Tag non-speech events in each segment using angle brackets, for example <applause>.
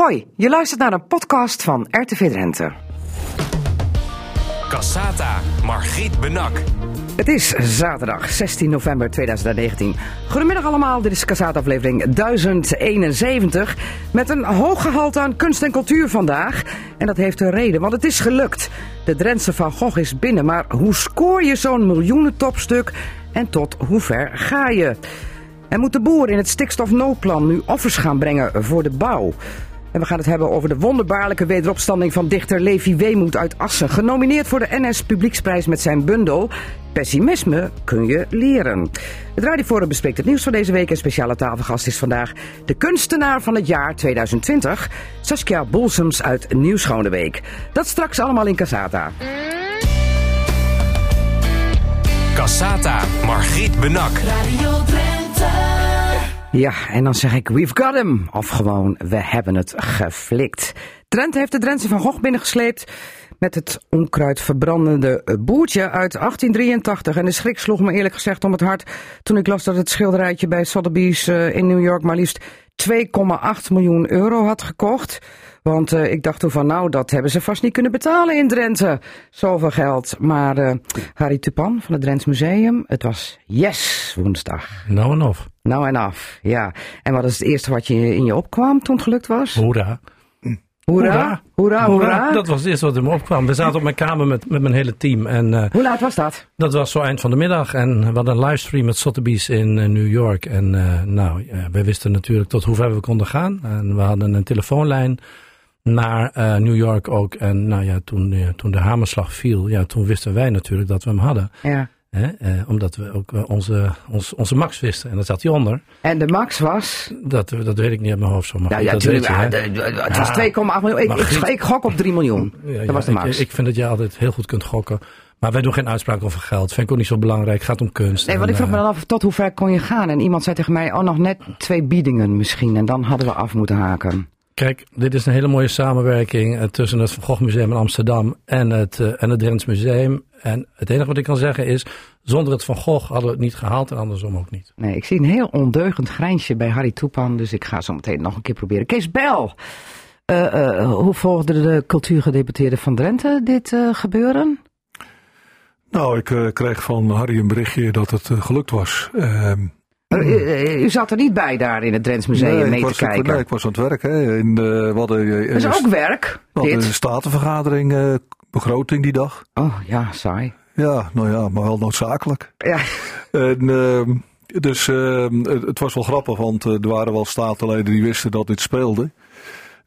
Hoi, je luistert naar een podcast van RTV Drenthe. Cassata, Margriet Benak. Het is zaterdag 16 november 2019. Goedemiddag allemaal, dit is Cassata aflevering 1071. Met een hoog gehalte aan kunst en cultuur vandaag. En dat heeft een reden, want het is gelukt. De Drentse Van Gogh is binnen, maar hoe scoor je zo'n miljoenentopstuk? En tot hoe ver ga je? En moet de boer in het stikstofnoodplan nu offers gaan brengen voor de bouw? En we gaan het hebben over de wonderbaarlijke wederopstanding van dichter Levi Weemoed uit Assen. Genomineerd voor de NS Publieksprijs met zijn bundel Pessimisme kun je leren. Het Radioforum bespreekt het nieuws van deze week. En speciale tafelgast is vandaag de kunstenaar van het jaar 2020, Saskia Bolsems uit Nieuwschoneweek. Dat straks allemaal in Casata. Cassata, Margriet Benak. Radio. Ja, en dan zeg ik, we've got him. Of gewoon, we hebben het geflikt. Drenthe heeft de Drentse van Gogh binnengesleept met het onkruid verbrandende boertje uit 1883. En de schrik sloeg me eerlijk gezegd om het hart toen ik las dat het schilderijtje bij Sotheby's eh, in New York maar liefst 2,8 miljoen euro had gekocht. Want uh, ik dacht toen van nou, dat hebben ze vast niet kunnen betalen in Drenthe. Zoveel geld. Maar uh, Harry Tupan van het Drents Museum, het was yes woensdag. Nou en of. Nou en af, ja. En wat is het eerste wat je in je opkwam toen het gelukt was? Hoera. Hoera, hoera, hoera. Dat was het eerste wat in me opkwam. We zaten op mijn kamer met, met mijn hele team. En uh, Hoe laat was dat? dat was zo eind van de middag. En we hadden een livestream met Sotheby's in uh, New York. En uh, nou, wij wisten natuurlijk tot hoe ver we konden gaan. En we hadden een telefoonlijn naar New York ook. En nou ja, toen, toen de hamerslag viel, ja, toen wisten wij natuurlijk dat we hem hadden. Ja. Hè, eh, omdat we ook uh, onze, ons, onze max wisten. En dat zat hij onder. En de max was? Dat, dat weet ik niet uit mijn hoofd zo. Maar nou, ja, dat weet je, ja, de, het was 2,8 miljoen. Ik, ik, ik, gok op 3 miljoen. Dat was de max. Ik, ik, vind dat je altijd heel goed kunt gokken. Maar wij doen geen uitspraak over geld. Vind ik ook niet zo belangrijk. Het gaat om kunst. Nee, want ik vroeg me dan af tot hoe ver kon je gaan. En iemand zei tegen mij, oh nog net twee biedingen misschien. En dan hadden we af moeten haken. Kijk, dit is een hele mooie samenwerking uh, tussen het Van Gogh Museum in Amsterdam en het, uh, en het Drents Museum. En het enige wat ik kan zeggen is, zonder het Van Gogh hadden we het niet gehaald en andersom ook niet. Nee, ik zie een heel ondeugend grijnsje bij Harry Toepan, dus ik ga zo meteen nog een keer proberen. Kees Bel, uh, hoe volgde de cultuurgedeputeerde van Drenthe dit gebeuren? Nou, ik kreeg van Harry een berichtje dat het gelukt was. Ehm, u, u, zat er niet bij daar in het Drents Museum nee, mee was, te kijken? Nee, ik was aan het werk. Hè. In we hadden, dat is ook werk, we dit? een statenvergadering, uh, begroting die dag. Oh ja, saai. Ja, nou ja, maar wel noodzakelijk. Ja. En, uh, dus uh, het was wel grappig, want er waren wel statenleden die wisten dat dit speelde.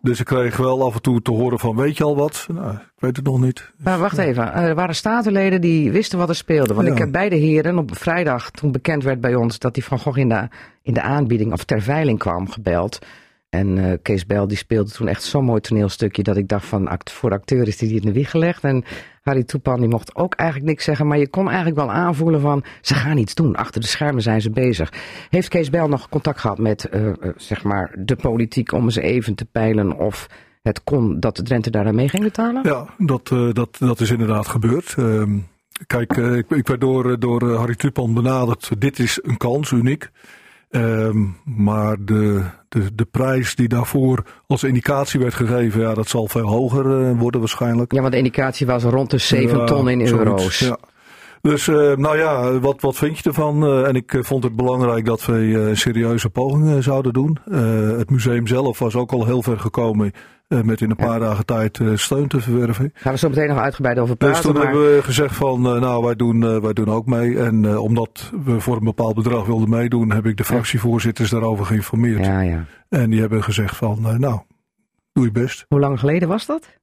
Dus ik kreeg wel af en toe te horen van, weet je al wat? Nou, ik weet het nog niet. Maar wacht even, er waren statenleden die wisten wat er speelde. Want ja. ik heb beide heren op vrijdag, toen bekend werd bij ons dat die Van Gogh in de, in de aanbieding of ter veiling kwam, gebeld. En uh, Kees Bel die speelde toen echt zo'n mooi toneelstukje dat ik dacht van act, voor acteur is die die in de wieg gelegd. En Harry Toepan die mocht ook eigenlijk niks zeggen, maar je kon eigenlijk wel aanvoelen van ze gaan iets doen. Achter de schermen zijn ze bezig. Heeft Kees Bel nog contact gehad met uh, uh, zeg maar de politiek om eens even te peilen of het kon dat de Drenthe daar mee ging betalen? Ja, dat, dat, dat is inderdaad gebeurd. Ehm, kijk, ik, ik, werd door, door Harry Toepan benaderd. Dit is een kans, uniek. Um, maar de, de, de prijs die daarvoor als indicatie werd gegeven, ja, dat zal veel hoger uh, worden waarschijnlijk. Ja, want de indicatie was rond de 7 ja, ton in euro's. Ja. Dus uh, nou ja, wat, wat vind je ervan? Uh, en ik vond het belangrijk dat we serieuze poging zouden doen. het museum zelf was ook al heel ver gekomen met in een paar dagen tijd steun te verwerven. Gaan we zo meteen nog uitgebreid over praten. Dus toen maar... hebben we gezegd van, nou wij doen, wij doen ook mee. En omdat we voor een bepaald bedrag wilden meedoen, heb ik de fractievoorzitters daarover geïnformeerd. Ja, ja. En die hebben gezegd van, nou, doe je best. Hoe lang geleden was dat?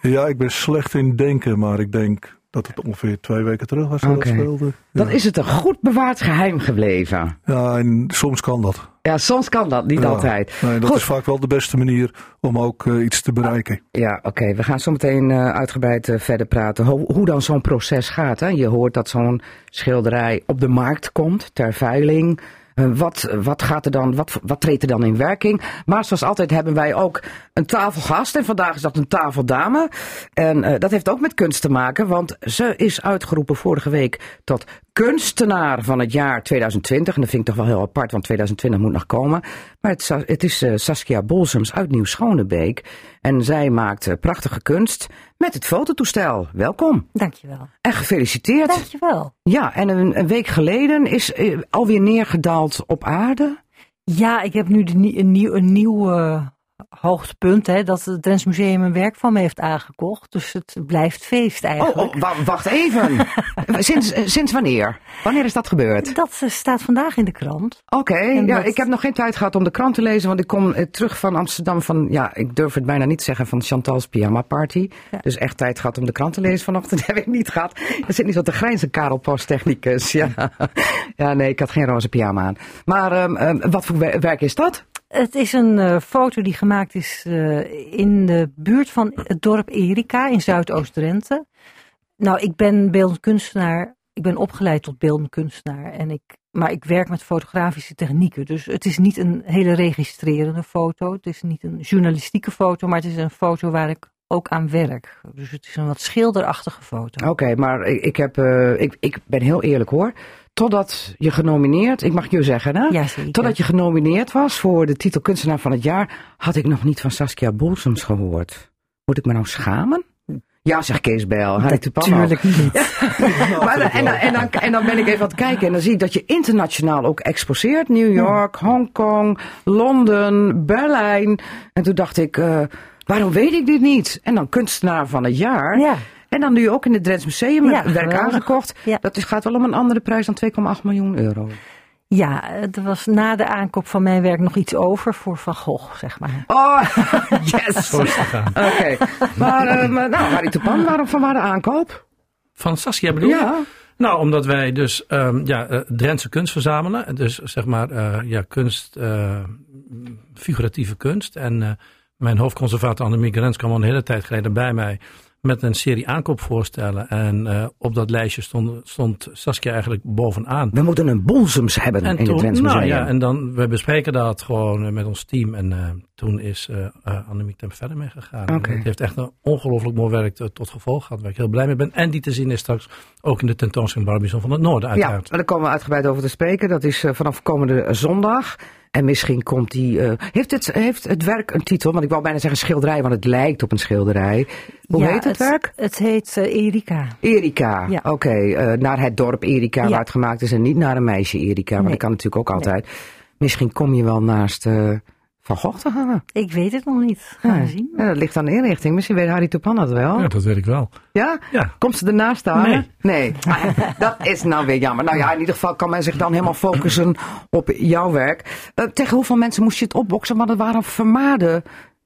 Ja, ik ben slecht in denken, maar ik denk dat het ongeveer twee weken terug was dat okay. dat speelde. Ja. Dan is het een goed bewaard geheim gebleven. Ja, en soms kan dat. Ja, soms kan dat, niet ja, altijd. Nee, dat goed. is vaak wel de beste manier om ook uh, iets te bereiken. Ja, oké. Okay. We gaan zo meteen uh, uitgebreid uh, verder praten. Ho hoe dan zo'n proces gaat. Hè? Je hoort dat zo'n schilderij op de markt komt ter veiling. Wat, wat, gaat er dan, wat, wat treedt er dan in werking? Maar zoals altijd hebben wij ook een tafelgast. En vandaag is dat een tafeldame. En uh, dat heeft ook met kunst te maken. Want ze is uitgeroepen vorige week tot kunstenaar van het jaar 2020. En dat vind ik toch wel heel apart, want 2020 moet nog komen. Maar het, het is eh, Saskia Bolsems uit Nieuw-Schonebeek. En zij maakt eh, prachtige kunst met het fototoestel. Welkom. Dankjewel. En gefeliciteerd. Dankjewel. Ja, en een, een week geleden is eh, alweer neergedaald op aarde. Ja, ik heb nu de, een nieuw, een nieuw hoogtepunt, hè, dat het Drents Museum een werk van me heeft aangekocht. Dus het blijft feest Oh, eigenlijk. oh wa- wacht even. <laughs> sinds, eh, sinds wanneer? Wanneer is dat gebeurd? Dat eh, staat vandaag in de krant. Oké, ja, dat- ik heb nog geen tijd gehad om de krant te lezen, want ik kom eh, terug van Amsterdam van, ja, ik durf het bijna niet zeggen, van Chantal's pyjama party. Ja. Dus echt tijd gehad om de krant te lezen vanochtend, <laughs> heb ik niet gehad. Er zit niet zo te grijnzen, Karel Posttechnicus. Ja. <laughs> ja, nee, ik had geen roze pyjama aan. Maar ehm, ehm, wat voor wer- werk is dat? Het is een eh, foto die gemaakt is eh, in de buurt van het dorp Erika in Zuidoost-Drenthe. Nou, ik ben beeldend kunstenaar. Ik ben opgeleid tot beeldend kunstenaar. En ik, maar ik werk met fotografische technieken. Dus het is niet een hele registrerende foto. Het is niet een journalistieke foto. Maar het is een foto waar ik ook aan werk. Dus het is een wat schilderachtige foto. Oké, maar ik, ik, heb, eh, ik, ik ben heel eerlijk hoor. Totdat je genomineerd, ik mag je zeggen hè? Ja. Totdat je genomineerd was voor de titel Kunstenaar van het Jaar, had ik nog niet van Saskia Bolsems gehoord. Moet ik me nou schamen? Ja, zegt Kees Bijl. Natuurlijk niet. <laughs> Maar, dan- en, dan, en, dan, en dan ben ik even aan het kijken en dan zie ik dat je internationaal ook exposeert. New York, Hongkong, Londen, Berlijn. En toen dacht ik, eh, waarom weet ik dit niet? En dan kunstenaar van het jaar. Ja. En dan nu ook in het Drents Museum Ja, het werk aangekocht. Ja. Dat is, gaat wel om een andere prijs dan 2,8 miljoen euro. Ja, er was na de aankoop van mijn werk nog iets over voor Van Gogh, zeg maar. Oh, <laughs> yes! Oké. Maar, <laughs> eh, maar, nou, Harry de Pan, waarom van waar de aankoop? Van Saskia bedoel je? Ja. Nou, omdat wij dus ehm, ja, eh, Drentse kunst verzamelen. Dus zeg maar eh, ja, kunst, eh, figuratieve kunst. En eh, mijn hoofdconservator Annemiek Rens kwam al een hele tijd geleden bij mij met een serie aankoopvoorstellen. En eh, op dat lijstje stond, stond Saskia eigenlijk bovenaan. We moeten een Bolsems hebben in het Drents nou, ja, en dan, we bespreken dat gewoon eh, met ons team. En eh, toen is eh, Annemiek er verder mee gegaan. En Het heeft echt een ongelooflijk mooi werk tot, gevolg gehad. Waar ik heel blij mee ben. En die te zien is straks ook in de tentoonstelling Barbizon van het Noorden Ja, uiteraard. daar komen we uitgebreid over te spreken. Dat is vanaf komende zondag. En misschien komt die. eh, heeft, het, heeft het werk een titel? Want ik wou bijna zeggen schilderij, want het lijkt op een schilderij. Hoe Ja, heet het, werk? Het heet eh, Erika. Erika. Ja. Oké, eh, naar het dorp Erika Ja. waar het gemaakt is en niet naar een meisje Erika. Want Nee. dat kan natuurlijk ook altijd. Misschien kom je wel naast Van Gogh te hangen. Ik weet het nog niet. Gaan we Ja. zien. Ja, dat ligt aan de inrichting. Misschien weet Harry Topan dat wel. Ja, dat weet ik wel. Ja? Ja. Komt ze ernaast staan? Nee. Nee. Maar dat is nou weer jammer. Nou ja, in ieder geval kan men zich dan helemaal focussen op jouw werk. Eh, tegen hoeveel mensen moest je het opboksen? Maar dat waren vermaarde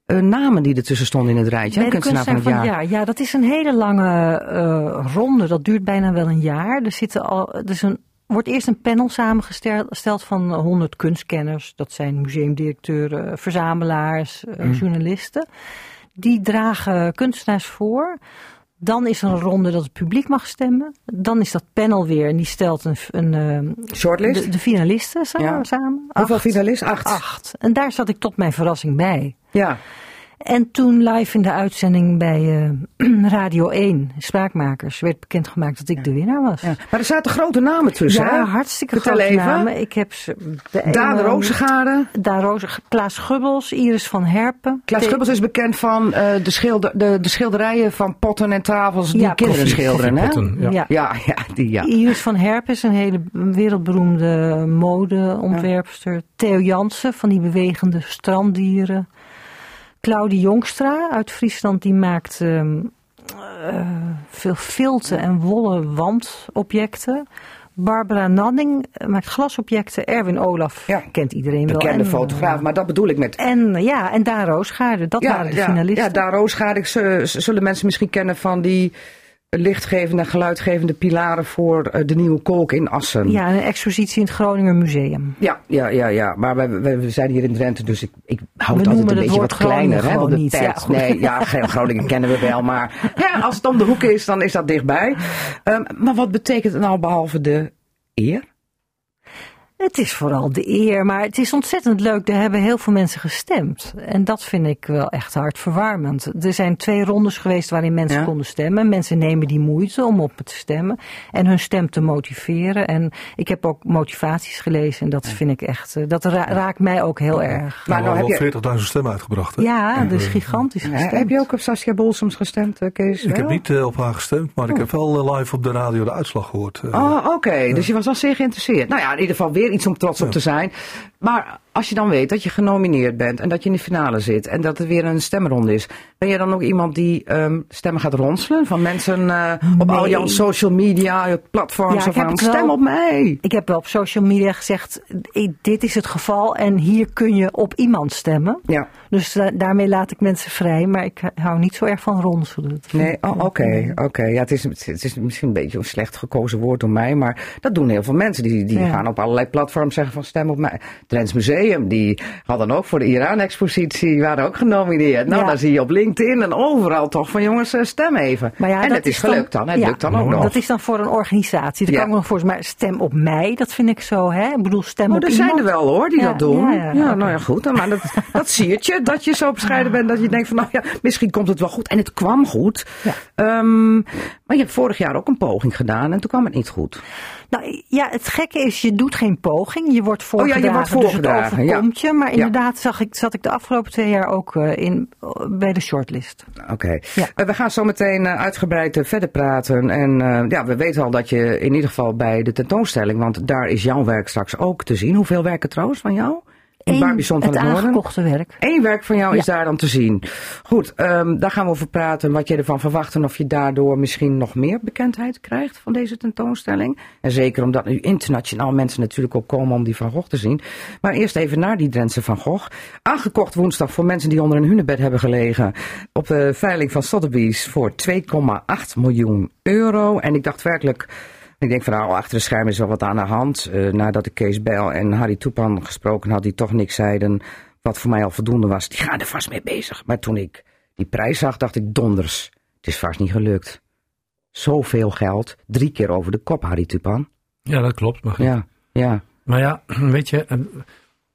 eh, namen die ertussen stonden in het rijtje. Bij de Kunstenaar van het jaar. Ja, dat is een hele lange eh, ronde. Dat duurt bijna wel een jaar. Er zitten al, er is een, wordt eerst een panel samengesteld van 100 kunstkenners. Dat zijn museumdirecteuren, verzamelaars, eh, Mm. journalisten. Die dragen kunstenaars voor. Dan is er een ronde dat het publiek mag stemmen. Dan is dat panel weer en die stelt een, een, eh, Shortlist? de, de finalisten samen. Ja. samen. Hoeveel finalisten? Acht. Acht. En daar zat ik tot mijn verrassing bij. Ja. En toen live in de uitzending bij eh, <clears throat> Radio 1, Spraakmakers, werd bekendgemaakt dat ik de winnaar was. ja. Maar er zaten grote namen tussen. Ja, hè? hartstikke Vertel grote even. namen. Ik heb ze... de Daan Rozengaarde. Daan Roze, Klaas Gubbels, Iris van Herpen. Klaas Gubbels is bekend van eh, de, schilder, de, de schilderijen van potten en tafels die Ja, kinderen koffie- schilderen. Hè? koffiepotten, ja. Ja, ja, die ja. Iris van Herpen is een hele wereldberoemde modeontwerpster. Theo Jansen van die bewegende stranddieren. Claudie Jongstra uit Friesland, die maakt ehm, eh, veel filten en wollen wandobjecten. Barbara Nanning eh, maakt glasobjecten. Erwin Olaf Ja. kent iedereen wel. Bekende En, fotograaf, maar dat bedoel ik met En ja, en Daan Roosgaarde, dat waren de ja, finalisten. Ja, ze- ze- zullen mensen misschien kennen van die lichtgevende en geluidgevende pilaren voor eh, de nieuwe kolk in Assen. Ja, een expositie in het Groninger Museum. Ja, ja, ja, ja. maar we, we, we zijn hier in Drenthe, dus ik, ik hou het altijd een beetje wat kleiner. Hè, de niet. pad. Ja, goed. nee, ja, Gro- Groningen kennen we wel, maar ja, als het om de hoek is, dan is dat dichtbij. Ehm, maar wat betekent het nou behalve de eer? Het is vooral de eer, maar het is ontzettend leuk. Er hebben heel veel mensen gestemd. En dat vind ik wel echt hartverwarmend. Er zijn twee rondes geweest waarin mensen Ja. konden stemmen. Mensen nemen die moeite om op te stemmen en hun stem te motiveren. En ik heb ook motivaties gelezen en dat vind ik echt, eh, dat ra- raakt mij ook heel erg. Maar Maar nou wel heb je, 40.000 stemmen uitgebracht. Hè? Ja, dat is gigantisch Ja, gestemd. heb je ook op Saskia Bolsums gestemd, eh, Kees? Ik heb niet eh, op haar gestemd, maar ik heb wel eh, live op de radio de uitslag gehoord. eh. Oh, oké. Dus je was al zeer geïnteresseerd. Nou ja, in ieder geval weer iets om trots op te zijn. Maar als je dan weet dat je genomineerd bent en dat je in de finale zit en dat er weer een stemronde is, ben je dan ook iemand die ehm, stemmen gaat ronselen van mensen eh, op al jouw social media platforms Ja, het wel- stem op mij. Ik heb wel op social media gezegd, eh, dit is het geval en hier kun je op iemand stemmen. Ja. Dus eh, daarmee laat ik mensen vrij, maar ik eh, hou niet zo erg van ronselen. Nee, oh, eh, oké, oké. Ja, het is, het is misschien een beetje een slecht gekozen woord door mij, maar dat doen heel veel mensen. Die, die Ja. gaan op allerlei platforms zeggen van stem op mij. Trends Museum, die hadden ook voor de Iran-expositie, waren ook genomineerd. Nou, Ja. dan zie je op LinkedIn en overal toch van jongens, eh, stem even. Maar ja, en dat het is is dan- gelukt dan, het lukt dan ook nog. Dat is dan voor een organisatie. Ja. kan ik nog voor maar stem op mij, dat vind ik zo, hè? Ik bedoel, stem Oh, op er iemand. zijn er wel hoor die dat doen. ja, nou ja, goed. Maar dat, dat zie je, dat je zo bescheiden bent dat je denkt van, nou ja, misschien komt het wel goed. En het kwam goed. Ehm, maar je hebt vorig jaar ook een poging gedaan en toen kwam het niet goed. Nou ja, het gekke is, je doet geen poging. Je wordt Oh ja, je voorgedragen, wordt dus voorgedragen, het je. Maar inderdaad zag ik, zat ik de afgelopen twee jaar ook eh, in, bij de shortlist. Oké. Eh, we gaan zo meteen eh, uitgebreid verder praten. En ja, we weten al dat je in ieder geval bij de tentoonstelling, want daar is jouw werk straks ook te zien. Hoeveel werken trouwens van jou? In Eén, Barbizon van het aangekochte werk. Eén werk van jou is daar dan te zien. Goed, ehm, daar gaan we over praten. Wat je ervan verwacht en of je daardoor misschien nog meer bekendheid krijgt van deze tentoonstelling. En zeker omdat nu internationaal mensen natuurlijk ook komen om die Van Gogh te zien. Maar eerst even naar die Drentse Van Gogh. Aangekocht woensdag voor mensen die onder een hunebed hebben gelegen. Op de veiling van Sotheby's voor 2,8 miljoen euro. En ik dacht werkelijk... Ik denk van nou, achter de schermen is wel wat aan de hand. Eh, nadat ik Kees Bijl en Harry Toepan gesproken had, die toch niks zeiden. Wat voor mij al voldoende was. Die gaan er vast mee bezig. Maar toen ik die prijs zag, dacht ik donders. Het is vast niet gelukt. Zoveel geld. Drie keer over de kop, Harry Tupan. Ja, dat klopt. Maar, Ja, ja. maar ja, <clears throat> weet je, eh,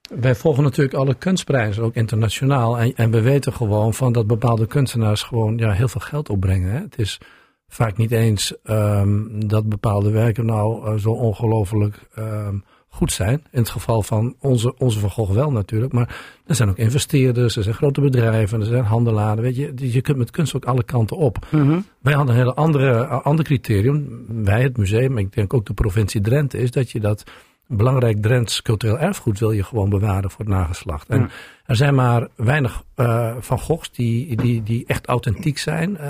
wij volgen natuurlijk alle kunstprijzen, ook internationaal. En, en we weten gewoon van dat bepaalde kunstenaars gewoon ja, heel veel geld opbrengen. Hè. Het is vaak niet eens ehm, dat bepaalde werken nou eh, zo ongelooflijk ehm, goed zijn. In het geval van onze, onze Van Gogh wel natuurlijk. Maar er zijn ook investeerders, er zijn grote bedrijven, er zijn handelaren. Weet je, je kunt met kunst ook alle kanten op. Mhm. Wij hadden een hele andere, ander criterium. Wij, het museum, ik denk ook de provincie Drenthe, is dat je dat belangrijk Drents cultureel erfgoed wil je gewoon bewaren voor het nageslacht. En. Er zijn maar weinig eh, Van Goghs die, die, die echt authentiek zijn. eh,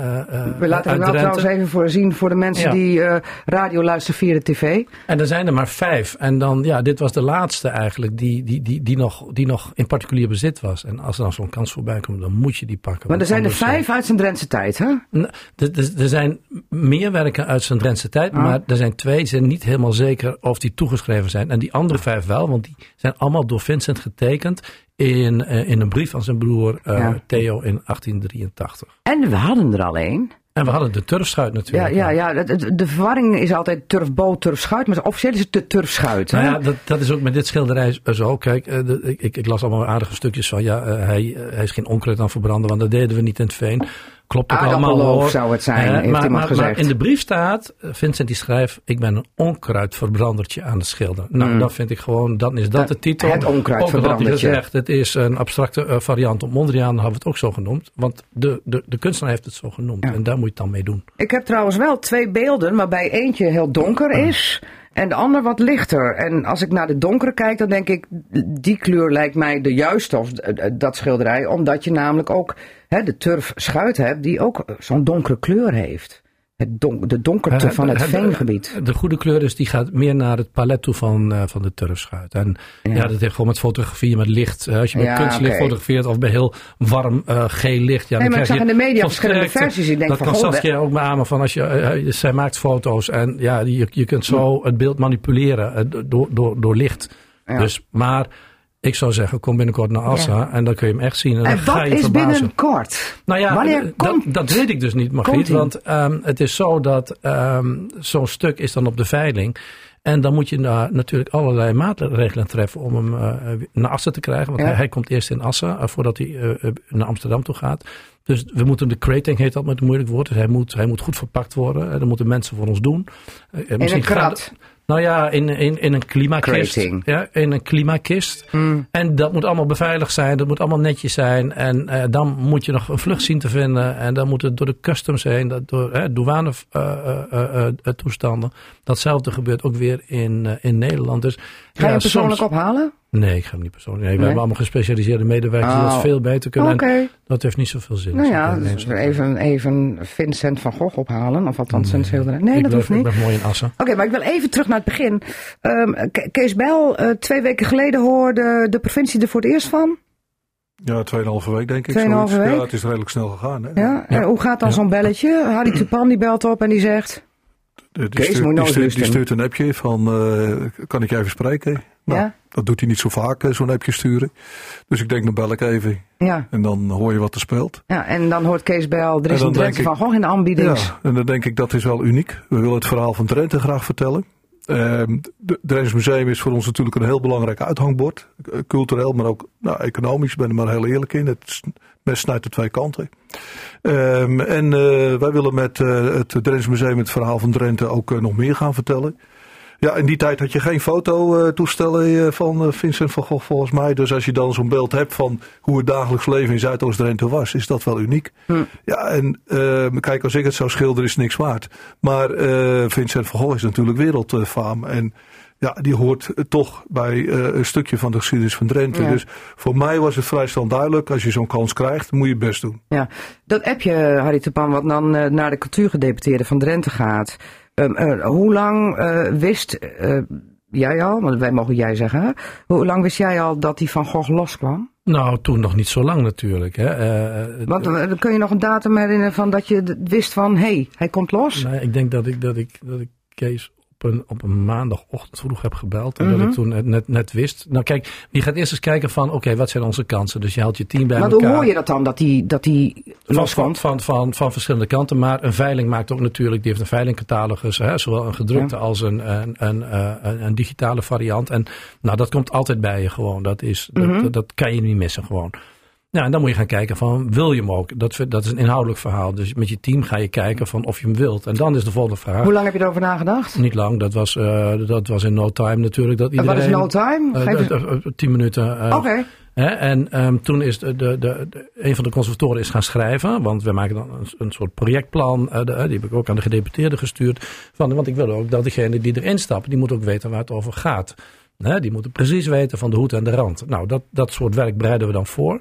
We laten hem wel trouwens even voorzien voor de mensen Ja. die radio luisteren via de tv. En er zijn er maar vijf. En dan, ja, dit was de laatste eigenlijk die, die, die, die, nog, die nog in particulier bezit was. En als er dan zo'n kans voorbij komt, dan moet je die pakken. Maar er zijn er vijf uit zijn Drentse tijd, hè? Er, er- er zijn meer werken uit zijn Drentse tijd, Ah. maar er zijn twee, zijn niet helemaal zeker of die toegeschreven zijn. En die andere vijf wel, want die zijn allemaal door Vincent getekend in, eh, in een brief van zijn broer eh, Ja. Theo in 1883. En we hadden er al één. En we hadden de turfschuit Ja, natuurlijk. ja, ja. De, de- de verwarring is altijd turfboot, turfschuit. Maar officieel is het de turfschuit. hè? Nou ja, dat, dat is ook met dit schilderij zo. Kijk, eh, de- ik, ik, las allemaal aardige stukjes van, ja, hij, hij is geen onkruid aan verbranden, want dat deden we niet in het veen. Klopt ook allemaal hoor. zou het zijn, heeft maar, iemand maar, gezegd. Maar in de brief staat, Vincent die schrijft, ik ben een onkruidverbrandertje aan het schilderen. Nou, Mm. dat vind ik gewoon, dan is dat de titel. het onkruidverbrandertje. Ook gezegd, het is een abstracte eh, variant op Mondriaan, hadden we het ook zo genoemd. Want de, de, de kunstenaar heeft het zo genoemd. Ja. En daar moet je het dan mee doen. Ik heb trouwens wel twee beelden, waarbij eentje heel donker is en de ander wat lichter. En als ik naar de donkere kijk, dan denk ik, die kleur lijkt mij de juiste, of eh, eh, dat schilderij, omdat je namelijk ook hè, de turf schuit hebt, die ook zo'n donkere kleur heeft. Het don de donkerte van het veengebied. De goede kleur is, die gaat meer naar het palet toe van, eh, van de turfschuit. En ja. Ja. dat heeft gewoon met fotografie, met licht. eh, als je met Ja, kunstlicht fotografeert of bij heel warm eh, geel licht. Ja, Nee, dan maar ik zag je in de media verschillende versies. Ik denk dat van, kan Saskia ook beamen van als je, zij maakt foto's en ja, je, je kunt zo het beeld manipuleren door, door, door licht. Ja. Dus, maar ik zou zeggen, kom binnenkort naar Assa en dan kun je hem echt zien. En, dan En ga wat je is verbazen. binnenkort? Nou ja, Wanneer eh, komt- dat, dat weet ik dus niet, Margriet. Want ehm, het is zo dat ehm, zo'n stuk is dan op de veiling. En dan moet je daar natuurlijk allerlei maatregelen treffen om hem uh, naar Assen te krijgen. Want Ja. hij, hij komt eerst in Assen uh, voordat hij uh, naar Amsterdam toe gaat. Dus we moeten de crating heet dat met een moeilijk woord. Dus hij moet, hij moet goed verpakt worden. En dat moeten mensen voor ons doen. In een krat. Nou ja, in, in, in een klimakist. Crating. Ja, in een klimakist. Mm. En dat moet allemaal beveiligd zijn. Dat moet allemaal netjes zijn. En uh, dan moet je nog een vlucht zien te vinden. En dan moet het door de customs heen. Dat door douane uh, toestanden. Datzelfde gebeurt ook weer in, in Nederland. Dus, Ga je hem persoonlijk soms... ophalen? Nee, ik ga hem niet persoonlijk. Nee, we Nee? hebben allemaal gespecialiseerde medewerkers die Oh. dat veel beter kunnen. Dat heeft niet zoveel zin. Nou ja, dus even, even Vincent van Gogh ophalen. Of althans zijn schilderij. Nee, ik dat blijf- hoeft niet. Ik ben mooi in Assen. Oké, maar ik wil even terug naar het begin. Um, Kees Bel, uh, twee weken geleden hoorde de provincie er voor het eerst van. Ja, 2,5 week denk ik. Week? Ja, het is redelijk snel gegaan. Hè? Ja? Ja. En hoe gaat dan Ja. zo'n belletje? Harry Tupan die belt op en die zegt... Die, Kees, stuurt, moet die, nooit stuurt, die lusten. stuurt een appje van, eh, kan ik je even spreken? Nou, Ja? dat doet hij niet zo vaak, eh, zo'n appje sturen. Dus ik denk, dan bel ik even. Ja, En dan hoor je wat er speelt. ja, en dan hoort Kees Bel, er En is een Drenthe van Gogh in de aanbieding. Ja, en dan denk ik, dat is wel uniek. We willen het verhaal van Drenthe graag vertellen. Ehm, de Drents Museum is voor ons natuurlijk een heel belangrijk uithangbord. Eh, Cultureel, maar ook nou, economisch. Ik ben er maar heel eerlijk in. Het mes snijdt de twee kanten. Ehm, en eh, wij willen met eh, het Drents Museum het verhaal van Drenthe ook nog meer gaan vertellen. Ja, in die tijd had je geen fototoestellen eh, van eh, Vincent van Gogh volgens mij. Dus als je dan zo'n beeld hebt van hoe het dagelijks leven in Zuidoost-Drenthe was, is dat wel uniek. Hm. Ja, en eh, kijk, als ik het zou schilderen is niks waard. Maar Vincent van Gogh is natuurlijk wereldfaam. En ja, die hoort toch bij een stukje van de geschiedenis van Drenthe. Ja. Dus voor mij was het vrij snel duidelijk. Als je zo'n kans krijgt, moet je het best doen. Ja, dat appje, Harry Tupan, wat dan naar de cultuurgedeputeerde van Drenthe gaat. Um, uh, hoe lang uh, wist uh, jij al, want wij mogen jij zeggen, hè? hoe lang wist jij al dat die van Gogh loskwam? Nou, toen nog niet zo lang natuurlijk. Hè. Uh, Want uh, kun je nog een datum herinneren van dat je wist van, hé, hey, hij komt los? Nou, ik denk dat ik, dat ik, dat ik Kees op een, op een maandagochtend vroeg heb gebeld. En Mhm. dat ik toen net, net, net wist. Nou kijk, je gaat eerst eens kijken van, oké, wat zijn onze kansen? Dus je haalt je team bij Maar elkaar. hoe hoor je dat dan, dat die, dat die Van, van, loskomt? van, van, van verschillende kanten. Maar een veiling maakt ook natuurlijk, die heeft een veilingcatalogus. Hè, zowel een gedrukte Ja. als een, een, een, eh, een, een digitale variant. En nou, dat komt altijd bij je gewoon. Dat, is, dat, Mhm. dat, dat kan je niet missen gewoon. Nou, en dan moet je gaan kijken van, wil je hem ook? Dat, dat is een inhoudelijk verhaal. Dus met je team ga je kijken van of je hem wilt. En dan is de volgende vraag. Hoe lang heb je erover nagedacht? Niet lang, dat was, uh, dat was in no time natuurlijk. Dat En wat iedereen, is no time? uh, Geef uh, tien minuten. Oké. Okay. Hè, en um, toen is de, de, een van de conservatoren is gaan schrijven. Want we maken dan een, een soort projectplan. Uh, de, die heb ik ook aan de gedeputeerden gestuurd. Van, want ik wil ook dat degene die erin stapt, die moet ook weten waar het over gaat. Hè, die moeten precies weten van de hoed en de rand. Nou, dat, dat soort werk bereiden we dan voor.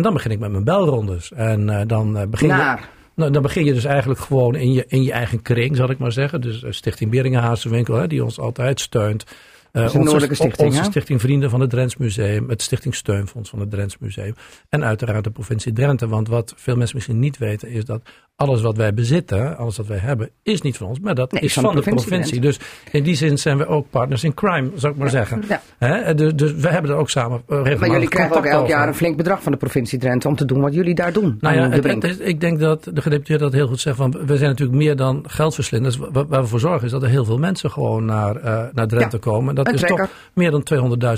En dan begin ik met mijn belrondes. En uh, dan uh, begin Naar. je... Nou, dan begin je dus eigenlijk gewoon in je, in je eigen kring, zal ik maar zeggen. Dus uh, Stichting Beringenhazenwinkel, hè, die ons altijd steunt. Uh, onze, Noordelijke Stichting, onze? Stichting Vrienden van het Drents Museum, het Stichting Steunfonds van het Drents Museum. En uiteraard de provincie Drenthe. Want wat veel mensen misschien niet weten is dat alles wat wij bezitten, alles wat wij hebben, is niet van ons, maar dat nee, is van, de provincie. provincie. Dus in die zin zijn we ook partners in crime, zou ik maar ja, zeggen. Ja. Hè? Dus, dus we hebben er ook samen uh, regelmatig Maar jullie krijgen ook elk jaar een flink bedrag van de provincie Drenthe om te doen wat jullie daar doen. Nou ja, de het, het, ik denk dat de gedeputeerde dat heel goed zegt. Van, we zijn natuurlijk meer dan geldverslinders. Waar, waar we voor zorgen is dat er heel veel mensen gewoon naar, uh, naar Drenthe ja, komen. Dat is trekker. toch meer dan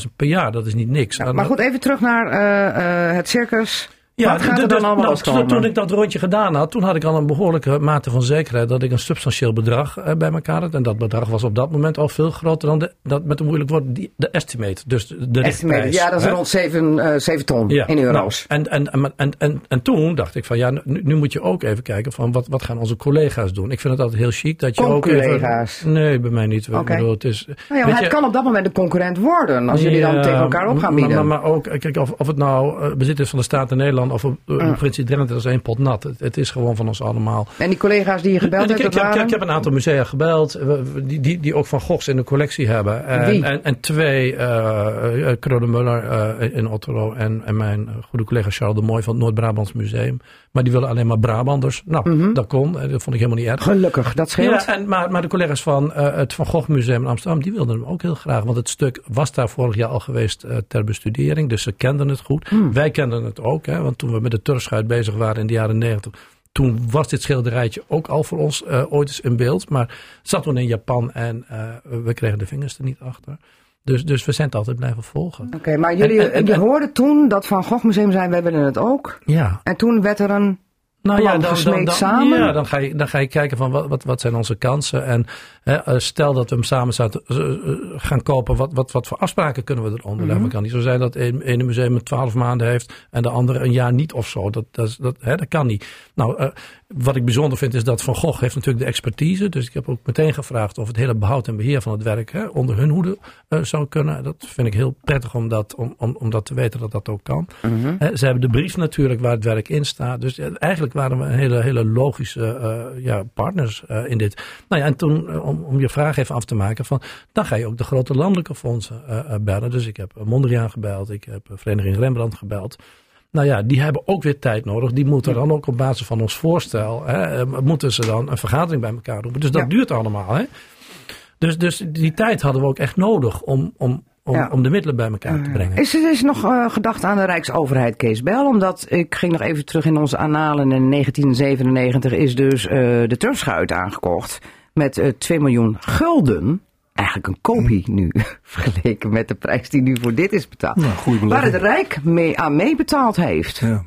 200.000 per jaar. Dat is niet niks. Ja, maar goed, even terug naar uh, het circus. Ja, Wat gaat er dan allemaal nou? Toen ik dat rondje gedaan had, toen had ik al een behoorlijke mate van zekerheid dat ik een substantieel bedrag uh, bij elkaar had. En dat bedrag was op dat moment al veel groter dan de, dat met een moeilijk woord, die, de estimate. Dus de, estimate, ja, dat is hè? rond 7, uh, 7 ton ja, in euro's. Nou, en, en, en, en, en, en toen dacht ik van ja, nu, nu, moet je ook even kijken van wat, wat gaan onze collega's doen. Ik vind het altijd heel chic dat je ook collega's. even... Nee, bij mij niet. Okay. Bedoel, het is, nou ja, maar het je, kan op dat moment een concurrent worden als jullie ja, dan tegen elkaar op gaan bieden. Maar, maar, maar ook, kijk, of, of het nou uh, bezit is van de Staten Nederland of de provincie Drenthe, dat is één pot nat. Het, het, is gewoon van ons allemaal. En die collega's die je gebeld hebt, ik, ik, waren? ik, ik, heb een aantal musea gebeld, die, die, die ook van Goghs in de collectie hebben. En, en, en twee, uh, Krode Muller uh, in Otterlo en, en mijn goede collega Charles de Mooi van het Noord-Brabants Museum. Maar die willen alleen maar Brabanders. Nou, Mhm. mm -hmm. dat kon. Dat vond ik helemaal niet erg. Gelukkig, dat scheelt. Ja, en, maar, maar de collega's van uh, het Van Gogh Museum in Amsterdam, die wilden hem ook heel graag. Want het stuk was daar vorig jaar al geweest uh, ter bestudering. Dus ze kenden het goed. Hmm. Mm. Wij kenden het ook. Hè, want toen we met de turfschuit bezig waren in de jaren negentig. toen was dit schilderijtje ook al voor ons uh, ooit eens in beeld. Maar zat toen in Japan en uh, we kregen de vingers er niet achter. Dus, dus we zijn het altijd blijven volgen. Oké, maar jullie en, en, en, hoorden toen dat Van Gogh Museum zei, wij willen het ook. Ja. En toen werd er een nou ja, dan, dan, dan, samen? Ja, dan ga je, dan ga je kijken van wat, wat, wat zijn onze kansen. En hè, stel dat we hem samen zouden gaan kopen, wat, wat, wat voor afspraken kunnen we eronder leggen? Mm -hmm. kan niet zo zijn dat een, een museum 12 maanden heeft en de andere een jaar niet of zo. Dat, dat, dat, hè, dat kan niet. Nou, uh, wat ik bijzonder vind is dat Van Gogh heeft natuurlijk de expertise. Dus ik heb ook meteen gevraagd of het hele behoud en beheer van het werk hè, onder hun hoede uh, zou kunnen. Dat vind ik heel prettig om dat, om, om, om dat te weten dat dat ook kan. Mm -hmm. uh, ze hebben de brief natuurlijk waar het werk in staat. Dus eigenlijk waren we een hele, hele logische uh, ja, partners in dit. Nou ja, en toen, om, om je vraag even af te maken, van, dan ga je ook de grote landelijke fondsen bellen. Dus ik heb Mondriaan gebeld, ik heb Vereniging Rembrandt gebeld. Nou ja, die hebben ook weer tijd nodig. Die moeten dan ook op basis van ons voorstel, hè, moeten ze dan een vergadering bij elkaar roepen. Dus dat ja. duurt allemaal. Hè? Dus, dus die tijd hadden we ook echt nodig om, om, om, ja. om de middelen bij elkaar te brengen. Is er is nog uh, gedacht aan de Rijksoverheid, Kees Bel? Omdat ik ging nog even terug in onze annalen. In 1997 is dus uh, de Turfschuit aangekocht met uh, 2 miljoen gulden eigenlijk een kopie nu, <laughs> vergeleken met de prijs die nu voor dit is betaald. Nou, waar het Rijk mee aan meebetaald heeft. Ja.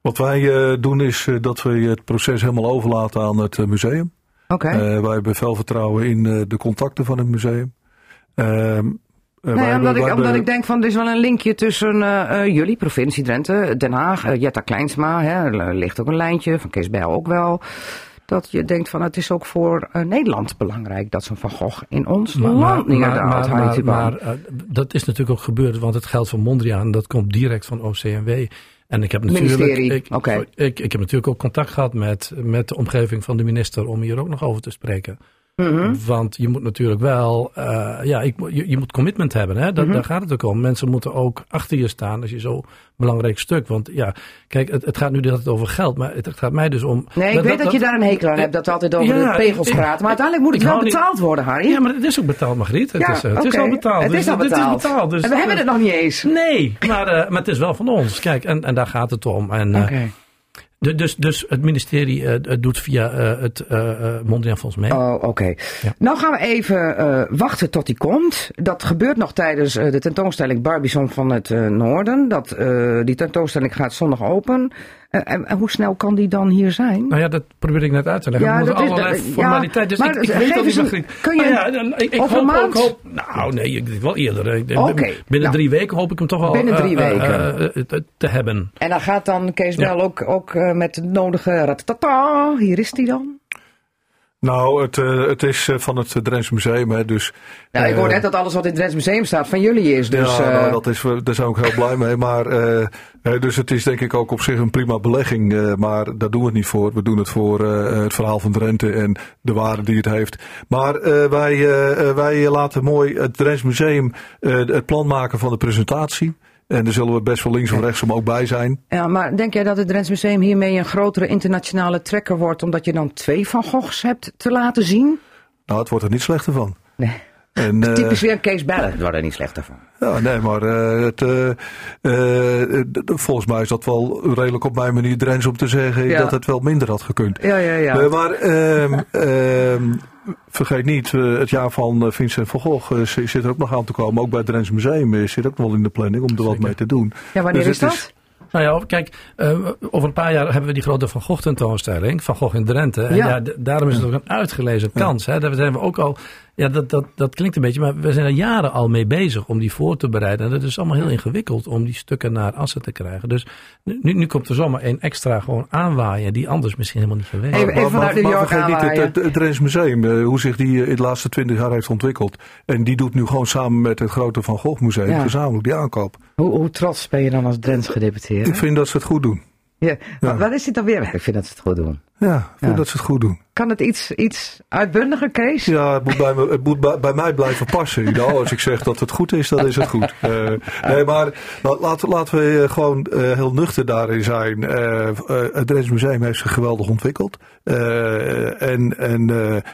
Wat wij uh, doen is uh, dat we het proces helemaal overlaten aan het museum. Oké. Okay. wij hebben veel vertrouwen in de contacten van het museum. Ehm, nee, omdat, ik, omdat ik denk van er is wel een linkje tussen jullie, provincie Drenthe, Den Haag, Jetta Kleinsma, hè, er ligt ook een lijntje, van Kees Bijl ook wel dat je denkt van het is ook voor uh, Nederland belangrijk dat zo'n Van Gogh in ons maar, land neerdaalt. Maar, maar, maar, maar uh, dat is natuurlijk ook gebeurd, want het geld van Mondriaan dat komt direct van OCMW. En ik heb natuurlijk, ik, okay. ik, ik heb natuurlijk ook contact gehad met, met de omgeving van de minister om hier ook nog over te spreken. Mm -hmm. Want je moet natuurlijk wel, uh, ja, ik, je, je, moet commitment hebben. Hè? Mm -hmm. Daar gaat het ook om. Mensen moeten ook achter je staan als je zo belangrijk stuk. Want ja, kijk, het, het gaat nu altijd over geld, maar het, het gaat mij dus om. Nee, ik dat, weet dat, dat, je daar een hekel aan hebt, dat we altijd over ja, de pegels praten. Maar uiteindelijk moet het wel betaald niet, worden, Harry. Ja, maar het is ook betaald, Margriet. Het, ja, is, het okay. is al betaald. Het is al betaald. Het is betaald dus, en we hebben het nog niet eens. Nee, maar, uh, maar het is wel van ons. Kijk, en, en daar gaat het om. En, okay. Dus, dus het ministerie uh, doet via uh, het uh, Mondriaan Fonds mee. Oh, oké. Okay. Ja. Nou gaan we even wachten tot die komt. Dat gebeurt nog tijdens de tentoonstelling Barbizon van het Noorden. Dat, die tentoonstelling gaat zondag open. En, en, hoe snel kan die dan hier zijn? Nou ja, dat probeer ik net uit te leggen. Ja, dat is allerlei. Ja, dus ik, ik weet dat niet een, Kun je nou ja, ik, ik hoop, een maand? Hoop, nou nee, ik wel eerder. Okay. Binnen nou, drie weken hoop ik hem toch binnen drie weken. Uh, te hebben. En dan gaat dan Kees Bel ook, ook met de nodige ratatata. Hier is hij dan. Nou, het, uh, het is uh, van het Drents Museum, hè, dus... Ja, ik hoor net dat alles wat in het Drents Museum staat van jullie is, dus... Ja, nou, dat is, daar zijn we ook heel blij mee, maar... dus het is denk ik ook op zich een prima belegging, maar daar doen we het niet voor. We doen het voor het verhaal van Drenthe en de waarde die het heeft. Maar wij, wij laten mooi het Drents Museum het plan maken van de presentatie. En daar zullen we best wel links of rechtsom ook bij zijn. Ja, maar denk jij dat het Drents Museum hiermee een grotere internationale trekker wordt... omdat je dan twee Van Goghs hebt te laten zien? Nou, het wordt er niet slechter van. Nee. En, uh, <laughs> Typisch weer Kees Bellen, het wordt er niet slechter van. Ja, nee, maar uh, het, uh, volgens mij is dat wel redelijk op mijn manier Drents om te zeggen ja. dat het wel minder had gekund. Ja, ja, ja. maar ehm, ehm, vergeet niet, het jaar van Vincent van Gogh zit er ook nog aan te komen. Ook bij het Drents Museum zit ook wel in de planning om er wat mee te doen. Ja, wanneer dus is dat? Is, nou ja, kijk, uh, over een paar jaar hebben we die grote Van Gogh tentoonstelling, Van Gogh in Drenthe. En ja. ja daarom is het ook een uitgelezen kans. Hè. Daar zijn we ook al, ja, dat, dat, dat klinkt een beetje, maar we zijn er jaren al mee bezig om die voor te bereiden. En het is allemaal heel ingewikkeld om die stukken naar Assen te krijgen. Dus nu, nu komt er zomaar één extra gewoon aanwaaien, die anders misschien helemaal niet geweest Even, even vanuit New York maar vergeet niet het, het, Museum, uh, hoe zich die in de laatste twintig jaar heeft ontwikkeld. En die doet nu gewoon samen met het grote Van Gogh Museum ja. gezamenlijk die aankoop. Hoe, hoe trots ben je dan als Drents gedeputeerd? Ik vind dat ze het goed doen. Ja, ja. wat is dit dan weer? Ik vind dat ze het goed doen. Ja, ik vind ja. dat ze het goed doen. Kan het iets, iets uitbundiger, Kees? Ja, het moet bij, me, het moet bij, bij mij blijven passen. Nou, als ik zeg dat het goed is, dan is het goed. Uh, nee, maar laten, laten we gewoon uh, heel nuchter daarin zijn. Uh, het Drents Museum heeft zich geweldig ontwikkeld. en en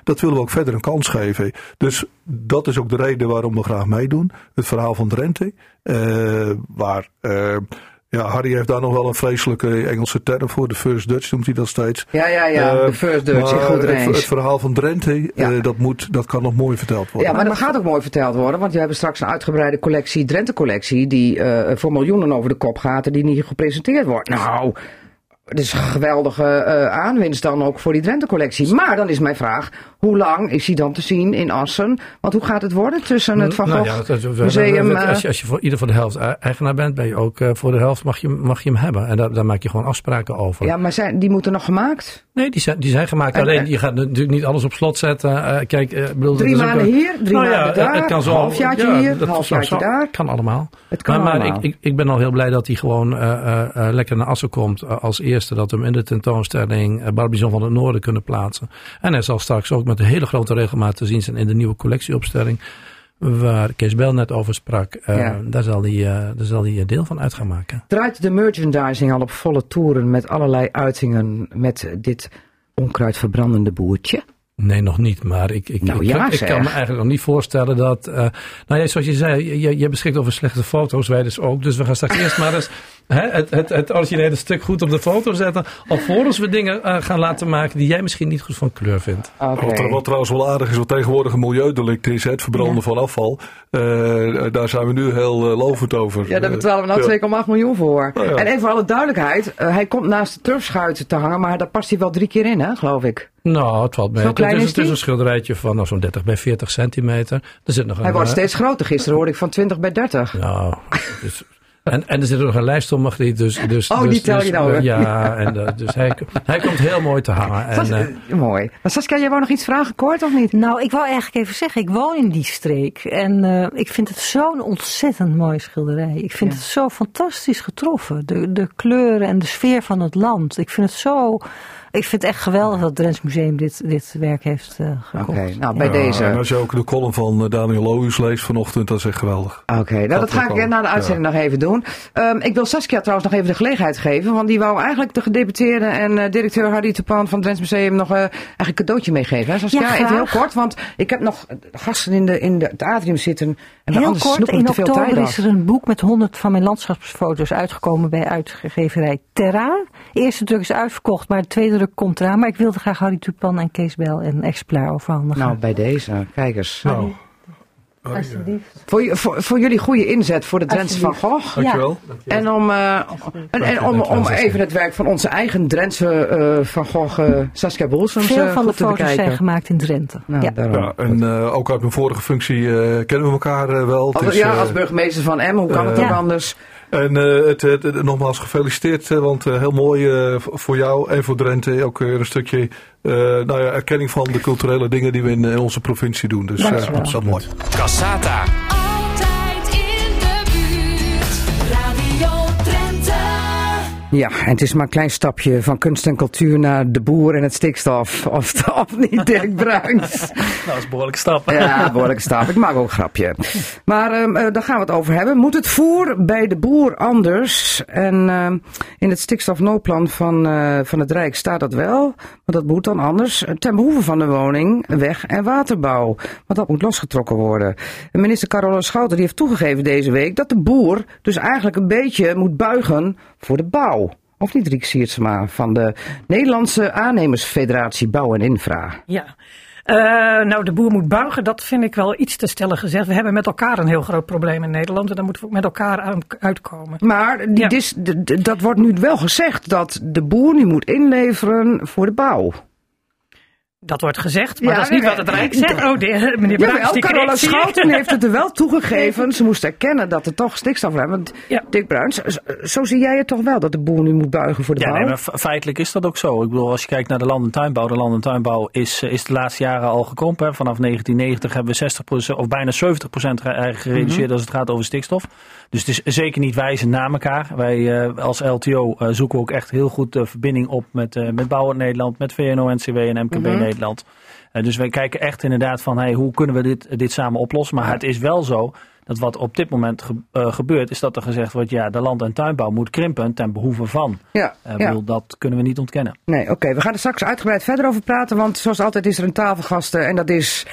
dat willen we ook verder een kans geven. Dus dat is ook de reden waarom we graag meedoen. Het verhaal van Drenthe. waar Ja, Harry heeft daar nog wel een vreselijke Engelse term voor. De First Dutch noemt hij dat steeds. Ja, ja, ja. Eh, de first Dutch maar goed het, het verhaal van Drenthe, Ja. eh, dat, moet, dat kan nog mooi verteld worden. Ja, maar dat gaat ook mooi verteld worden, want we hebben straks een uitgebreide collectie, Drenthe-collectie, die eh, voor miljoenen over de kop gaat en die niet gepresenteerd wordt. Nou, het is een geweldige eh, aanwinst dan ook voor die Drenthe-collectie. Maar dan is mijn vraag, hoe lang is hij dan te zien in Assen? Want hoe gaat het worden tussen het Van Nou Gogh ja, dat- dat- Museum? dat- eh, als, je, als je voor ieder voor de helft e- eigenaar bent, ben je ook eh, voor de helft mag je, mag je hem hebben. En daar, daar maak je gewoon afspraken over. ja, maar zijn, die moeten nog gemaakt? Nee, die zijn, die zijn gemaakt. En- Alleen en- je gaat natuurlijk niet alles op slot zetten. Eh, kijk, eh, bedoel, Drie ook maanden hier, drie Nou ja, maanden daar, het kan zo, halfjaartje ja, hier, halfjaartje daar. Kan allemaal. Het kan maar maar allemaal. ik, ik, ik ben al heel blij dat hij gewoon eh, eh, eh, lekker naar Assen komt eh, als eerste. Dat we hem in de tentoonstelling uh, Barbizon van het Noorden kunnen plaatsen. En hij zal straks ook met een hele grote regelmaat te zien zijn in de nieuwe collectieopstelling. Waar Kees Bel net over sprak. Eh, Ja. Daar zal hij, eh, daar zal hij deel van uit gaan maken. Draait de merchandising al op volle toeren met allerlei uitingen met dit onkruidverbrandende boertje? Nee, nog niet. Maar ik, ik, Nou ik, ja, ik zeg. kan me eigenlijk nog niet voorstellen dat. eh, nou ja, zoals je zei, je, je beschikt over slechte foto's, wij dus ook. Dus we gaan straks <laughs> eerst maar eens hè, het, het, het originele stuk goed op de foto zetten. Alvorens we dingen eh, gaan laten maken die jij misschien niet goed van kleur vindt. Oké. Wat, wat trouwens wel aardig is, wat tegenwoordig een milieudelict is, hè, het verbranden Ja. van afval. Eh, daar zijn we nu heel eh, lovend over. Ja, daar betalen we nou Ja. 2,8 miljoen voor. Nou ja. En even voor alle duidelijkheid, eh, hij komt naast de turfschuit te hangen, maar daar past hij wel drie keer in, hè, geloof ik. Nou, het valt mee. Zo Het klein is, is het is een schilderijtje van nou, zo'n 30 bij 40 centimeter. Er zit nog een, Hij wordt eh, steeds groter. Gisteren hoorde ik van 20 bij 30. Nou, dus, en, en er zit ook nog een lijst om, Margriet. Dus, dus, Oh, dus, die tel dus, je nou weer. Ja, en, eh, dus hij, hij komt heel mooi te hangen. En, Sas- eh, eh, mooi. Maar Saskia, jij wou nog iets vragen, kort of niet? Nou, ik wou eigenlijk even zeggen, ik woon in die streek. En eh, ik vind het zo'n ontzettend mooie schilderij. Ik vind Ja. het zo fantastisch getroffen. De, de kleuren en de sfeer van het land. Ik vind het zo... Ik vind het echt geweldig dat het Drents Museum dit, dit werk heeft eh gekocht. Oké, nou bij Ja, deze. En als je ook de column van Daniel Lohuis leest vanochtend, dat is echt geweldig. Oké, nou dat ga ik na de uitzending nog even doen. Ehm, ik wil Saskia trouwens nog even de gelegenheid geven. Want die wou eigenlijk de gedeputeerde en eh, directeur Harry Tupan van het Drents Museum nog eh, eigenlijk een cadeautje meegeven. Hè? Saskia, Ja, even heel kort. Want ik heb nog gasten in, de, in de, het atrium zitten. En Heel anders kort, in te veel oktober tijd is er een boek met 100 van mijn landschapsfoto's uitgekomen bij uitgeverij Terra. De eerste druk is uitverkocht, maar de tweede druk komt eraan. Maar ik wilde graag Harry Tupan en Kees Bel een exemplaar overhandigen. Nou, bij deze. Kijk eens. Alsjeblieft. Voor, je- voor, voor jullie goede inzet voor de Drentse van Gogh. dankjewel. En om, eh, en, en om, om even het werk van onze eigen Drentse eh, Van Gogh, eh, Saskia Boelsums, Veel van de foto's bekijken. zijn gemaakt in Drenthe. Nou, ja. en eh, ook uit mijn vorige functie eh, kennen we elkaar eh, wel. Als, is, ja, als burgemeester van Emmen, hoe kan het ook Ja. anders? En eh, het, het- het- nogmaals gefeliciteerd, eh, want eh, heel mooi voor jou en voor Drenthe. Ook weer een stukje eh, nou ja, erkenning van de culturele dingen die we in, onze provincie doen. Dus eh, dat is wel mooi. Cassata. Ja, en het is maar een klein stapje van kunst en cultuur naar de boer en het stikstof. Of, of <laughs> niet, Dirk Bruins? Nou, dat is een behoorlijke stap. Ja, behoorlijke stap. Ik maak ook een grapje. Maar eh, daar gaan we het over hebben. Moet het voer bij de boer anders? En ehm, in het stikstofnoodplan van, eh, van het Rijk staat dat wel. Maar dat moet dan anders. Ten behoeve van de woning, weg- en waterbouw. Want dat moet losgetrokken worden. En minister Carola Schouten die heeft toegegeven deze week dat de boer dus eigenlijk een beetje moet buigen voor de bouw. Of niet, Riek Siertsma van de Nederlandse Aannemersfederatie Bouw en Infra. Ja. Eh, nou, de boer moet buigen, dat vind ik wel iets te stellig gezegd. We hebben met elkaar een heel groot probleem in Nederland en daar moeten we ook met elkaar aan, uitkomen. Maar die Ja. dis- dat wordt nu wel gezegd dat de boer nu moet inleveren voor de bouw. Dat wordt gezegd, maar Ja, dat is niet nee, wat het Rijk zegt. Oh, de, meneer Bruins, Jawel, die Carola. Schouten heeft het er wel toegegeven. Ze moest erkennen dat er toch stikstof is. Want Ja. Dick Bruins, zo, zo zie jij het toch wel dat de boer nu moet buigen voor de Ja, bouw? nee, maar fe- feitelijk is dat ook zo. Ik bedoel, als je kijkt naar de land- en tuinbouw. De land- en tuinbouw is, eh, is de laatste jaren al gekrompen. hè. Vanaf 1990 hebben we 60% of bijna 70% ge- eh, gereduceerd Mhm. als het gaat over stikstof. Dus het is zeker niet wijzend naar elkaar. Wij eh, als LTO eh, zoeken ook echt heel goed de verbinding op met, eh met Bouwend Nederland, met VNO-NCW en MKB Mhm. Nederland. Dus wij kijken echt inderdaad van hey, hoe kunnen we dit, dit samen oplossen. Maar het is wel zo dat wat op dit moment ge- gebeurt, is dat er gezegd wordt, ja, de land- en tuinbouw moet krimpen ten behoeve van. Ja, ik ja. bedoel, dat kunnen we niet ontkennen. Nee, oké. We gaan er straks uitgebreid verder over praten. Want zoals altijd is er een tafelgasten. En dat is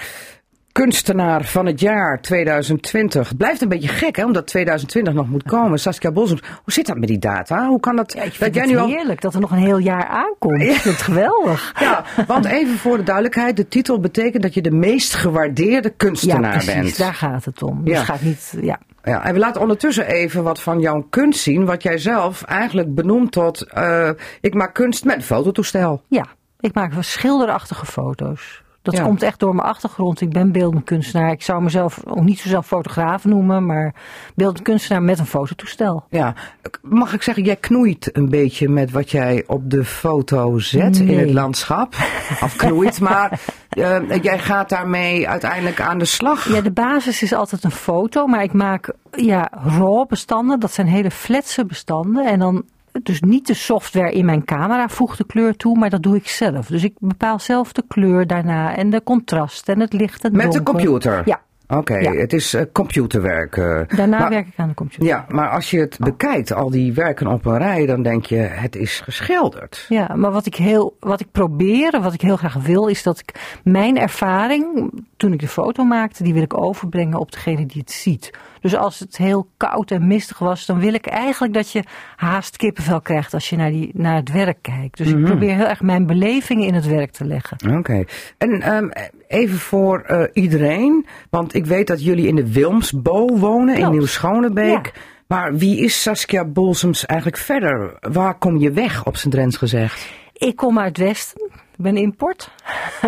kunstenaar van het jaar 2020. Het blijft een beetje gek, hè, omdat 2020 nog moet komen. Saskia Bosums, hoe zit dat met die data? Hoe kan dat? Ja, ik dat vind jij het nu al. heerlijk dat er nog een heel jaar aankomt. Ik vind het <laughs> geweldig. Ja, want even voor de duidelijkheid: de titel betekent dat je de meest gewaardeerde Ja, kunstenaar precies. bent. Daar gaat het om. Dus Ja. gaat niet, ja. Ja, en we laten ondertussen even wat van jouw kunst zien, wat jij zelf eigenlijk benoemt tot: eh, ik maak kunst met een fototoestel. ja, ik maak schilderachtige foto's. Dat Ja. komt echt door mijn achtergrond. Ik ben beeldend kunstenaar. Ik zou mezelf ook niet zozelf fotograaf noemen, maar beeldend kunstenaar met een fototoestel. Ja, mag ik zeggen, jij knoeit een beetje met wat jij op de foto zet in het landschap. Of knoeit, maar <laughs> eh, jij gaat daarmee uiteindelijk aan de slag. Ja, de basis is altijd een foto, maar ik maak ja, raw bestanden. Dat zijn hele flatse bestanden. En dan dus niet de software in mijn camera voegt de kleur toe, maar dat doe ik zelf. Dus ik bepaal zelf de kleur daarna en de contrast en het licht en Met de computer? Ja, Oké, Ja. het is eh, computerwerk. eh. daarna Maar- werk ik aan de computer. Ja, maar als je het bekijkt, al die werken op een rij, dan denk je, het is geschilderd. Ja, maar wat ik, heel, wat ik probeer, en wat ik heel graag wil, is dat ik mijn ervaring, toen ik de foto maakte, die wil ik overbrengen op degene die het ziet. Dus als het heel koud en mistig was, dan wil ik eigenlijk dat je haast kippenvel krijgt als je naar, die, naar het werk kijkt. Dus ik probeer heel erg mijn beleving in het werk te leggen. Oké. En ehm, even voor eh, iedereen, want ik weet dat jullie in de Wilmsbo wonen, in. Nieuw-Schonebeek. Ja. Maar wie is Saskia Bolsems eigenlijk verder? Waar kom je weg, op zijn Drents gezegd? Ik kom uit Westen, ik ben import.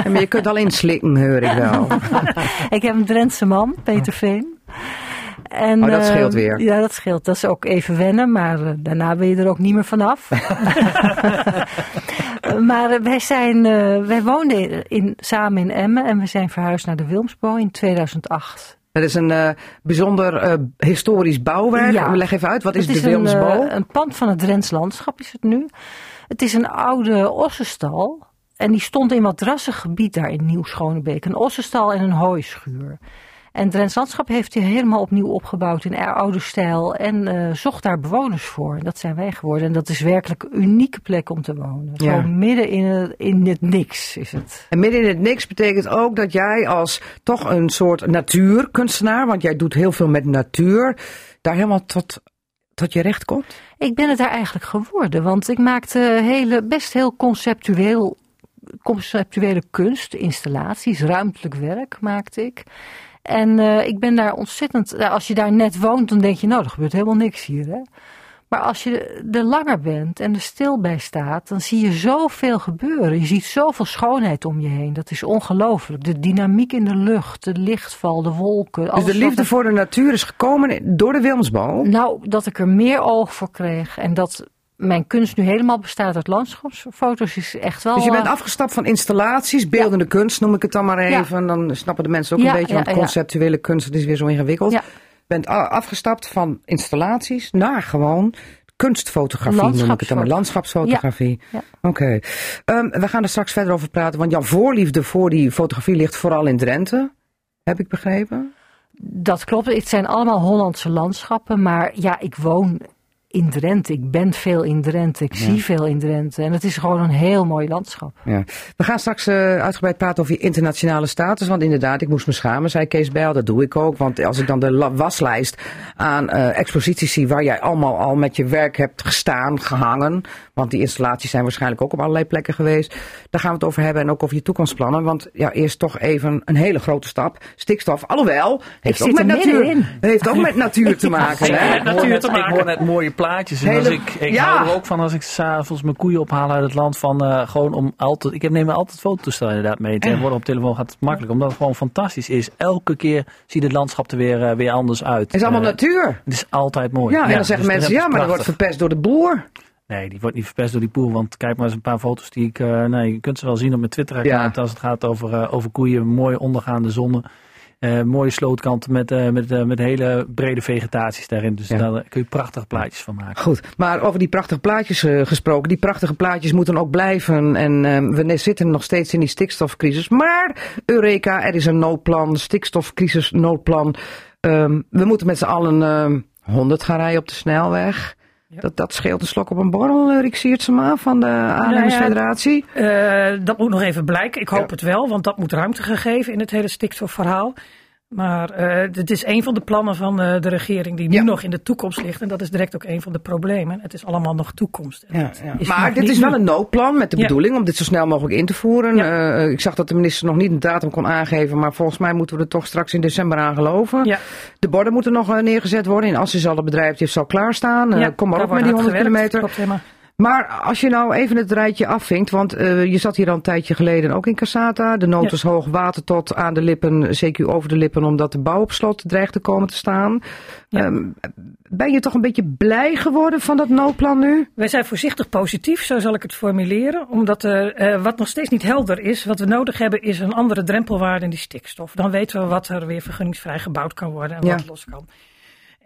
Ja, maar je kunt alleen slikken, hoor ik wel. <laughs> Ik heb een Drentse man, Peter Veen. En, Oh, dat eh, scheelt weer. Ja, dat scheelt. Dat is ook even wennen, maar eh, daarna ben je er ook niet meer vanaf. <laughs> <laughs> maar eh, wij, zijn, eh, wij woonden in, samen in Emmen en we zijn verhuisd naar de Wilmsbo in 2008. Dat is een bijzonder historisch bouwwerk. Ja. Leg even uit, wat is de Wilmsbo? Een, eh, een pand van het Drents landschap is het nu. Het is een oude ossenstal. En die stond in wat drassig gebied daar in Nieuw-Schonebeek. Een ossenstal en een hooischuur. En Drents landschap heeft hij helemaal opnieuw opgebouwd in oude stijl. En eh, zocht daar bewoners voor. Dat zijn wij geworden. En dat is werkelijk een unieke plek om te wonen. Ja. Gewoon midden in het, in het niks is het. En midden in het niks betekent ook dat jij als toch een soort natuurkunstenaar, want jij doet heel veel met natuur, daar helemaal tot, tot je recht komt. Ik ben het daar eigenlijk geworden, want ik maakte hele, best heel conceptueel, conceptuele kunst, installaties, ruimtelijk werk maakte ik. En eh, ik ben daar ontzettend, nou, als je daar net woont, dan denk je, nou, er gebeurt helemaal niks hier. Hè? Maar als je er langer bent en er stil bij staat, dan zie je zoveel gebeuren. Je ziet zoveel schoonheid om je heen. Dat is ongelooflijk. De dynamiek in de lucht, de lichtval, de wolken. Dus de liefde er- voor de natuur is gekomen door de Wilmsbo. nou, dat ik er meer oog voor kreeg en dat mijn kunst nu helemaal bestaat uit landschapsfoto's is echt wel... Dus je bent eh, afgestapt van installaties, beeldende kunst noem ik het dan maar Ja. even. Dan snappen de mensen ook Ja, een beetje, want conceptuele kunst dat is weer zo ingewikkeld. Ja. bent afgestapt van installaties naar gewoon kunstfotografie noem ik het dan maar. Landschapsfotografie. Ja, Oké. Ehm, we gaan er straks verder over praten, want jouw voorliefde voor die fotografie ligt vooral in Drenthe. Heb ik begrepen? Dat klopt, het zijn allemaal Hollandse landschappen, maar ja, ik woon in Drenthe. Ik ben veel in Drenthe, ik zie veel in Drenthe en het is gewoon een heel mooi landschap. Ja. We gaan straks eh, uitgebreid praten over je internationale status. Want inderdaad, ik moest me schamen, zei Kees Bijl. Dat doe ik ook. Want als ik dan de waslijst aan eh, exposities zie waar jij allemaal al met je werk hebt gestaan, gehangen. Want die installaties zijn waarschijnlijk ook op allerlei plekken geweest. Daar gaan we het over hebben en ook over je toekomstplannen. Want ja, eerst toch even een hele grote stap. Stikstof, alhoewel, heeft ook zit met natuur, heeft ook met natuur te <laughs> maken. Ik Hè? hoor natuur te Ik maken. hoor net mooie plaatjes. En Hele- als ik ik Ja. hou er ook van als ik s'avonds mijn koeien ophaal uit het land. Van eh, gewoon om altijd. Ik heb, neem altijd fototoestel inderdaad mee. Tegenwoordig op telefoon gaat het makkelijk. Omdat het gewoon fantastisch is. Elke keer ziet het landschap er weer, eh, weer anders uit. Het is allemaal Eh, natuur. Het is altijd mooi. Ja, en dan zeggen dus mensen, dat ja, maar dat wordt verpest door de boer. Nee, die wordt niet verpest door die poel. Want kijk maar eens een paar foto's die ik... nee, je kunt ze wel zien op mijn Twitter-account. Ja. Als het gaat over, over koeien. Mooi ondergaande zonnen. Eh, mooie slootkanten met, eh, met, eh, met hele brede vegetaties daarin. Dus Ja. daar kun je prachtige plaatjes van maken. Goed, maar over die prachtige plaatjes gesproken. Die prachtige plaatjes moeten ook blijven. En we zitten nog steeds in die stikstofcrisis. Maar, Eureka, er is een noodplan. Stikstofcrisis, noodplan. Ehm, we moeten met z'n allen ehm 100 gaan rijden op de snelweg. Dat, dat scheelt een slok op een borrel, eh, Rick Siertsema van de aannemersfederatie. Eh, dat moet nog even blijken. Ik hoop Ja. het wel, want dat moet ruimte gegeven in het hele stikstofverhaal. Maar eh dit is een van de plannen van eh, de regering die nu Ja. nog in de toekomst ligt. En dat is direct ook een van de problemen. Het is allemaal nog toekomst. Ja, het ja. is Maar dit is wel een noodplan met de Ja. bedoeling om dit zo snel mogelijk in te voeren. Ja. Eh, ik zag dat de minister nog niet een datum kon aangeven, maar volgens mij moeten we er toch straks in december aan geloven. Ja. De borden moeten nog neergezet worden. In Assen zal het bedrijf zal klaarstaan. Eh, Ja, kom maar op met die 100 hard gewerkt. kilometer. Maar als je nou even het rijtje afvinkt, want eh, je zat hier al een tijdje geleden ook in Casata. De nood Ja. is hoog, water tot aan de lippen, CQ over de lippen, omdat de bouw op slot dreigt te komen te staan. Ja. Ehm, ben je toch een beetje blij geworden van dat noodplan nu? Wij zijn voorzichtig positief, zo zal ik het formuleren. Omdat er, eh, wat nog steeds niet helder is, wat we nodig hebben, is een andere drempelwaarde in die stikstof. Dan weten we wat er weer vergunningsvrij gebouwd kan worden en Ja. wat los kan.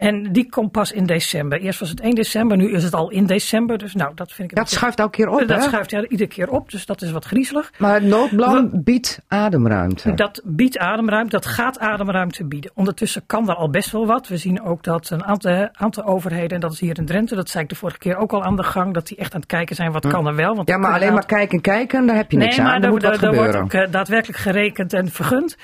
En die komt pas in december. Eerst was het 1 december, nu is het al in december. Dus nou, dat vind ik Dat beetje- schuift elke keer op, dat hè? schuift ja, iedere keer op, dus dat is wat griezelig. Maar het noodplan biedt ademruimte. Dat biedt ademruimte, dat gaat ademruimte bieden. Ondertussen kan er al best wel wat. We zien ook dat een aantal, aantal overheden, en dat is hier in Drenthe, dat zei ik de vorige keer ook al aan de gang, dat die echt aan het kijken zijn wat kan er wel. Want Ja, maar alleen een maar kijken, kijken, daar heb je niks nee, maar aan. Moet wat er- er wordt ook eh, daadwerkelijk gerekend en vergund.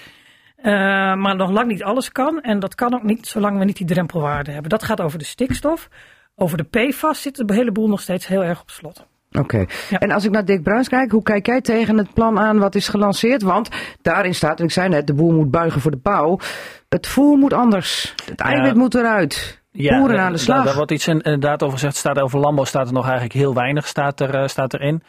Eh, maar nog lang niet alles kan. En dat kan ook niet zolang we niet die drempelwaarde hebben. Dat gaat over de stikstof. Over de PFAS zit de hele boel nog steeds heel erg op slot. Oké. Ja. En als ik naar Dick Bruins kijk, hoe kijk jij tegen het plan aan wat is gelanceerd? Want daarin staat, en ik zei net, de boer moet buigen voor de pauw. Het voer moet anders. Het eiwit moet eruit. Boeren daar- aan de Daar, slag. daar wordt iets in- inderdaad over gezegd. Staat over landbouw staat er nog eigenlijk heel weinig staat er, eh, staat erin.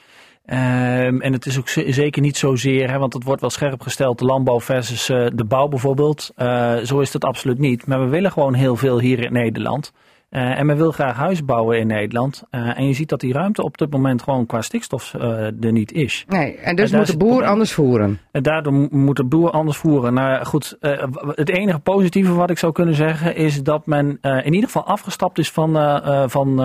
Ehm, en het is ook ze- zeker niet zozeer, hè, want het wordt wel scherp gesteld, de landbouw versus eh, de bouw bijvoorbeeld. Eh, zo is het absoluut niet. Maar we willen gewoon heel veel hier in Nederland. Eh, en men wil graag huis bouwen in Nederland. Eh, en je ziet dat die ruimte op dit moment gewoon qua stikstof eh, er niet is. Nee, en dus En moet de boer anders voeren. En daardoor mo- moet de boer anders voeren. Nou goed, het enige positieve wat ik zou kunnen zeggen is dat men in ieder geval afgestapt is van, van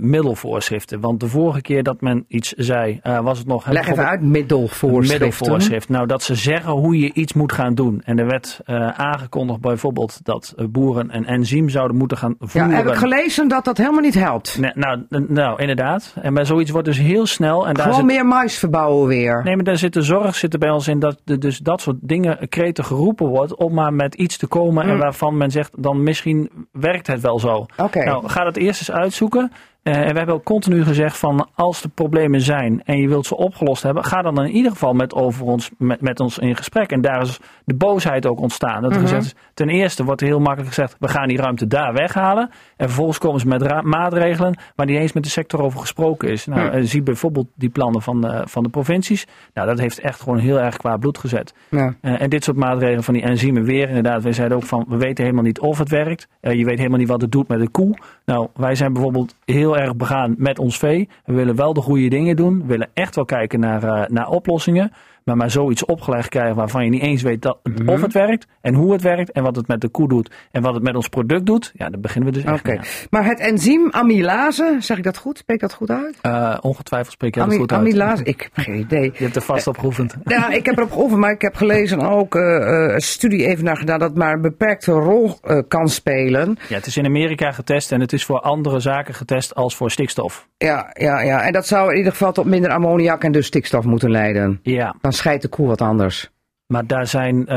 middelvoorschriften. Want de vorige keer dat men iets zei, was het nog... Leg even uit, middelvoorschriften. Middelvoorschrift. Nou, dat ze zeggen hoe je iets moet gaan doen. En er werd aangekondigd bijvoorbeeld dat boeren een enzym zouden moeten gaan Ja, heb ik gelezen dat dat helemaal niet helpt. Nee, nou, nou, inderdaad. En bij zoiets wordt dus heel snel... En daar Gewoon zit, meer mais verbouwen weer. Nee, maar daar zit de zorg zit er bij ons in dat dus dat soort dingen kreten geroepen wordt om maar met iets te komen en waarvan men zegt dan misschien werkt het wel zo. Mm. Oké. Nou, ga dat eerst eens uitzoeken. Eh, en we hebben ook continu gezegd van als er problemen zijn en je wilt ze opgelost hebben, ga dan in ieder geval met, over ons, met, met ons in gesprek. En daar is de boosheid ook ontstaan. Dat Mhm. gezegd is, ten eerste wordt er heel makkelijk gezegd, we gaan die ruimte daar weghalen. En vervolgens komen ze met maatregelen waar niet eens met de sector over gesproken is. Nou, eh, zie bijvoorbeeld die plannen van de, van de provincies. Nou, dat heeft echt gewoon heel erg qua bloed gezet. Ja. Eh, en dit soort maatregelen van die enzymen weer. Inderdaad, wij zeiden ook van, we weten helemaal niet of het werkt. Je weet helemaal niet wat het doet met de koe. Nou, wij zijn bijvoorbeeld heel erg begaan met ons vee. We willen wel de goede dingen doen. We willen echt wel kijken naar, eh, naar oplossingen. Maar maar zoiets opgelegd krijgen waarvan je niet eens weet dat, Mhm. of het werkt. En hoe het werkt. En wat het met de koe doet. En wat het met ons product doet. Ja, daar beginnen we dus echt. Maar het enzym amylase, zeg ik dat goed? Spreek ik dat goed uit? Eh, ongetwijfeld spreek je dat Ami- goed uit. amylase, ik heb geen idee. <laughs> Je hebt er vast op geoefend. Ja, ik heb erop geoefend, maar ik heb gelezen ook eh, eh, een studie even naar gedaan dat maar een beperkte rol eh, kan spelen. Ja, het is in Amerika getest. En het is voor andere zaken getest als voor stikstof. Ja, ja, ja. En dat zou in ieder geval tot minder ammoniak en dus stikstof moeten leiden. Ja, Dan scheidt de koe wat anders. maar daar zijn. eh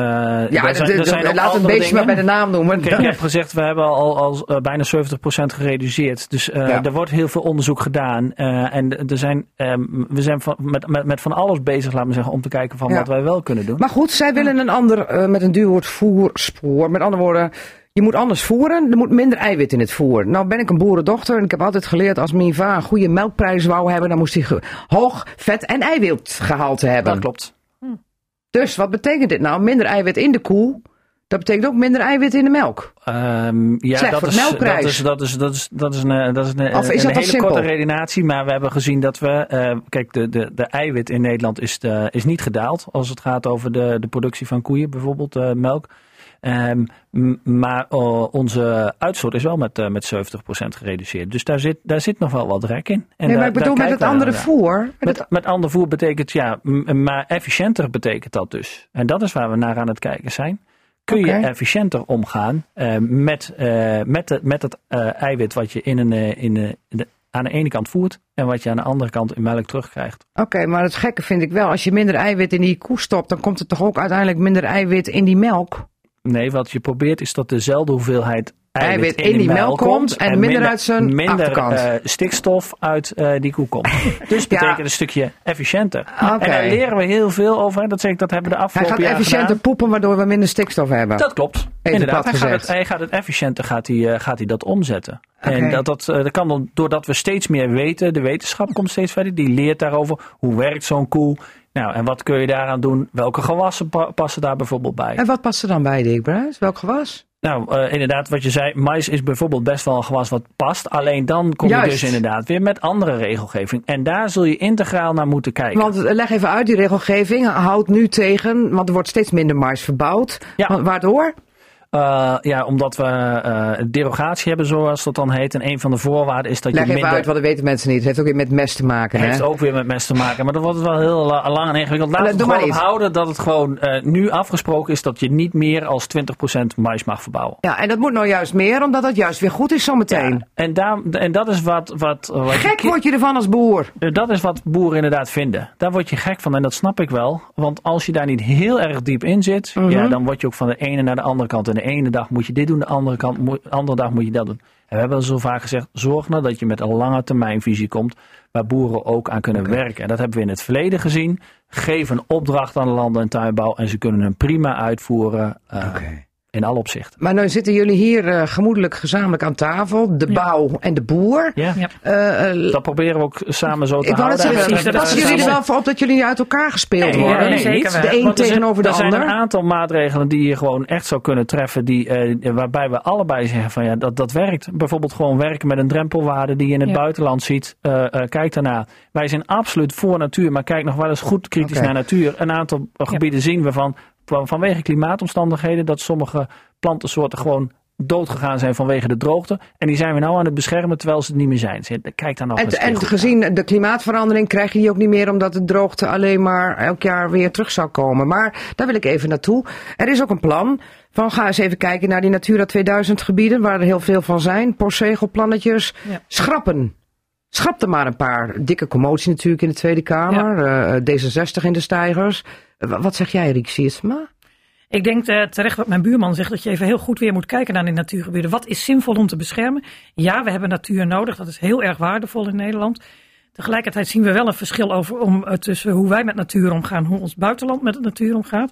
Ja, daar zijn, laat het beestje maar bij de naam noemen. Kijk, ik heb gezegd, we hebben al, al eh, bijna 70% gereduceerd. Dus eh, Ja. er wordt heel veel onderzoek gedaan. En er zijn, ehm, we zijn van, met, met, met van alles bezig, laten we zeggen, om te kijken van Ja. wat wij wel kunnen doen. Maar goed, zij willen een ander, met een duur woord, voerspoor. Met andere woorden, je moet anders voeren. Er moet minder eiwit in het voer. Nou ben ik een boerendochter en ik heb altijd geleerd... als mijn va een goede melkprijs wou hebben... dan moest hij hoog vet en eiwitgehalte hebben. dat klopt. Dus wat betekent dit nou? Minder eiwit in de koe. Dat betekent ook minder eiwit in de melk. Ehm, ja, Slecht dat is, melkprijs. dat is, dat is, dat is, dat is een, eh, dat is een, Of is een dat al hele simpel? korte redenatie. Maar we hebben gezien dat we... eh, kijk, de, de, de eiwit in Nederland is, de- is niet gedaald. Als het gaat over de, de productie van koeien, bijvoorbeeld eh, melk. Ehm, maar oh, onze uitstoot is wel met, eh, met 70% gereduceerd. Dus daar zit, daar zit nog wel wat rek in. En nee, daar- maar ik bedoel met het andere naar. voer. Met Met, ander voer betekent ja, maar efficiënter betekent dat dus. En dat is waar we naar aan het kijken zijn. kun je efficiënter omgaan eh, met, eh, met, de, met het eh, eiwit wat je in een, eh, in, de- in de, aan de ene kant voert en wat je aan de andere kant in melk terugkrijgt. Oké, maar het gekke vind ik wel, als je minder eiwit in die koe stopt, dan komt er toch ook uiteindelijk minder eiwit in die melk? Nee, wat je probeert is dat dezelfde hoeveelheid eiwit, Eiwit in die melk komt en minder uit zijn minder, achterkant. eh, stikstof uit eh, die koe komt. <laughs> Dus betekent een stukje efficiënter. En daar leren we heel veel over. hè. Dat zeg ik, dat hebben we de Hij afgelopen gaat jaar efficiënter gedaan. poepen, waardoor we minder stikstof hebben. Dat klopt. Inderdaad, hij gaat, het, hij gaat het efficiënter gaat hij, eh, gaat hij dat omzetten. En dat, dat, dat kan dan doordat we steeds meer weten. De wetenschap komt steeds verder. Die leert daarover. Hoe werkt zo'n koe? Nou, en wat kun je daaraan doen? Welke gewassen pa- passen daar bijvoorbeeld bij? En wat past er dan bij, Dick Bruis? Welk gewas? Nou, eh, inderdaad, wat je zei, mais is bijvoorbeeld best wel een gewas wat past. Alleen dan kom je dus inderdaad weer met andere regelgeving. En daar zul je integraal naar moeten kijken. Want eh, leg even uit, die regelgeving houdt nu tegen, want er wordt steeds minder mais verbouwd. Ja. Waardoor? Eh, ja, omdat we eh, derogatie hebben, zoals dat dan heet. En een van de voorwaarden is dat Leg je even minder... uit, want dat weten mensen niet. Het heeft ook weer met mest te maken. heeft hè? ook weer met mest te maken. Maar dat wordt wel heel la- lang en ingewikkeld. Laten we het gewoon houden dat het gewoon eh, nu afgesproken is dat je niet meer als 20% mais mag verbouwen. Ja, en dat moet nou juist meer, omdat dat juist weer goed is zometeen. Ja, en, daar, en dat is wat... wat, wat je Gek ki- word je ervan als boer. Eh, Dat is wat boeren inderdaad vinden. Daar word je gek van en dat snap ik wel. Want als je daar niet heel erg diep in zit, Mhm. ja, dan word je ook van de ene naar de andere kant. En de ene dag moet je dit doen, de andere, kant, moet- de andere dag moet je dat doen. En we hebben zo vaak gezegd, zorg nou dat je met een lange termijnvisie komt, waar boeren ook aan kunnen werken. En dat hebben we in het verleden gezien. Geef een opdracht aan de landbouw en tuinbouw en ze kunnen hem prima uitvoeren eh, in alle opzichten. Maar nu zitten jullie hier eh, gemoedelijk gezamenlijk aan tafel. De bouw en de boer. Ja, Ja. Eh, eh, dat proberen we ook samen zo te ik wou houden. dat is passen jullie er wel voor op dat jullie niet uit elkaar gespeeld Nee, worden? nee, zeker niet. wel. De een Want er zijn- tegenover de er zijn ander? een aantal maatregelen die je gewoon echt zou kunnen treffen, die, eh, waarbij we allebei zeggen van ja, dat, dat werkt. Bijvoorbeeld gewoon werken met een drempelwaarde die je in het Ja. buitenland ziet. Eh, eh, kijk daarna. Wij zijn absoluut voor natuur, maar kijk nog wel eens goed kritisch naar natuur. Een aantal gebieden zien we van vanwege klimaatomstandigheden dat sommige plantensoorten gewoon doodgegaan zijn vanwege de droogte. En die zijn we nou aan het beschermen terwijl ze het niet meer zijn. Ze- Kijk daar nog En, eens en gezien de klimaatverandering krijg je die ook niet meer omdat de droogte alleen maar elk jaar weer terug zou komen. Maar daar wil ik even naartoe. Er is ook een plan van ga eens even kijken naar die Natura 2000 gebieden waar er heel veel van zijn. Postzegelplannetjes. Ja. Schrappen. Schrap er maar een paar. Dikke commotie natuurlijk in de Tweede Kamer. eh, D66 in de stijgers. Eh, wa- wat zeg jij Riek Siersma? Ik denk eh, terecht wat mijn buurman zegt, dat je even heel goed weer moet kijken naar die natuurgebieden. Wat is zinvol om te beschermen? Ja, we hebben natuur nodig. Dat is heel erg waardevol in Nederland. Tegelijkertijd zien we wel een verschil over, om, eh, tussen hoe wij met natuur omgaan, hoe ons buitenland met de natuur omgaat.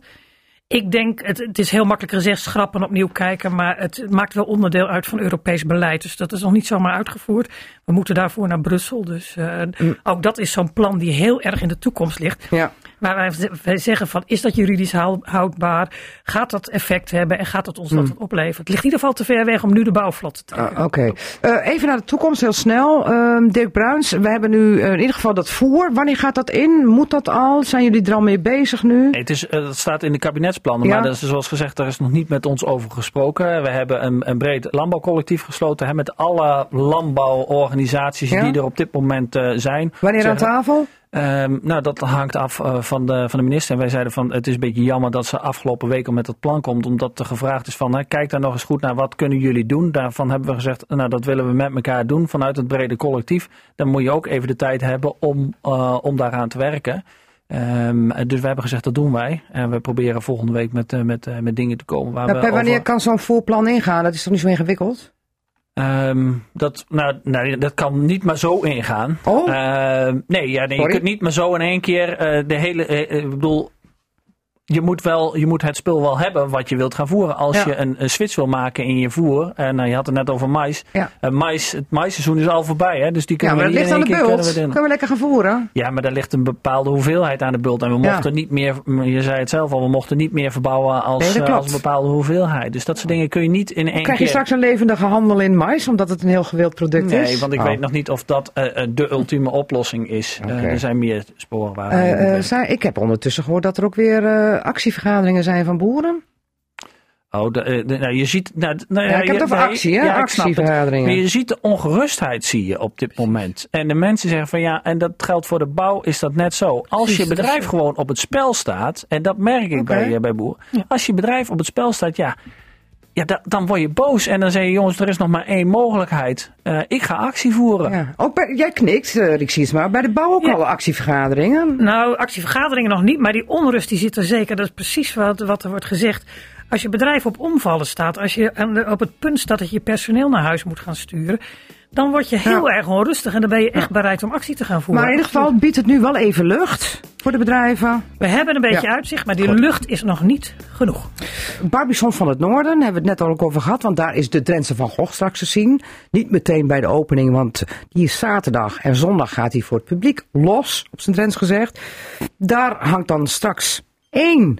Ik denk, het, het is heel makkelijk gezegd, schrappen en opnieuw kijken, maar het maakt wel onderdeel uit van Europees beleid. Dus dat is nog niet zomaar uitgevoerd. We moeten daarvoor naar Brussel. Dus eh, ook dat is zo'n plan die heel erg in de toekomst ligt. Ja. Waar wij, zeggen van, is dat juridisch hou- houdbaar? Gaat dat effect hebben en gaat dat ons dat opleveren? Het ligt in ieder geval te ver weg om nu de bouwvlot te trekken. Ah, Oké. Eh, even naar de toekomst, heel snel. Ehm, Dirk Bruins, we hebben nu eh, in ieder geval dat voer. Wanneer gaat dat in? Moet dat al? Zijn jullie er al mee bezig nu? Nee, het, is, eh, het staat in de kabinetsplannen, Ja. maar dat is, zoals gezegd, daar is nog niet met ons over gesproken. We hebben een, een breed landbouwcollectief gesloten hè, met alle landbouworganisaties Ja. die er op dit moment eh, zijn. Wanneer aan tafel? Ehm, nou, dat hangt af eh, van, de, van de minister. En wij zeiden van het is een beetje jammer dat ze afgelopen week al met dat plan komt. Omdat er gevraagd is van hè, kijk daar nog eens goed naar wat kunnen jullie doen. Daarvan hebben we gezegd nou dat willen we met elkaar doen vanuit het brede collectief. Dan moet je ook even de tijd hebben om, eh, om daaraan te werken. Ehm, dus we hebben gezegd dat doen wij. En we proberen volgende week met, eh, met, met dingen te komen. Waar Nou, we wanneer over- kan zo'n voorplan ingaan? Dat is toch niet zo ingewikkeld? Ehm, dat, nou, nee, dat kan niet maar zo ingaan. Oh. Ehm, nee, ja, nee je kunt niet maar zo in één keer eh, de hele. eh, eh, ik bedoel, je moet, wel, je moet het spul wel hebben wat je wilt gaan voeren. Als Ja. je een, een switch wil maken in je voer. En nou, je had het net over mais. Ja. Eh, mais het maïsseizoen is al voorbij, hè? Dus die Ja, kunnen maar dat we ligt aan niet de in één keer bult. kunnen we we lekker gaan voeren? Ja, maar daar ligt een bepaalde hoeveelheid aan de bult. En we Ja. mochten niet meer, je zei het zelf al, we mochten niet meer verbouwen als, Nee, eh, als een bepaalde hoeveelheid. Dus dat soort dingen kun je niet in één Krijg je keer. straks een levendige handel in mais, omdat het een heel gewild product is? Nee, want ik Oh. weet nog niet of dat eh, de ultieme oplossing is. Er zijn meer sporen waar. We ik heb ondertussen gehoord dat er ook weer actievergaderingen zijn van boeren. Oh, de, eh, de- nou, je ziet. Nou, nou, Ja, ik heb het over actie, hè? ja. Actievergaderingen. Maar je ziet de ongerustheid, zie je op dit moment. En de mensen zeggen van ja, en dat geldt voor de bouw, is dat net zo. Als je bedrijf gewoon op het spel staat, en dat merk ik bij, eh, bij Boer. Als je bedrijf op het spel staat, ja, ja da- dan word je boos. En dan zeg je jongens, er is nog maar één mogelijkheid. Eh, ik ga actie voeren. Ja. Ook bij, jij knikt, eh Rick Siesma. Bij de bouw ook Ja. al actievergaderingen. Nou, actievergaderingen nog niet, maar die onrust die zit er zeker. Dat is precies wat, wat er wordt gezegd. Als je bedrijf op omvallen staat, als je aan de- op het punt staat dat je personeel naar huis moet gaan sturen, dan word je heel erg onrustig en dan ben je echt bereid om actie te gaan voeren. Maar in ieder geval biedt het nu wel even lucht voor de bedrijven. We hebben een beetje Ja. uitzicht, maar die lucht is nog niet genoeg. Barbizon van het Noorden hebben we het net al ook over gehad. Want daar is de Drentse van Gogh straks te zien. Niet meteen bij de opening, want die is zaterdag. En zondag gaat hij voor het publiek los, op zijn Drents gezegd. Daar hangt dan straks één,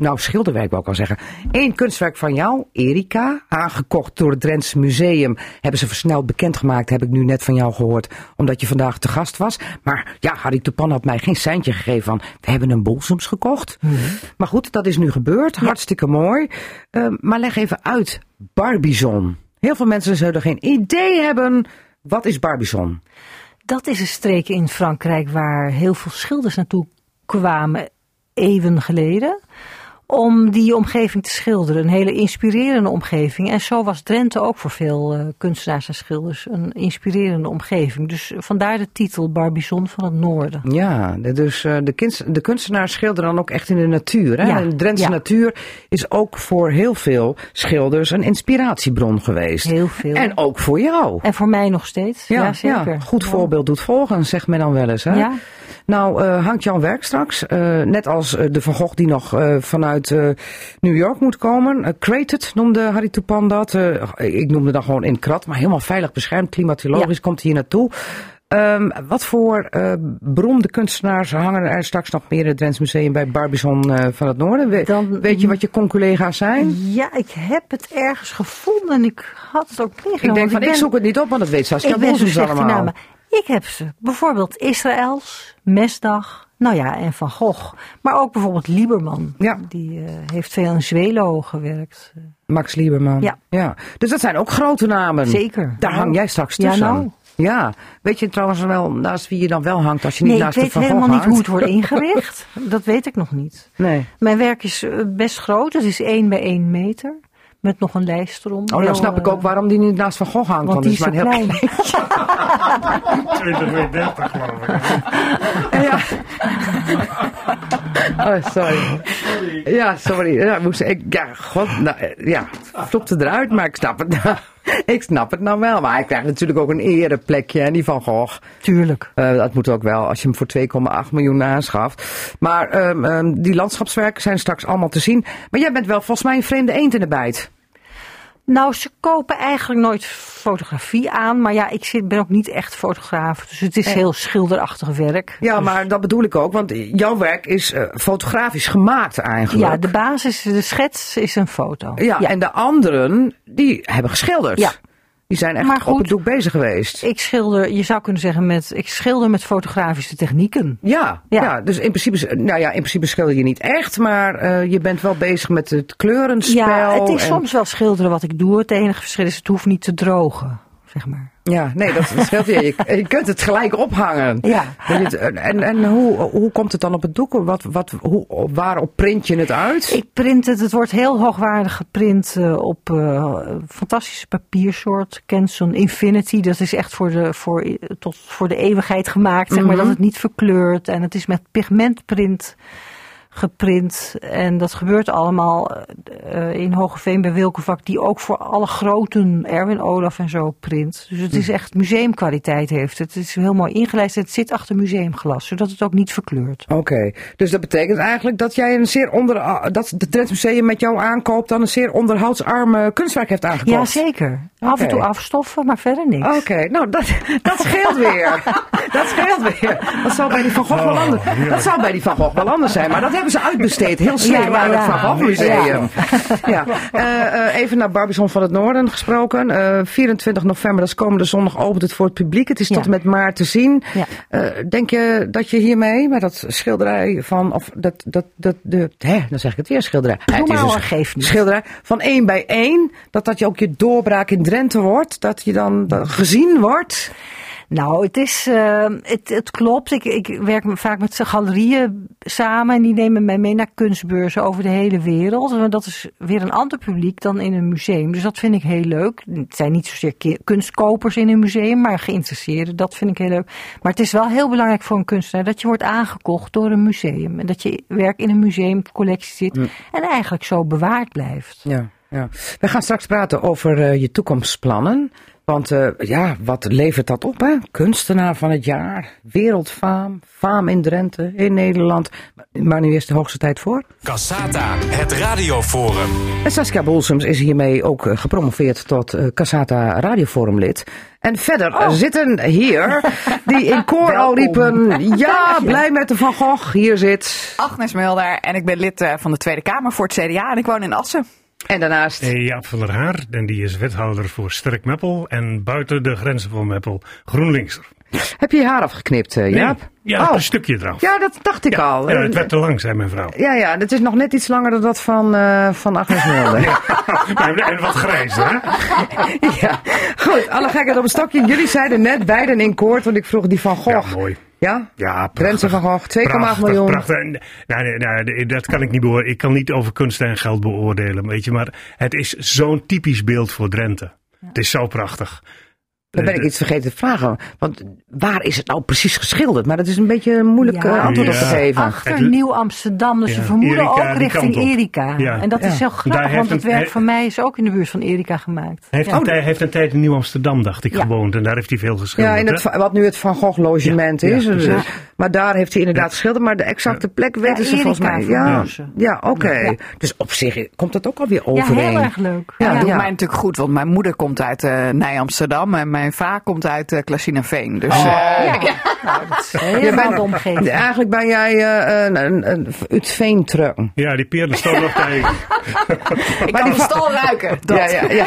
nou schilderwerk wou ik al zeggen. één kunstwerk van jou, Erika. Aangekocht door het Drentse Museum. Hebben ze versneld bekendgemaakt, heb ik nu net van jou gehoord. Omdat je vandaag te gast was. Maar ja, Harry Tupan had mij geen seintje gegeven van... we hebben een bolsems gekocht. Maar goed, dat is nu gebeurd. Hartstikke mooi. Eh, maar leg even uit, Barbizon. Heel veel mensen zullen geen idee hebben. Wat is Barbizon? Dat is een streek in Frankrijk waar heel veel schilders naartoe kwamen eeuwen geleden. Om die omgeving te schilderen. Een hele inspirerende omgeving. En zo was Drenthe ook voor veel eh, kunstenaars en schilders een inspirerende omgeving. Dus vandaar de titel Barbizon van het Noorden. Ja, dus eh, de, de kunstenaars schilderen dan ook echt in de natuur. Hè? Ja, En de Drentse ja. natuur is ook voor heel veel schilders een inspiratiebron geweest. Heel veel. En ook voor jou. En voor mij nog steeds. Ja, zeker. goed Ja. voorbeeld doet volgen, zegt men dan wel eens. Hè? Ja. Nou, eh, hangt jouw werk straks, net als de Van Gogh die nog eh, eh, New York moet komen. Eh, Crated noemde Harry Toepan dat. Eh, ik noemde dat gewoon in krat, maar helemaal veilig beschermd. Klimatologisch Ja. komt hij hier naartoe. Ehm, wat voor eh, beroemde kunstenaars hangen er straks nog meer in het Drents Museum bij Barbizon van het Noorden? We- Dan- weet je wat je conculega's zijn? Ja, ik heb het ergens gevonden en ik had het ook meegenomen. Ik denk van, ik ben- zoek het niet op, want dat weet Saskia in allemaal. Ik heb ze. Bijvoorbeeld Israëls, Mesdag, nou ja, en Van Gogh. Maar ook bijvoorbeeld Lieberman. Ja. Die eh, heeft veel in Zwelo gewerkt. Max Lieberman. Ja. Dus dat zijn ook grote namen. Zeker. Daar Nou, hang jij straks ja, tussen. nou. Ja. Weet je trouwens wel naast wie je dan wel hangt als je niet Nee, ik naast de weet Van helemaal Gogh niet hoe hangt? het wordt <laughs> ingericht. Dat weet ik nog niet. Nee. Mijn werk is eh, best groot. Het is 1 bij 1 meter. Met nog een lijst erom. Oh, dan snap ik eh, ook waarom die niet naast Van Gogh hangt. Want die is zo maar heel klein. 20 <laughs> <laughs> bij 30 geloof ik. Ja. <laughs> Oh, sorry. Ja, sorry. Ja, moest ik, ja, god, nou, eh, ja, vlopte eruit, maar ik snap het nou. <laughs> Ik snap het nou wel, maar hij krijgt natuurlijk ook een ereplekje, en die van Gogh. Tuurlijk. Eh, dat moet ook wel, als je hem voor 2,8 miljoen aanschaft. Maar ehm, ehm, die landschapswerken zijn straks allemaal te zien. Maar jij bent wel volgens mij een vreemde eend in de bijt. Nou, ze kopen eigenlijk nooit fotografie aan. Maar ja, ik zit, ben ook niet echt fotograaf. Dus het is heel schilderachtig werk. Ja, Dus- maar dat bedoel ik ook, want jouw werk is eh, fotografisch gemaakt eigenlijk. Ja, de basis, de schets is een foto. Ja, en de anderen, die hebben geschilderd. Ja. Die zijn echt Maar op het doek bezig geweest. Ik schilder, je zou kunnen zeggen, met, ik schilder met fotografische technieken. Ja, ja. Ja. dus in principe, nou ja, in principe schilder je niet echt, maar eh, je bent wel bezig met het kleurenspel. Ja, het is en- soms wel schilderen wat ik doe. Het enige verschil is, het hoeft niet te drogen, zeg maar. Ja, nee, dat, scheelt je. je. Je kunt het gelijk ophangen. Ja. En, en hoe, hoe komt het dan op het doek? Wat, wat, hoe, waarop print je het uit? Ik print het, het wordt heel hoogwaardig geprint eh, op eh, fantastische papiersoort. Canson Infinity, dat is echt voor de, voor, tot, voor de eeuwigheid gemaakt. Zeg maar Mhm. dat het niet verkleurt. En het is met pigmentprint geprint. En dat gebeurt allemaal eh, in Hogeveen bij Wilkenvak, die ook voor alle groten, Erwin Olaf en zo, print. Dus het is Mhm. echt museumkwaliteit heeft. Het is heel mooi ingelijst. Het zit achter museumglas, zodat het ook niet verkleurt. Oké, dus dat betekent eigenlijk dat jij een zeer onder, dat het Drents Museum met jou aankoopt dan een zeer onderhoudsarme kunstwerk heeft aangekocht. Ja, zeker. Af en toe afstoffen, maar verder niks. Oké, nou dat, <laughs> <laughs> dat scheelt weer. dat scheelt weer. Dat zou bij die Van Gogh wel anders, dat zou bij die Van Gogh wel anders zijn, maar dat hebben ze uitbesteed. Heel slim Ja, aan het. Van Gogh Museum. Ja. Eh, eh, even naar Barbizon van het Noorden gesproken. Eh, 24 november, dat is komende zondag, opent het voor het publiek. Het is tot en met maart te zien. Eh, denk je dat je hiermee, met dat schilderij van, of dat, dat, dat, de, hè, dan zeg ik het weer, schilderij. Het is een niet. schilderij van één bij één, dat dat je ook je doorbraak in Drenthe wordt, dat je dan gezien wordt. Nou, het is, eh, het, het klopt. Ik, ik werk vaak met galerieën samen en die nemen mij mee naar kunstbeurzen over de hele wereld. En dat is weer een ander publiek dan in een museum. Dus dat vind ik heel leuk. Het zijn niet zozeer kunstkopers in een museum, maar geïnteresseerden. Dat vind ik heel leuk. Maar het is wel heel belangrijk voor een kunstenaar dat je wordt aangekocht door een museum. En dat je werk in een museumcollectie zit en eigenlijk zo bewaard blijft. Ja, ja. We gaan straks praten over eh, je toekomstplannen. Want eh, ja, wat levert dat op, hè? Kunstenaar van het jaar, wereldfaam, faam in Drenthe, in Nederland. Maar nu is de hoogste tijd voor. Cassata, het radioforum. En Saskia Bolsums is hiermee ook eh, gepromoveerd tot eh Casata Radioforumlid. En verder eh, zitten hier, <laughs> die in koor al riepen, ja, blij met de Van Gogh, hier zit. Agnes Mulder en ik ben lid eh, van de Tweede Kamer voor het CDA en ik woon in Assen. En daarnaast, Jaap van der Haar, en die is wethouder voor Sterk Meppel en buiten de grenzen van Meppel GroenLinkser. Heb je je haar afgeknipt, eh, Jaap? Nee, ja, Oh. een stukje eraf. Ja, dat dacht ik al. Ja, het werd te lang, zei mijn vrouw. Ja, ja, het is nog net iets langer dan dat van, eh van Agnes Mulder. <laughs> En, en wat grijs, hè? <laughs> ja, goed, alle gekheid op een stokje. Jullie zeiden net beiden in koord, want ik vroeg die van Gogh. Ja, mooi. Ja? Ja, prachtig. Van Gogh, 2,8 Prachtig, miljoen. Prachtig. Nou, nee, nou, nee, dat kan ik niet beoordelen. Ik kan niet over kunst en geld beoordelen, weet je. Maar het is zo'n typisch beeld voor Drenthe. Het is zo prachtig. Dan ben ik Eh, iets vergeten te vragen. Want waar is het nou precies geschilderd? Maar dat is een beetje een moeilijk Ja. eh, antwoord op te Ja. geven. Achter Het- Nieuw Amsterdam, dus Ja, ze vermoeden Erika, ook richting. Erika. Ja. En dat is Ja. heel grappig, want het werk hij- van mij is ook in de buurt van Erika gemaakt. Hij heeft, Ja. een tijd, heeft een tijd in Nieuw Amsterdam, dacht ik, Ja. gewoond. En daar heeft hij veel geschilderd. Ja, in het, wat nu het Van Gogh logement Ja, is. ja, Dus, precies. Maar daar heeft hij inderdaad geschilderd. Maar de exacte plek weten ze volgens mij. Ja, ja oké. Ja. Dus op zich komt dat ook alweer Ja, overeen. heel erg leuk. Ja, Ja, dat doet ja. mij natuurlijk goed, want mijn moeder komt uit eh Nij-Amsterdam en mijn vader komt uit uh, Veen. Dus Oh. eh, Ja. Nou, dat is heel omgeving. Eigenlijk ben jij eh, een, een, een, uit Veentruck. Ja, die Peer de stad nog <laughs> tegen. ik Maar kan die de va- stal ruiken. Dat. Ja, ja, ja.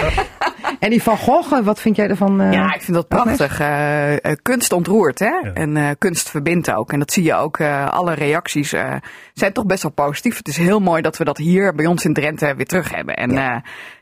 En die Van Gogh, eh, wat vind jij ervan? eh? Ja, ik vind dat prachtig. Eh, eh, kunst ontroert, hè? Ja. En eh, kunst verbindt ook. En dat zie je ook. eh, alle reacties eh, zijn toch best wel positief. Het is heel mooi dat we dat hier bij ons in Drenthe weer terug hebben. En eh,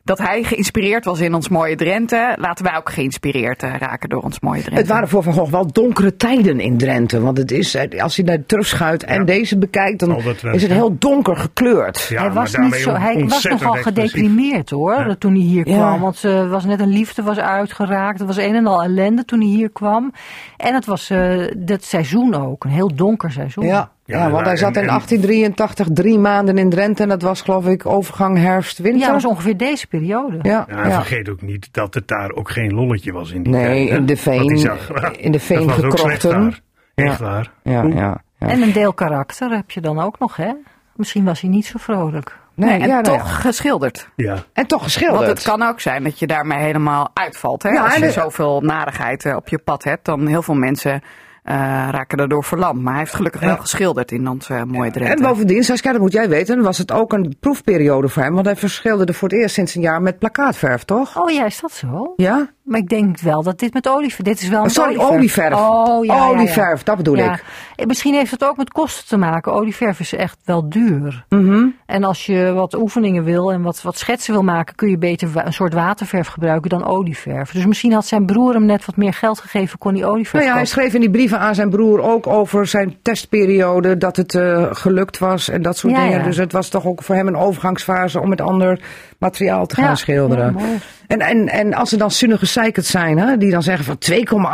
dat hij geïnspireerd was in ons mooie Drenthe, laten wij ook geïnspireerd eh, raken door ons mooie Drenthe. Het waren voor Van Gogh wel donkere tijden in Drenthe. Want het is, eh, als je naar de terugschuit en Ja. deze bekijkt, dan wel, is het heel donker gekleurd. Ja, hij was, niet zo, hij was nogal gedeprimeerd hoor, Ja. toen hij hier Ja. kwam. Want ze was net een liefde was uitgeraakt. Het was een en al ellende toen hij hier kwam. En het was eh dat seizoen ook, een heel donker seizoen. Ja, ja, Ja, want hij en- zat in en- 1883 drie maanden in Drenthe. En dat was geloof ik overgang herfst-winter. Ja, dat was ongeveer deze periode. Ja, Ja, vergeet ook niet dat het daar ook geen lolletje was in die Nee, tijd. hè? in de veen- hij zag. in <laughs> de veen gekrochten. daar. Echt waar. ja, ja, ja. En een deel karakter heb je dan ook nog, hè? Misschien was hij niet zo vrolijk. Nee, Nee, en ja, nou toch ja. geschilderd. Ja. En toch geschilderd. Want het kan ook zijn dat je daarmee helemaal uitvalt. Hè? Ja, Als je zoveel narigheid eh, op je pad hebt, dan heel veel mensen raken daardoor verlamd. Maar hij heeft gelukkig wel geschilderd in ons eh, mooie Drenthe. En bovendien, Saskia, dat moet jij weten, was het ook een proefperiode voor hem. Want hij verschilderde voor het eerst sinds een jaar met plakkaatverf, toch? Oh ja, is dat zo? Ja? Maar ik denk wel dat dit met olieverf... Dit is wel Oh, met sorry, olieverf. Oh, ja. Olieverf, dat bedoel ik. Eh, Misschien heeft het ook met kosten te maken. Olieverf is echt wel duur. Mhm. En als je wat oefeningen wil en wat, wat schetsen wil maken, kun je beter een soort waterverf gebruiken dan olieverf. Dus misschien had zijn broer hem net wat meer geld gegeven, kon hij olieverf Nou ja, hij schreef in die brieven aan zijn broer ook over zijn testperiode, dat het eh, gelukt was en dat soort Ja, dingen. Dus het was toch ook voor hem een overgangsfase om met ander materiaal te gaan Ja, schilderen. ja, en, en, en als er dan zinnig gezeikerd zijn, hè, die dan zeggen van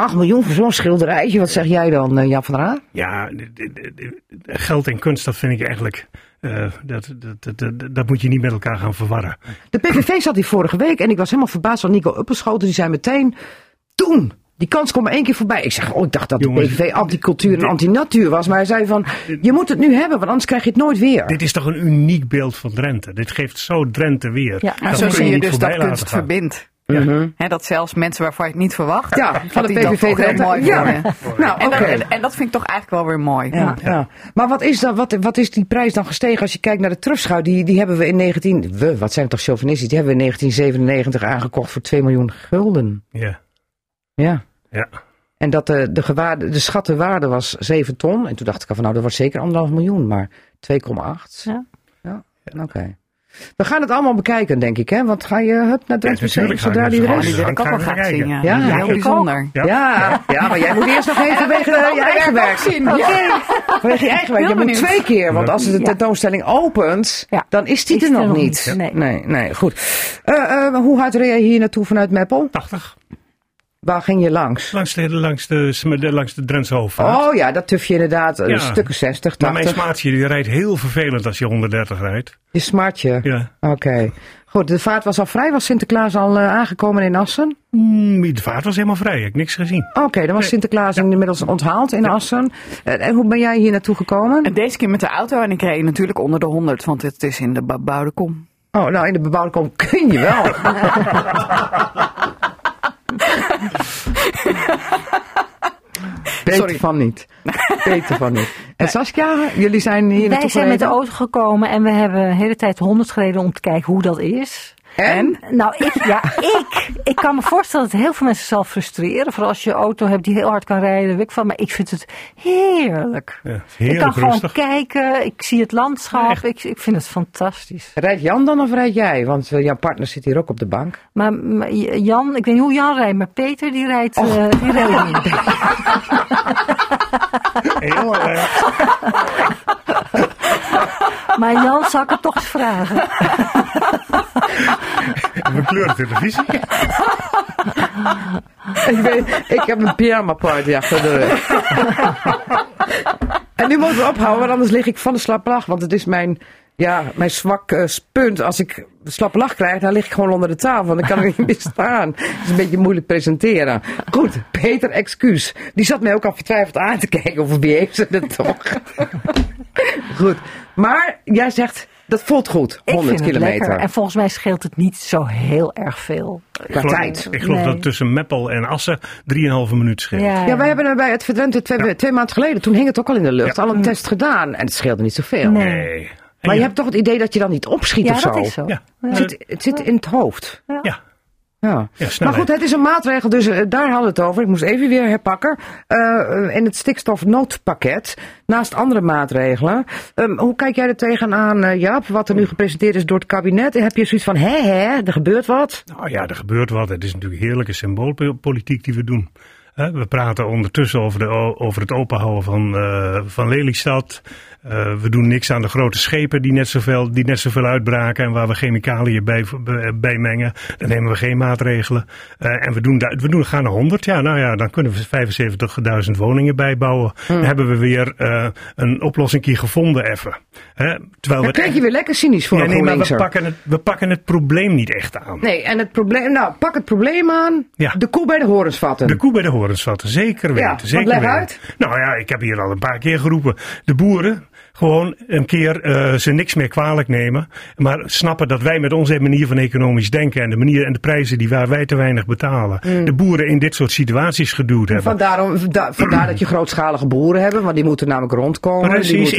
2,8 miljoen voor zo'n schilderijtje, wat zeg jij dan, eh, Jan van der Haan? Ja, geld en kunst, dat vind ik eigenlijk. eh, dat, dat, dat, dat, dat moet je niet met elkaar gaan verwarren. De PVV zat hier vorige week en ik was helemaal verbaasd van Nico Uppelschoten. Die zei meteen, toen, die kans komt maar één keer voorbij. Ik zeg, oh, ik dacht dat de PVV anticultuur en antinatuur was. Maar hij zei van, je moet het nu hebben, want anders krijg je het nooit weer. Dit is toch een uniek beeld van Drenthe. Dit geeft zo Drenthe weer. Ja, Maar Dat zo zie je dus dat kunst verbindt. Mhm. Hè, dat zelfs mensen waarvan je het niet verwacht, Ja, dat van de die dat PVV Drenthe. mooi Ja. Nou, En, dat, en, en dat vind ik toch eigenlijk wel weer mooi. Ja, ja. Maar wat is, dan, wat, wat is die prijs dan gestegen als je kijkt naar de terugschouw? Die, die hebben we in 19... We, wat zijn we toch chauvinistisch? Die hebben we in 1997 aangekocht voor 2 miljoen gulden. Ja. Ja. Ja. En dat de, de, gewaarde, de schatte waarde was 7 ton. En toen dacht ik al van nou, dat wordt zeker anderhalf miljoen. Maar 2,8. Ja. Ja, oké. We gaan het allemaal bekijken, denk ik. Hè? Want ga je hup, naar Drents Museum natuurlijk ga ik zodra die er is? Kijken. zien. Ja, Ja, Ja, heel bijzonder. Ja. Ja, ja, maar jij moet eerst nog even vanwege je eigen werk vanwege je eigen werk. Je moet twee keer, want als de Ja. tentoonstelling opent, Ja. dan is die Is er nog niet. nee, nee, goed. Eh, eh, hoe hard reed je hier naartoe vanuit Meppel? 80. Waar ging je langs? Langs de, langs de, langs de Drentse hoofdvaart. Oh ja, dat tuf je inderdaad een Ja. stukken 60, maar mijn 80. smaatje die rijdt heel vervelend als je 130 rijdt. Je smartje. Ja. Oké. Goed, de vaart was al vrij. Was Sinterklaas al eh, aangekomen in Assen? Mm, de vaart was helemaal vrij, ik heb niks gezien. Oké, dan was Nee. Sinterklaas inmiddels onthaald in Assen. Eh, en hoe ben jij hier naartoe gekomen? En deze keer met de auto en ik reed natuurlijk onder de 100, want het is in de bebouwde kom. Oh, nou in de bebouwde kom <laughs> kun je wel. <laughs> <laughs> Beter Sorry. van niet. Beter van niet. En Saskia, jullie zijn hier Wij zijn met de auto gekomen en we hebben de hele tijd 100 gereden om te kijken hoe dat is. En? Nou, ik, ja, ik. Ik kan me voorstellen dat heel veel mensen zal frustreren. Vooral als je een auto hebt die heel hard kan rijden. Weet ik van. Maar ik vind het heerlijk. Ja, ik kan heerlijk gewoon kijken. Ik zie het landschap. Ik, ik vind het fantastisch. Rijdt Jan dan of rijd jij? Want eh, jouw partner zit hier ook op de bank. Maar, maar Jan, ik weet niet hoe Jan rijdt. Maar Peter die rijdt, eh, die rijdt niet. <laughs> Heel erg. Maar Jan zal ik het toch eens vragen. <laughs> We kleuren televisie. ik, ik heb een pyjama party achter de rug. en nu moeten we ophouden, want anders lig ik van de slappe lach. Want het is mijn, ja, mijn zwak eh, punt. Als ik slappe lach krijg, dan lig ik gewoon onder de tafel. Dan kan ik niet meer staan. Het is een beetje moeilijk presenteren. Goed, Peter, excuus. Die zat mij ook al vertwijfeld aan te kijken. Of wie heeft ze het toch? Goed. Maar jij zegt, dat voelt goed. Ik 100 vind het lekker. kilometer. En volgens mij scheelt het niet zo heel erg veel. Qua tijd. Ik geloof Nee. dat tussen Meppel en Assen 3,5 minuut scheelt. Ja, wij hebben er bij het Verdrenthe twee, twee maanden geleden, toen hing het ook al in de lucht, Ja. al een test gedaan. En het scheelde niet zoveel. Nee. Nee. Maar je hebt toch het idee dat je dan niet opschiet Ja, of zo? dat is zo. Ja. Het zit, het zit in het hoofd. Ja, Ja. ja maar goed, het is een maatregel, dus eh, daar hadden we het over. Ik moest even weer herpakken. Eh, in het stikstofnoodpakket, naast andere maatregelen. Ehm, hoe kijk jij er tegenaan, eh Jaap, wat er nu gepresenteerd is door het kabinet? Heb je zoiets van, hè, hè, er gebeurt wat? Nou ja, er gebeurt wat. Het is natuurlijk heerlijke symboolpolitiek die we doen. We praten ondertussen over, de, over het openhouden van, eh, van Lelystad. Eh, we doen niks aan de grote schepen die net, zoveel, die net zoveel uitbraken en waar we chemicaliën bij, bij, mengen. Dan nemen we geen maatregelen. Eh, en we doen, we doen gaan naar 100. Ja, nou ja, dan kunnen we 75.000 woningen bijbouwen. Dan hebben we weer eh, een oplossing gevonden even. Hè, terwijl Dan we kijk je weer lekker cynisch voor ja, nee, maar we pakken, het, we pakken het probleem niet echt aan. Nee, en het probleem, nou, pak het probleem aan. Ja. De koe bij de horens vatten. De koe bij de horens vatten, zeker weten. Ja, zeker leg weten. uit. Nou ja, ik heb hier al een paar keer geroepen. De boeren gewoon een keer eh, ze niks meer kwalijk nemen. Maar snappen dat wij met onze manier van economisch denken en de manier en de prijzen die waar wij te weinig betalen. De boeren in dit soort situaties geduwd hebben. Vandaar, om- da- vandaar dat je grootschalige boeren hebben, want die moeten namelijk rondkomen. Precies,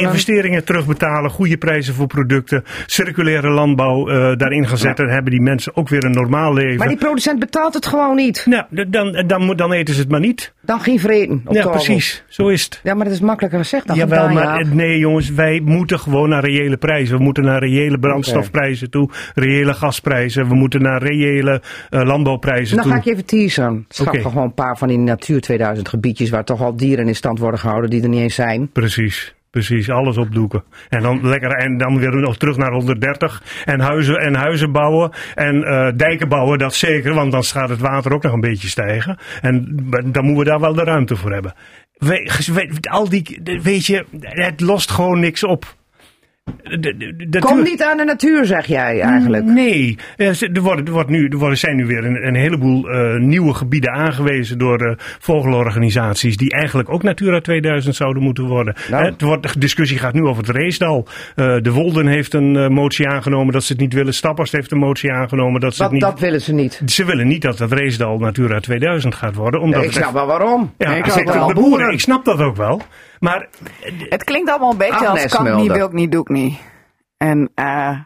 investeringen, terugbetalen, goede prijzen voor producten, circulaire landbouw eh, daarin gezet. Dan hebben die mensen ook weer een normaal leven. Maar die producent betaalt het gewoon niet. Nou, dan, dan, dan eten ze het maar niet. Dan geen vreten op Ja, precies. Zo is het. Ja, maar dat is makkelijker gezegd dan Jawel, gedaan, maar ja. Nee jongens, wij moeten gewoon naar reële prijzen. We moeten naar reële brandstofprijzen toe, reële gasprijzen. We moeten naar reële eh, landbouwprijzen Dan toe. ga ik even teasen. Schat Oké. gewoon een paar van die Natuur 2000 gebiedjes waar toch al dieren in stand worden gehouden die er niet eens zijn. Precies. Precies, alles opdoeken. En dan, lekker, en dan weer nog terug naar 130. En huizen, en huizen bouwen. En eh, dijken bouwen, dat zeker. Want dan gaat het water ook nog een beetje stijgen. En dan moeten we daar wel de ruimte voor hebben. We, al die, weet je, het lost gewoon niks op. de, Kom niet aan de natuur, zeg jij eigenlijk. Nee, er, worden, er, wordt nu, er worden, zijn nu weer een, een heleboel eh, nieuwe gebieden aangewezen door eh, vogelorganisaties die eigenlijk ook Natura 2000 zouden moeten worden. Nou. Het wordt, de discussie gaat nu over het Reesdal. Eh, de Wolden heeft een motie aangenomen dat ze het niet willen. Stappers heeft een motie aangenomen dat ze Dat, het niet... dat willen ze niet. Ze willen niet dat het Reesdal Natura 2000 gaat worden. Omdat ik snap wel waarom. ja, ik er snap de boeren. Ik snap dat ook wel. Maar Het klinkt allemaal een beetje Agnes als kan niet, wil ik niet, doe ik niet. En eh,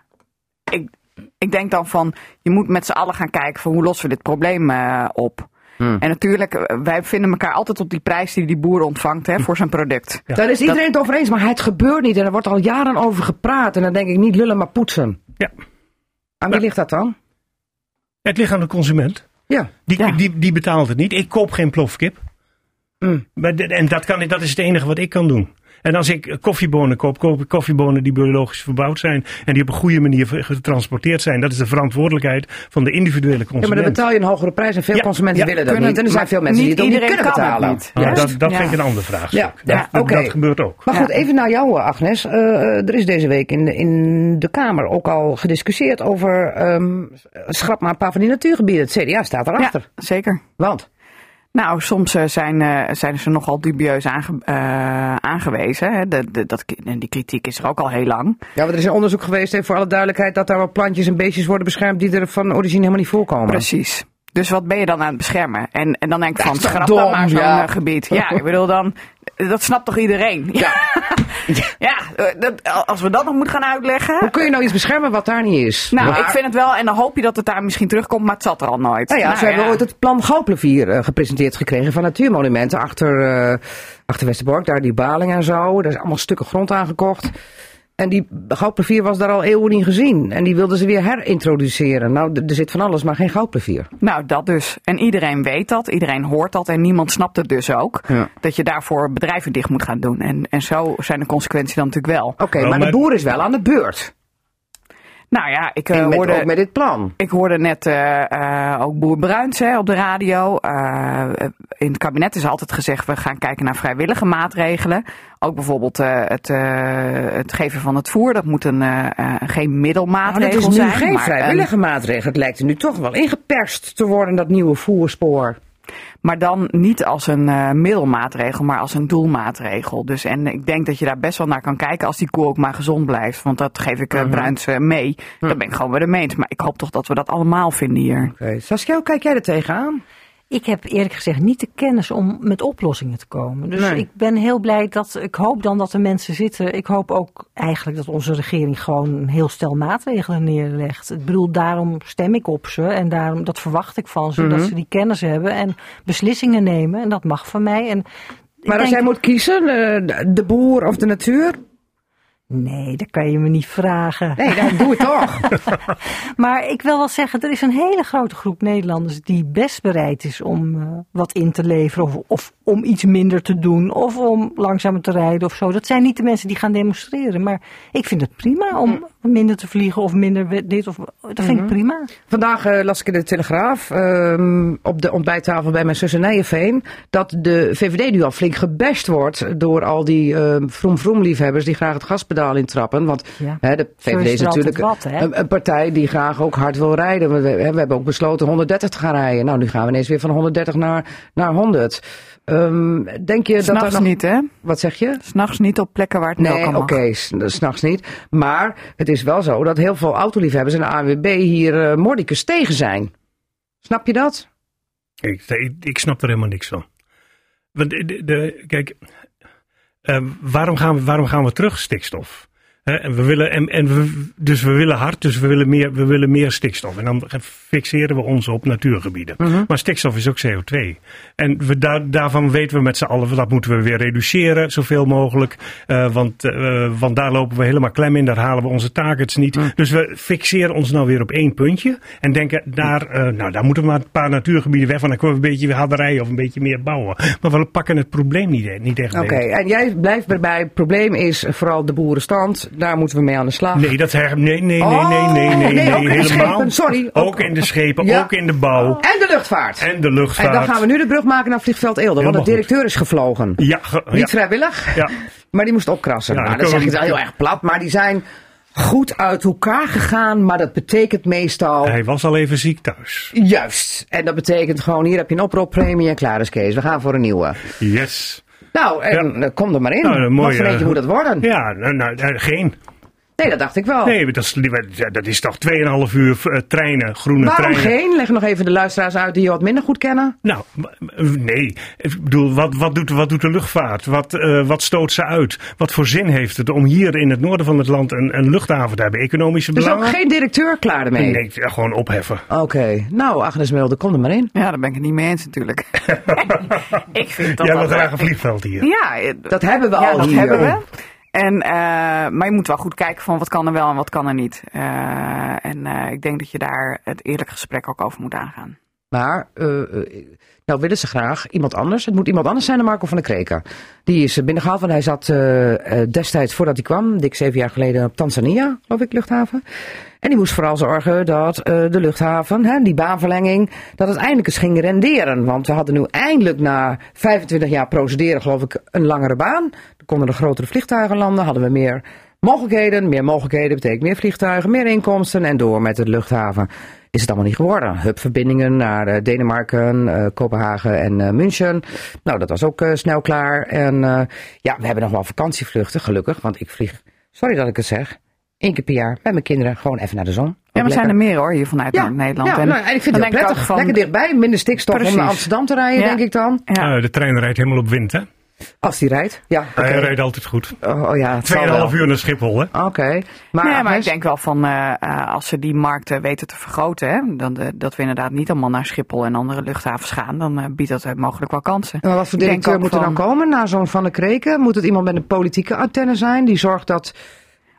ik, ik denk dan van, je moet met z'n allen gaan kijken van hoe lossen we dit probleem eh, op. Hmm. En natuurlijk, eh, wij vinden elkaar altijd op die prijs die die boer ontvangt hè, voor zijn product. Ja. Daar is iedereen het over eens, maar het gebeurt niet. En er wordt al jaren over gepraat. En dan denk ik niet lullen, maar poetsen. Ja. Aan wie ligt dat dan? het ligt aan de consument. Ja. Die, Ja. die, die betaalt het niet. Ik koop geen plofkip. Mm. Maar de- en dat, kan, ik- dat is het enige wat ik kan doen. En als ik koffiebonen koop, koop ik koffiebonen die biologisch verbouwd zijn. En die op een goede manier getransporteerd zijn. Dat is de verantwoordelijkheid van de individuele Ja, consument. maar dan betaal je een hogere prijs en veel Ja, consumenten ja, willen dat kunnen- niet. En er zijn veel mensen die niet het ook niet iedereen kunnen betalen. niet. Ja, Juist. dat dat Ja. vind ik een ander vraagstuk. Ja, dat, ja, dat- oké. dat gebeurt ook. Maar goed, even naar jou, Agnes. Eh, er is deze week in, in de Kamer ook al gediscussieerd over ehm schrap maar een paar van die natuurgebieden. Het CDA staat Ja, erachter. zeker. Want? Nou, soms eh, zijn, eh, zijn ze nogal dubieus aange- eh, aangewezen. Hè. De, de, dat, en die kritiek is er ook al heel lang. Ja, want er is een onderzoek geweest, hè, voor alle duidelijkheid, dat daar wel plantjes en beestjes worden beschermd die er van origine helemaal niet voorkomen. Precies. Dus wat ben je dan aan het beschermen? En, en dan denk ik van, schrap dom, dan maar zo'n ja. eh, gebied. Ja, ik bedoel dan, dat snapt toch iedereen? Ja, ja <laughs> eh, dat, als we dat nog moeten gaan uitleggen. Hoe kun je nou iets beschermen wat daar niet is? Nou, Maar- ik vind het wel, en dan hoop je dat het daar misschien terugkomt, maar het zat er al nooit. Nou ja, ze hebben ooit het plan Goudplevier eh, gepresenteerd gekregen van natuurmonumenten achter, achter Westerbork. Daar die baling en zo. Daar is allemaal stukken grond aangekocht. En die goudplevier was daar al eeuwen niet gezien. En die wilden ze weer herintroduceren. Nou, er zit van alles, maar geen goudplevier. Nou, dat dus. En iedereen weet dat, iedereen hoort dat en niemand snapt het dus ook. Ja. Dat je daarvoor bedrijven dicht moet gaan doen. En, en zo zijn de consequenties dan natuurlijk wel. Oké, Wel, maar de boer is wel aan de beurt. Nou ja, ik eh, En met, hoorde... ook met dit plan. Ik hoorde net eh, eh, ook Boer Bruins hè, op de radio. Eh, in het kabinet is altijd gezegd, we gaan kijken naar vrijwillige maatregelen. Ook bijvoorbeeld eh, het, eh, het geven van het voer. Dat moet een, eh, eh, geen Nou, middelmaatregel het is nu zijn. geen maar vrijwillige maatregel. Het lijkt er nu toch wel ingeperst te worden, dat nieuwe voerspoor. Maar dan niet als een eh, middelmaatregel, maar als een doelmaatregel. Dus, en ik denk dat je daar best wel naar kan kijken als die koe ook maar gezond blijft. Want dat geef ik eh, Bruins eh, mee. Daar ben ik gewoon bij de meens. Maar ik hoop toch dat we dat allemaal vinden hier. Oké, Saskia, hoe kijk jij er tegenaan? Ik heb eerlijk gezegd niet de kennis om met oplossingen te komen. Dus Nee. ik ben heel blij dat. Ik hoop dan dat er mensen zitten. Ik hoop ook eigenlijk dat onze regering gewoon een heel stel maatregelen neerlegt. Ik bedoel, daarom stem ik op ze. En daarom, dat verwacht ik van ze. Dat ze die kennis hebben en beslissingen nemen. En dat mag van mij. En Maar als jij moet kiezen, eh, de boer of de natuur? Nee, dat kan je me niet vragen. Nee, dan doe het toch. <laughs> Maar ik wil wel zeggen, er is een hele grote groep Nederlanders die best bereid is om eh, wat in te leveren. Of, of om iets minder te doen. Of om langzamer te rijden of zo. Dat zijn niet de mensen die gaan demonstreren. Maar ik vind het prima om minder te vliegen of minder dit of dat vind ik prima. Vandaag eh, las ik in de Telegraaf ehm, op de ontbijttafel bij mijn zus in Nijenveen dat de VVD nu al flink gebashed wordt door al die ehm vroom vroom liefhebbers die graag het gaspedaal intrappen. Want Ja. hè, de VVD is natuurlijk wat, een, een partij die graag ook hard wil rijden. We, we, we hebben ook besloten 130 te gaan rijden. Nou, nu gaan we ineens weer van 130 naar, naar 100. Ehm, denk je dat er S'nachts nog... niet, hè? Wat zeg je? S'nachts niet op plekken waar het wel Nee, kan oké, mag. s- s'nachts niet. Maar het is wel zo dat heel veel autoliefhebbers en de ANWB hier eh mordicus tegen zijn. Snap je dat? Ik, ik, ik snap er helemaal niks van. Want de, de- de- kijk, eh, waarom, gaan we, waarom gaan we terug stikstof? En we willen, en, en we, dus we willen hard, dus we willen, meer, we willen meer stikstof. En dan fixeren we ons op natuurgebieden. Maar stikstof is ook CO2. En we daar, daarvan weten we met z'n allen, dat moeten we weer reduceren, zoveel mogelijk. Eh, want, eh, want daar lopen we helemaal klem in, daar halen we onze targets niet. Dus we fixeren ons nou weer op één puntje. En denken, daar, eh, nou, daar moeten we maar een paar natuurgebieden weg van. Dan kunnen we een beetje weer harder rijden of een beetje meer bouwen. Maar we pakken het probleem niet, niet echt Oké, en jij blijft erbij. Het probleem is vooral de boerenstand. Daar moeten we mee aan de slag. Nee, dat her, nee, nee, nee, Oh, nee, nee, nee, nee, nee, ook in de helemaal. schepen, sorry. Ook- Ook in de schepen, Ja. ook in de bouw En de luchtvaart. en de luchtvaart. En dan gaan we nu de brug maken naar vliegveld Eelde. Want de directeur is gevlogen. Ja, ge- Niet vrijwillig. ja. Maar die moest opkrassen. Ja, nou, dan zeg het wel heel erg plat, maar die zijn goed uit elkaar gegaan. Maar dat betekent meestal... Hij was al even ziek thuis. Juist. En dat betekent gewoon, hier heb je een oproeppremie en klaar is Kees. We gaan voor een nieuwe. Yes. Nou, en eh, kom er maar in. Nou, een Wat mooie, voor eentje moet dat worden? Ja, nou, nou, eh, geen. Nee, dat dacht ik wel. Nee, dat is, dat is toch 2,5 uur eh, treinen, groene Waarom treinen. geen? Leg nog even de luisteraars uit die je wat minder goed kennen. Nou, nee. Ik bedoel, wat, wat, doet, wat doet de luchtvaart? Wat, eh, wat stoot ze uit? Wat voor zin heeft het om hier in het noorden van het land een, een luchthaven te hebben? Economische Dus ook belangen? geen directeur klaar ermee? Nee, ja, gewoon opheffen. Oké. Nou, Agnes Mulder, kom er maar in. Ja, daar ben ik het niet mee eens natuurlijk. <laughs> ik vind dat Jij wil graag een vliegveld hier. Ja, Dat hebben we ja, al dat hier. hebben we. En, eh, maar je moet wel goed kijken van wat kan er wel en wat kan er niet. Eh, en eh, ik denk dat je daar het eerlijk gesprek ook over moet aangaan. Maar, nou willen ze graag iemand anders. Het moet iemand anders zijn dan Marco van der Kreken. Die is eh, binnengehaald, want hij zat eh, eh, destijds voordat hij kwam, dik zeven jaar geleden, op Tanzania, geloof ik, luchthaven. En die moest vooral zorgen dat de luchthaven, hè, die baanverlenging, dat het eindelijk eens ging renderen. Want we hadden nu eindelijk na 25 jaar procederen, geloof ik, een langere baan. Er konden er grotere vliegtuigen landen, hadden we meer mogelijkheden. Meer mogelijkheden betekent meer vliegtuigen, meer inkomsten en door met de luchthaven. Is het allemaal niet geworden. Hubverbindingen naar eh, Denemarken, eh, Kopenhagen en eh, München. Nou, dat was ook snel klaar. En ja, we hebben nog wel vakantievluchten, gelukkig. Want ik vlieg, sorry dat ik het zeg, één keer per jaar met mijn kinderen gewoon even naar de zon. Ja, maar zijn er meer hoor, hier vanuit Ja, Nederland. ja, nou, en ik vind het prettig. van- Lekker dichtbij, minder stikstof om naar Amsterdam te rijden, Ja. denk ik dan. Ja. De trein rijdt helemaal op wind, hè? Als die rijdt. Ja. Hij rijdt altijd goed. Oh, oh ja, het zal 2,5 wel. uur naar Schiphol, hè? Oké. Maar, nee, maar ik denk wel van eh, eh, als ze die markten weten te vergroten, hè, dan, eh, dat we inderdaad niet allemaal naar Schiphol en andere luchthavens gaan, dan biedt dat mogelijk wel kansen. maar wat voor directeur moet er dan komen na zo'n Van de Kreken? Moet het iemand met een politieke antenne zijn die zorgt dat...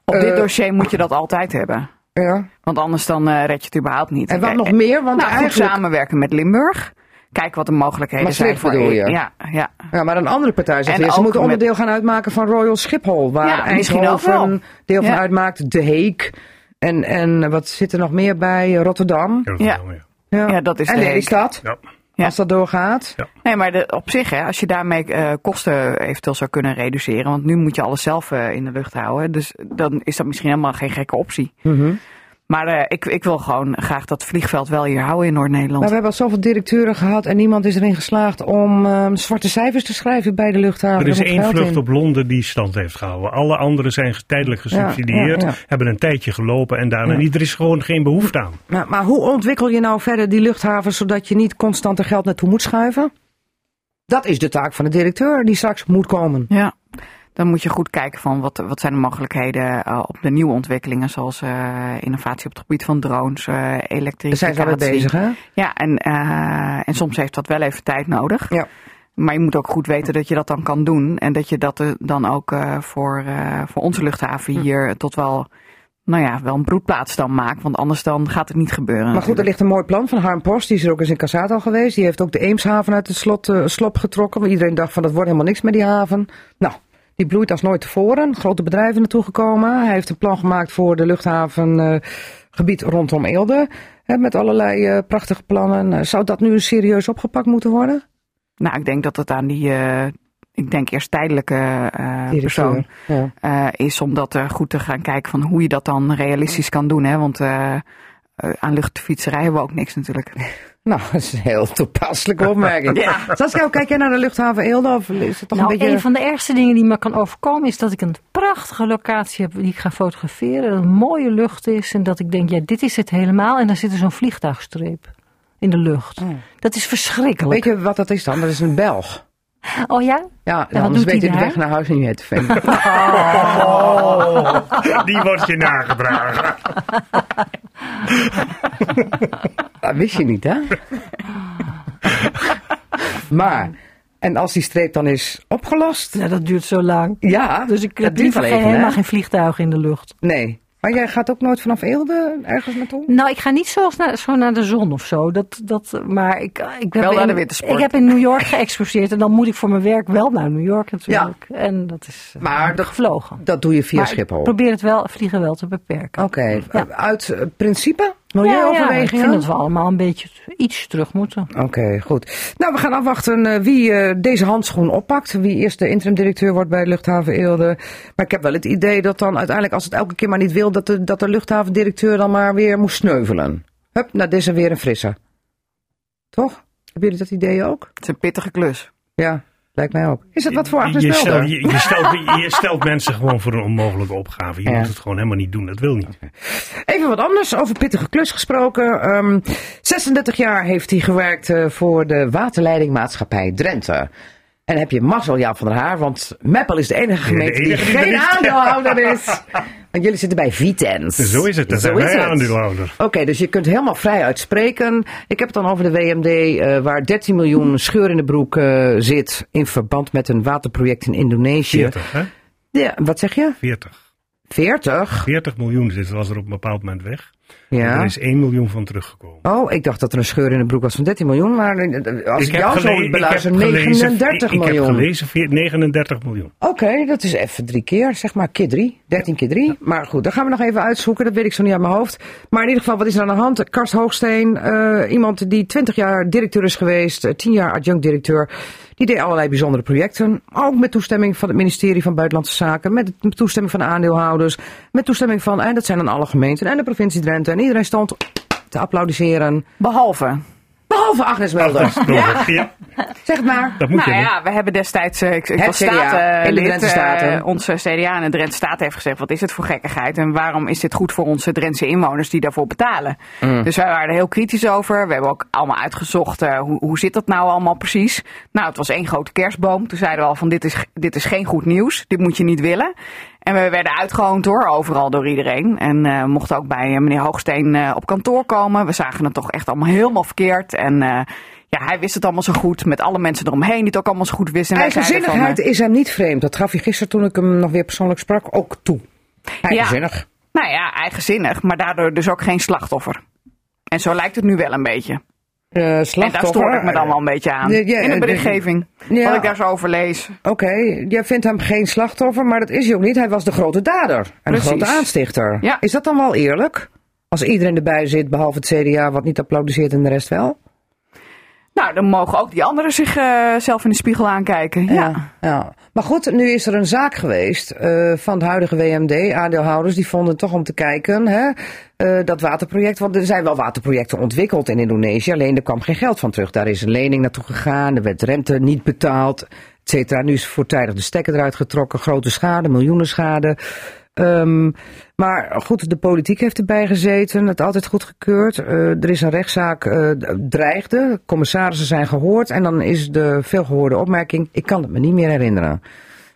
Op dit dossier moet je dat altijd hebben. Ja. Want anders dan eh, red je het überhaupt niet. En wat nog meer? Want nou, goed samenwerken met Limburg. Kijk wat de mogelijkheden Maastricht zijn. voor bedoel je? Ja, ja. Ja, maar een andere partij zegt weer, ze moeten met- onderdeel gaan uitmaken van Royal Schiphol. Waar Ja, misschien ook Eindhoven wel. deel van Ja. uitmaakt, De Heek. En, en wat zit er nog meer bij? Rotterdam. Ja, dat Ja. ja. Ja, dat is en De. Lelystad, Ja. Ja. als dat doorgaat. Nee, maar de, op zich, hè, als je daarmee eh, kosten eventueel zou kunnen reduceren. Want nu moet je alles zelf eh, in de lucht houden. Dus dan is dat misschien helemaal geen gekke optie. Mhm. Maar eh, ik, ik wil gewoon graag dat vliegveld wel hier houden in Noord-Nederland. Maar we hebben al zoveel directeuren gehad en niemand is erin geslaagd om ehm, zwarte cijfers te schrijven bij de luchthaven. Er is één vlucht in. op Londen die stand heeft gehouden. Alle andere zijn tijdelijk gesubsidieerd, Ja, ja, ja. hebben een tijdje gelopen en daarna Ja. niet. Er is gewoon geen behoefte aan. Maar, maar hoe ontwikkel je nou verder die luchthaven zodat je niet constant er geld naartoe moet schuiven? Dat is de taak van de directeur die straks moet komen. Ja, dan moet je goed kijken van wat, wat zijn de mogelijkheden eh, op de nieuwe ontwikkelingen. Zoals eh, innovatie op het gebied van drones, Daar elektriciteit. zijn ze bezig, hè? Ja, en, en soms heeft dat wel even tijd nodig. Ja. Maar je moet ook goed weten dat je dat dan kan doen. En dat je dat dan ook voor, voor onze luchthaven Hm. hier tot wel, nou ja, wel een broedplaats dan maakt. Want anders dan gaat het niet gebeuren. Maar goed, er ligt een mooi plan van Harm Post. Die is er ook eens in Cassato al geweest. Die heeft ook de Eemshaven uit het slot, slop getrokken. Want iedereen dacht van dat wordt helemaal niks met die haven. Nou, die bloeit als nooit tevoren. Grote bedrijven naartoe gekomen. Hij heeft een plan gemaakt voor de luchthavengebied rondom Eelde. Hè, met allerlei eh, prachtige plannen. Eh, zou dat nu serieus opgepakt moeten worden? Nou, ik denk dat het aan die, eh, ik denk eerst tijdelijke eh, persoon Ja. eh, is om dat eh, goed te gaan kijken van hoe je dat dan realistisch kan doen. Hè? Want eh, eh, aan luchtfietserij hebben we ook niks natuurlijk. <laughs> Nou, dat is een heel toepasselijke opmerking. <laughs> Saskia, hoe kijk jij naar de luchthaven Eelde? Of is het toch Nou, een beetje... een van de ergste dingen die me kan overkomen is dat ik een prachtige locatie heb die ik ga fotograferen. Dat een mooie lucht is en dat ik denk, ja, dit is het helemaal. En dan zit er zo'n vliegtuigstreep in de lucht. Dat is verschrikkelijk. Weet je wat dat is dan? Dat is een Belg. Oh ja? Ja, wat anders weet je de weg naar huis niet meer te vinden. <laughs> Die wordt je nagedragen. <laughs> Wist je niet, hè? <laughs> maar, en als die streep dan is opgelost? Ja, dat duurt zo lang. Ja, Dus ik heb liever geen, hè? helemaal geen vliegtuigen in de lucht. Nee. Maar jij gaat ook nooit vanaf Eelde ergens naartoe? Nou, ik ga niet zoals naar, zo naar de zon of zo. Dat, dat, maar ik, ik, heb Wel naar de wintersport. ik heb in New York geëxposeerd. En dan moet ik voor mijn werk wel naar New York natuurlijk. En dat is eh, Maar dat- gevlogen. Dat doe je via maar Schiphol. ik probeer het wel, vliegen wel te beperken. Oké, Ja. uit eh, principe Ja, ja, ik Milieuoverwegingen? vind dat we allemaal een beetje iets terug moeten. Oké, goed. Nou, we gaan afwachten eh, wie eh, deze handschoen oppakt. Wie eerst de interim-directeur wordt bij de luchthaven Eelde. Maar ik heb wel het idee dat dan uiteindelijk, als het elke keer maar niet wil, dat de, dat de luchthavendirecteur dan maar weer moest sneuvelen. Hup, nou, dit is er weer een frisse. Toch? Hebben jullie dat idee ook? Het is een pittige klus. Ja, lijkt mij ook. Is het wat voor Agnes je, stelt, je, je stelt, je stelt mensen gewoon voor een onmogelijke opgave. Je Ja. moet het gewoon helemaal niet doen. Dat wil niet. Even wat anders, over pittige klus gesproken. Ehm 36 jaar heeft hij gewerkt eh, voor de waterleidingmaatschappij Drenthe. En heb je mazzel, Jaap van der Haar, want Meppel is de enige gemeente enige die geen er aandeelhouder is. <laughs> Want jullie zitten bij Vitens. Zo is het. Dat Zo zijn is wij aandeelhouder. Oké, dus je kunt helemaal vrij uitspreken. Ik heb het dan over de WMD, eh, waar 13 miljoen scheur in de broek eh, zit in verband met een waterproject in Indonesië. 40, hè? Ja, wat zeg je? 40. 40? 40 miljoen zit, was er op een bepaald moment weg. Ja. Er is 1 miljoen van teruggekomen. Oh, ik dacht dat er een scheur in de broek was van 13 miljoen, maar eh, als ik, jou gele- zo beluister, ik heb gelezen- 39 ik, ik miljoen. heb gelezen veer- 39 miljoen. Oké, dat is even drie keer, zeg maar keer drie. 13 keer drie. Maar goed, dat gaan we nog even uitzoeken. Dat weet ik zo niet uit mijn hoofd. Maar in ieder geval, wat is er aan de hand? Karst Hoogsteen, eh, iemand die 20 jaar directeur is geweest, eh, 10 jaar adjunct-directeur. Die deed allerlei bijzondere projecten. Ook met toestemming van het ministerie van Buitenlandse Zaken. Met toestemming van de aandeelhouders. Met toestemming van, en dat zijn dan alle gemeenten en de provincie Drenthe. En iedereen stond te applaudisseren. Behalve. Behalve Agnes Melder. Ja. ja, Zeg het maar. dat moet Nou je doen. ja, we hebben destijds, eh, ik, ik Het was CDA staten, in de lid, Drenthe eh, Staten. onze CDA in de Drenthe Staat heeft gezegd, wat is het voor gekkigheid en waarom is dit goed voor onze Drentse inwoners die daarvoor betalen? Mm. Dus wij waren er heel kritisch over. We hebben ook allemaal uitgezocht, eh, hoe, hoe zit dat nou allemaal precies? Nou, het was één grote kerstboom. Toen zeiden we al van, dit is, dit is geen goed nieuws, dit moet je niet willen. En we werden uitgehoond hoor, overal door iedereen. En eh, mochten ook bij eh, meneer Hoogsteen eh, op kantoor komen. We zagen het toch echt allemaal helemaal verkeerd. En ja, hij wist het allemaal zo goed. Met alle mensen eromheen die het ook allemaal zo goed wisten. En van, Eigenzinnigheid eh, is hem niet vreemd. Dat gaf hij gisteren toen ik hem nog weer persoonlijk sprak ook toe. Eigenzinnig. nou ja, eigenzinnig, maar daardoor dus ook geen slachtoffer. En zo lijkt het nu wel een beetje. Eh, En daar slachtoffer. stoor ik me dan wel een beetje aan. Ja, ja, in de eh, berichtgeving. ja. Wat ik daar zo over lees. Oké, jij vindt hem geen slachtoffer, maar dat is hij ook niet. Hij was de grote dader en de grote aanstichter. Ja. Is dat dan wel eerlijk? Als iedereen erbij zit, behalve het CDA, wat niet applaudisseert en de rest wel? Nou, dan mogen ook die anderen zichzelf zelf in de spiegel aankijken. Ja. ja. Maar goed, nu is er een zaak geweest eh, van de huidige WMD. Aandeelhouders die vonden toch om te kijken, hè, eh, dat waterproject. Want er zijn wel waterprojecten ontwikkeld in Indonesië. Alleen er kwam geen geld van terug. Daar is een lening naartoe gegaan. Er werd rente niet betaald. Et cetera. Nu is voortijdig de stekker eruit getrokken. Grote schade, miljoenen schade. Ehm, maar goed, de politiek heeft erbij gezeten, het altijd goedgekeurd. Eh er is een rechtszaak, eh, dreigde, commissarissen zijn gehoord en dan is de veelgehoorde opmerking, ik kan het me niet meer herinneren.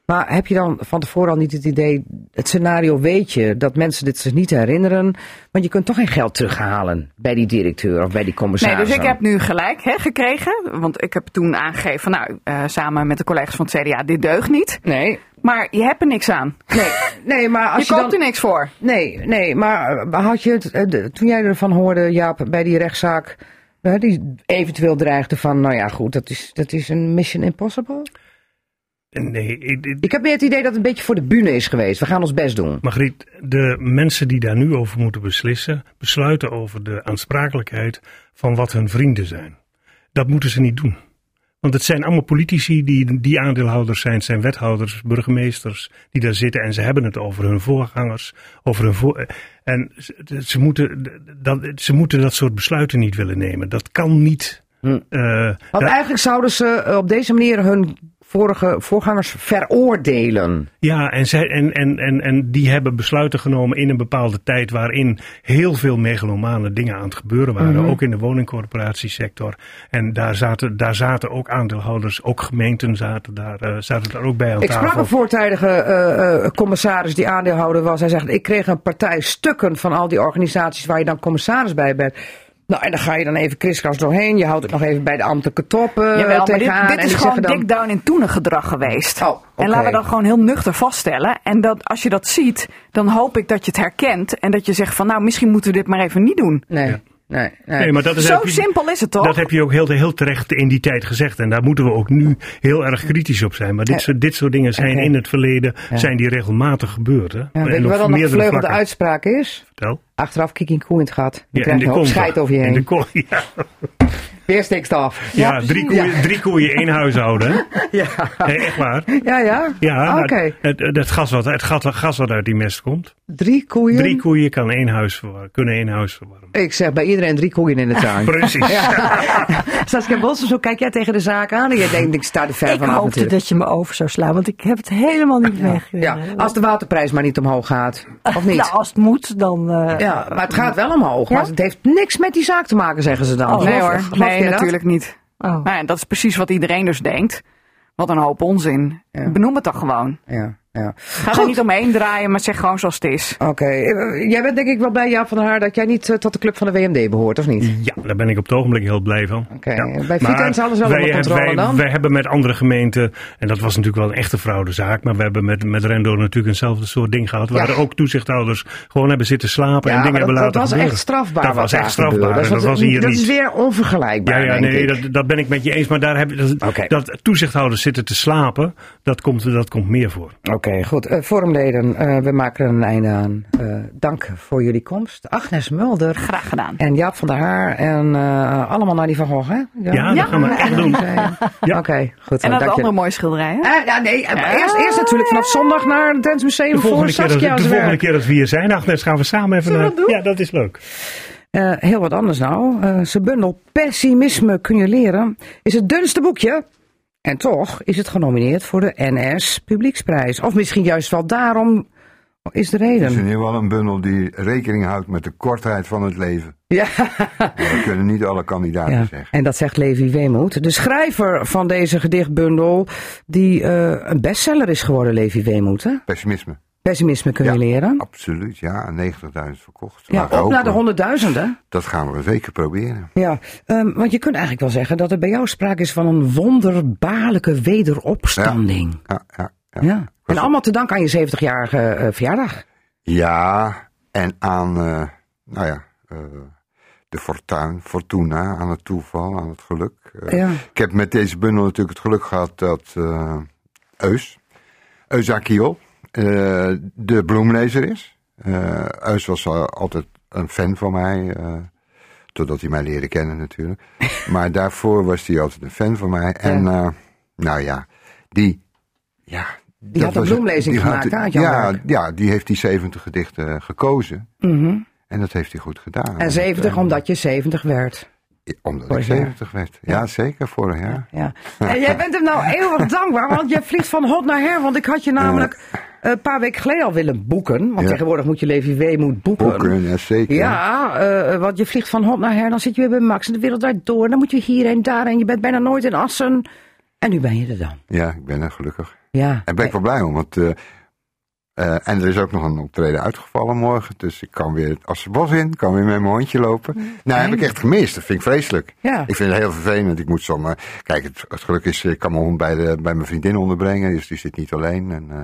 Maar heb je dan van tevoren al niet het idee, het scenario weet je, dat mensen dit zich niet herinneren, want je kunt toch geen geld terughalen bij die directeur of bij die Nee, commissaris. dus ik heb nu gelijk hè, gekregen. Want ik heb toen aangegeven, nou, eh, samen met de collega's van het CDA, dit deugt niet. Nee, Maar je hebt er niks aan. nee, nee, maar als je je, koopt dan... er niks voor. Nee, nee, maar had je het, eh, toen jij ervan hoorde, Jaap, bij die rechtszaak, die eventueel dreigde van, nou ja, goed, dat is, dat is een mission impossible? Nee, ik- ik- Ik heb meer het idee dat het een beetje voor de bühne is geweest. We gaan ons best doen. Margriet, de mensen die daar nu over moeten beslissen, besluiten over de aansprakelijkheid van wat hun vrienden zijn. Dat moeten ze niet doen. Want het zijn allemaal politici die, die aandeelhouders zijn, het zijn wethouders, burgemeesters die daar zitten en ze hebben het over hun voorgangers, over hun voor, en ze, ze moeten, dat, ze moeten dat soort besluiten niet willen nemen. Dat kan niet. Hm. Eh, Want dat- eigenlijk zouden ze eh, op deze manier hun vorige voorgangers veroordelen. Ja, en, zij, en, en, en, en die hebben besluiten genomen in een bepaalde tijd waarin heel veel megalomane dingen aan het gebeuren waren. Mhm. Ook in de woningcorporatiesector. En daar zaten, daar zaten ook aandeelhouders, ook gemeenten zaten daar, eh, zaten daar ook bij aan Ik sprak tafel. een voortijdige eh, eh, commissaris die aandeelhouder was. Hij zegt, ik kreeg een partij stukken van al die organisaties waar je dan commissaris bij bent. Nou, en dan ga je dan even kriskras doorheen. Je houdt het nog even bij de ambtelijke top eh Jawel, maar dit, dit is gewoon dan, dik down in toenen gedrag geweest. Oh. En laten we dat gewoon heel nuchter vaststellen. En dat, als je dat ziet, dan hoop ik dat je het herkent. En dat je zegt van nou, misschien moeten we dit maar even niet doen. Nee. Ja. Nee, nee. Nee, maar dat is Zo je- simpel is het toch? Dat heb je ook heel, heel terecht in die tijd gezegd. En daar moeten we ook nu heel erg kritisch op zijn. Maar dit, Ja. soort, dit soort dingen zijn in het verleden Ja. zijn die regelmatig gebeurd. Hè? Ja, En weet je wat dan een vlakken. uitspraak is? Vertel. Achteraf een koe in het gat. Dan Ja, krijg je een scheid over je In de heen. ko- <laughs> ja, Weer stikstof. ja, drie, koeien, drie koeien, één huishouden. <laughs> Ja, Nee, echt waar. ja. ja. Ja, Oké. het, het, het gas wat, het gat, gas wat uit die mest komt. Drie koeien. Drie koeien kan één huis verwarmen, kunnen één huis verwarmen. Ik zeg bij iedereen drie koeien in de <laughs> tuin. Precies. <laughs> Saskia Bossen, zo kijk jij tegen de zaak aan en je denkt, ik sta er ver Ik vanaf hoopte natuurlijk. dat je me over zou slaan, want ik heb het helemaal niet weg. Ja, als de waterprijs maar niet omhoog gaat. Of niet? Nou, als het moet, dan... eh, ja, maar het gaat wel omhoog. Ja? Maar het heeft niks met die zaak te maken, zeggen ze dan. Oh, nee hoor, geloof nee je dat? natuurlijk niet. oh. Nou, ja, dat is precies wat iedereen dus denkt. Wat een hoop onzin. Ja. Benoem het toch gewoon. Ja, ja. Ga er niet omheen draaien, maar zeg gewoon zoals het is. Oké, eh, jij bent denk ik wel bij Jaap van der Haar dat jij niet eh, tot de club van de WMD behoort, of niet? Ja, daar ben ik op het ogenblik heel blij van. Oké, Ja. bij Maar Vitens alles wel wij, onder controle wij, dan? Wij hebben met andere gemeenten, en dat was natuurlijk wel een echte fraudezaak, maar we hebben met, met Rendo natuurlijk eenzelfde soort ding gehad. Waar Ja. er ook toezichthouders gewoon hebben zitten slapen Ja, en dingen hebben dat, laten dat was gebeuren. echt strafbaar. Dat was echt strafbaar. en dat was hier dat niet. is weer onvergelijkbaar. Ja, ja denk nee, ik. dat, dat ben ik met je eens. Maar daar heb, dat, dat toezichthouders zitten te slapen, dat komt, dat komt meer voor. Oké, goed. Eh forumleden, eh, we maken er een einde aan. Eh, dank voor jullie komst. Agnes Mulder Graag gedaan. en Jaap van der Haar en eh, allemaal naar die Van Gogh, hè? Ja, dat gaan we echt doen. Ja. Oké, goed. En dat andere mooie schilderijen. Eh, ja, nee, Ja. Eerst, eerst natuurlijk vanaf zondag naar het Drents Museum De volgende, voor keer dat, de volgende keer dat we hier zijn, Agnes, gaan we samen even naar... Ja, dat is leuk. Eh, heel wat anders nou. Eh zijn bundel Pessimisme kun je leren is het dunste boekje. En toch is het genomineerd voor de NS Publieksprijs. Of misschien juist wel daarom is de Het is in reden. ieder geval een bundel die rekening houdt met de kortheid van het leven. Ja. Dat kunnen niet alle kandidaten Ja, zeggen. en dat zegt Levi Weemoed. De schrijver van deze gedichtbundel, die eh, een bestseller is geworden, Levi Weemoed. Hè? Pessimisme. Pessimisme kun je Ja. leren. Absoluut, ja. 90.000 verkocht. Ja, op naar de honderdduizenden. Dat gaan we zeker proberen. Ja, ehm, want je kunt eigenlijk wel zeggen dat er bij jou sprake is van een wonderbaarlijke wederopstanding. Ja, ja, ja. Ja. En allemaal te danken aan je 70-jarige eh, verjaardag. Ja, en aan, eh, nou ja, eh, de fortuin, fortuna, aan het toeval, aan het geluk. Ja. Ik heb met deze bundel natuurlijk het geluk gehad dat Eus, Eus Akiel, de bloemlezer is. Eh Eus was al- altijd een fan van mij, eh, totdat hij mij leerde kennen natuurlijk. <laughs> maar daarvoor was hij altijd een fan van mij. En eh, nou ja, die, ja... Die dat had een bloemlezing had- gemaakt jouw ja, ja, die heeft die 70 gedichten gekozen. Mhm. En dat heeft hij goed gedaan. En 70 En- omdat je 70 werd. Omdat vorig ik jaar. 70 werd. Ja, zeker, vorig jaar. Ja. En jij bent hem nou <laughs> eeuwig dankbaar, want jij vliegt van hot naar her. Want ik had je namelijk eh, een paar weken geleden al willen boeken. Want Ja. tegenwoordig moet je Levi Weemoed boeken. Boeken, ja, zeker. Ja, eh, want je vliegt van hot naar her. Dan zit je weer bij Max en de wereld draait door. Dan moet je hierheen, daarheen. Je bent bijna nooit in Assen. En nu ben je er dan. Ja, ik ben er gelukkig. Ja. En ben ik wel blij om, want... eh, eh, en er is ook nog een optreden uitgevallen morgen. Dus ik kan weer als bos in, kan weer met mijn hondje lopen. Nou, heb ik echt gemist. Dat vind ik vreselijk. Ja. Ik vind het heel vervelend. Ik moet zomaar... Kijk, het, het geluk is, ik kan mijn hond bij, de, bij mijn vriendin onderbrengen. Dus die zit niet alleen. En, eh,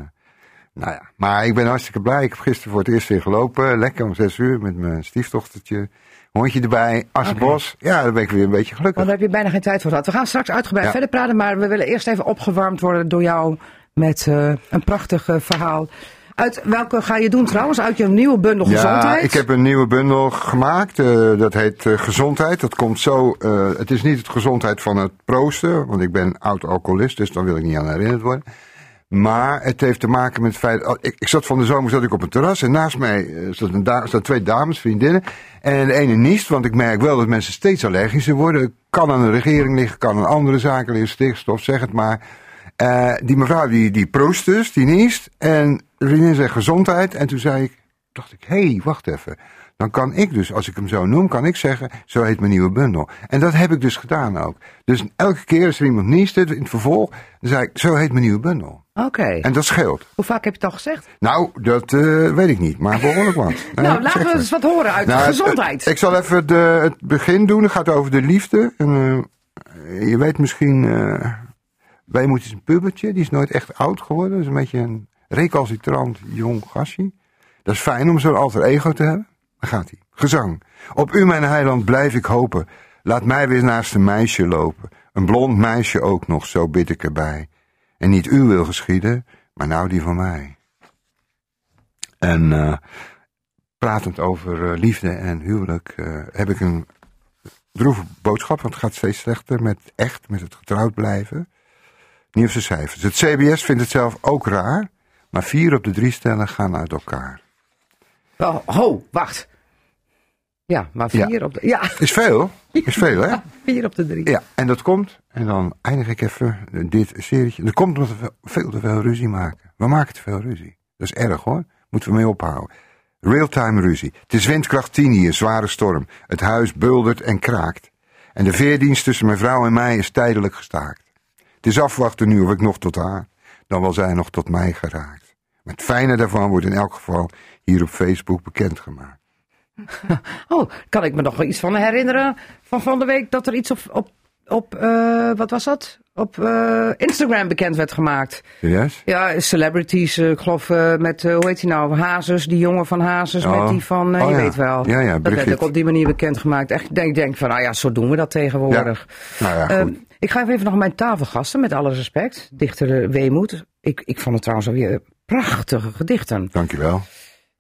nou ja, maar ik ben hartstikke blij. Ik heb gisteren voor het eerst weer gelopen. Lekker om zes uur met mijn stiefdochtertje. Hondje erbij, Assenbos. Ja, dan ben ik weer een beetje gelukkig. Want daar heb je bijna geen tijd voor gehad. We gaan straks uitgebreid Ja. verder praten. Maar we willen eerst even opgewarmd worden door jou met eh, een prachtig eh, verhaal. Uit welke ga je doen trouwens? Uit je nieuwe bundel Gezondheid? Ja, ik heb een nieuwe bundel gemaakt. eh, dat heet Gezondheid. Dat komt zo. het is niet het gezondheid van het proosten. Want ik ben oud-alcoholist, dus dan wil ik niet aan herinnerd worden. Maar het heeft te maken met het feit. oh, Ik, ik zat van de zomer zat ik op een terras. En naast mij eh, zaten twee dames, vriendinnen. En de ene niest, want ik merk wel dat mensen steeds allergischer worden. Kan aan de regering liggen, kan aan andere zaken liggen, stikstof, zeg het maar. Eh, die mevrouw die, die proost dus, die niest. En de vriendin zegt gezondheid. En toen zei ik, dacht ik, hé, hey, wacht even. Dan kan ik dus, als ik hem zo noem, kan ik zeggen, zo heet mijn nieuwe bundel. En dat heb ik dus gedaan ook. Dus elke keer als er iemand niest in het vervolg, dan zei ik, zo heet mijn nieuwe bundel. Oké. En dat scheelt. Hoe vaak heb je het al gezegd? Nou, dat eh, weet ik niet, maar behoorlijk wat. <laughs> Nee, nou, laten we eens wat horen uit nou, het- gezondheid. het- ik zal even de, het begin doen. Het gaat over de liefde. En, eh, je weet misschien, eh Weemoed is een pubertje. Die is nooit echt oud geworden. Dat is een beetje een recalcitrant jong gastje. Dat is fijn om zo'n alter ego te hebben. Daar gaat hij. Gezang. Op u, mijn heiland, blijf ik hopen. Laat mij weer naast een meisje lopen. Een blond meisje ook nog, zo bid ik erbij. En niet uw wil geschieden, maar nou die van mij. En eh, pratend over eh, liefde en huwelijk eh, heb ik een droeve boodschap, want het gaat steeds slechter met echt, met het getrouwd blijven. Nieuwste cijfers. Het CBS vindt het zelf ook raar, maar vier op de drie stellen gaan uit elkaar. Oh, ho, wacht. Ja, maar vier Ja. op de... Ja, Is veel, <laughs> is veel hè? vier op de drie. Ja, en dat komt, en dan eindig ik even dit serietje. Dat komt omdat we veel- veel te veel ruzie maken. We maken te veel ruzie. Dat is erg hoor. Moeten we mee ophouden. Real-time ruzie. Het is windkracht 10 hier, zware storm. Het huis buldert en kraakt. En de veerdienst tussen mijn vrouw en mij is tijdelijk gestaakt. Het is afwachten nu of ik nog tot haar, dan wel zij nog tot mij geraakt. Maar het fijne daarvan wordt in elk geval hier op Facebook bekendgemaakt. <laughs> Oh, kan ik me nog wel iets van herinneren van van de week dat er iets op, op, op eh, wat was dat? Op eh, Instagram bekend werd gemaakt. Serieus? Ja, celebrities, eh, ik geloof met, hoe heet hij nou, Hazes, die jongen van Hazes, Oh. met die van, Oh je ja. weet wel. Ja, ja, dat werd ook op die manier bekendgemaakt. Echt, ik denk, denk van, nou ja, zo doen we dat tegenwoordig. Nou ja, Ehm, goed. ik ga even nog mijn tafelgasten, met alle respect. Dichter Weemoed. Ik, ik vond het trouwens alweer prachtige gedichten. Dankjewel.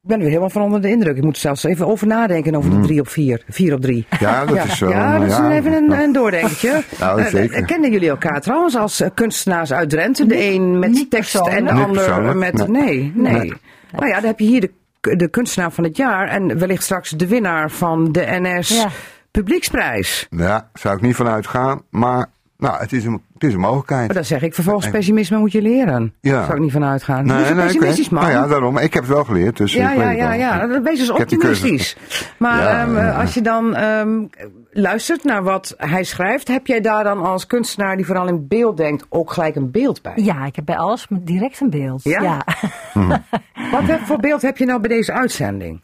Ik ben er weer helemaal van onder de indruk. Ik moet er zelfs even over nadenken over de drie op vier. Vier op drie. Ja, dat is wel, Ja, dat is ja. even een, een doordenkertje. Nou, <laughs> Eh, zeker. kennen jullie elkaar trouwens als eh, kunstenaars uit Drenthe? De een met niet tekst en de ander persoonlijk, met... nee. Nee, nee. Nee. Nou ja, dan heb je hier de, de kunstenaar van het jaar. En wellicht straks de winnaar van de NS Ja. Publieksprijs. Ja, zou ik niet van uitgaan. Maar nou, het, is een, het is een mogelijkheid. Maar dan zeg ik, vervolgens pessimisme moet je leren. Ja. Daar zou ik niet van uitgaan. Nee, Hoezo nee, pessimistisch, man? Nou ja, daarom. Ik heb het wel geleerd. Dus Ja, ja, ja, ja. Wees dus optimistisch. Maar Ja, ehm, ja, als je dan ehm, luistert naar wat hij schrijft, heb jij daar dan als kunstenaar die vooral in beeld denkt ook gelijk een beeld bij? Ja, ik heb bij alles direct een beeld. Ja? Wat heb- voor beeld heb je nou bij deze uitzending?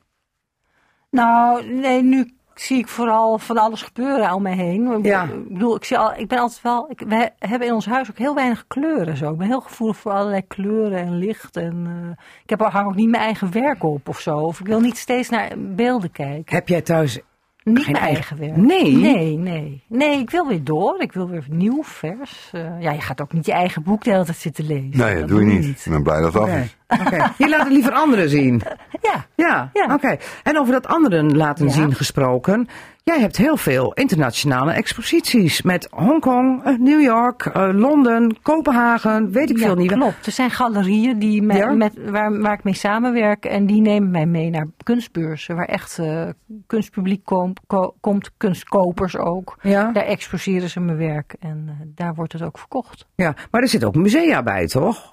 Nou, nee, nu zie ik vooral van alles gebeuren om mij heen. Ja. Ik bedoel, ik, zie al, ik ben altijd wel. Ik, we hebben in ons huis ook heel weinig kleuren. Zo. Ik ben heel gevoelig voor allerlei kleuren en licht. En, eh, ik heb, hang ook niet mijn eigen werk op of zo. Of ik wil niet steeds naar beelden kijken. Heb jij thuis Niet geen mijn eigen- eigen werk. Nee? Nee, nee. Nee, ik wil weer door. Ik wil weer nieuw, vers. Eh, ja, je gaat ook niet je eigen boek de hele tijd zitten lezen. Nee, dat doe je niet. Ik ben blij dat het af Oké. is. <laughs> Oké. Je laat het liever anderen zien. Ja. Ja, Ja. oké. En over dat anderen laten Ja. zien gesproken. Jij hebt heel veel internationale exposities met Hongkong, eh, New York, eh, Londen, Kopenhagen, weet ik ja, veel niet. Klopt. Er zijn galerieën die me- Ja? met, waar, waar ik mee samenwerk. En die nemen mij mee naar kunstbeurzen. Waar echt eh, kunstpubliek kom- ko- komt. Kunstkopers ook. Ja? Daar exposeren ze mijn werk. En daar wordt het ook verkocht. ja, maar er zit ook musea bij, toch?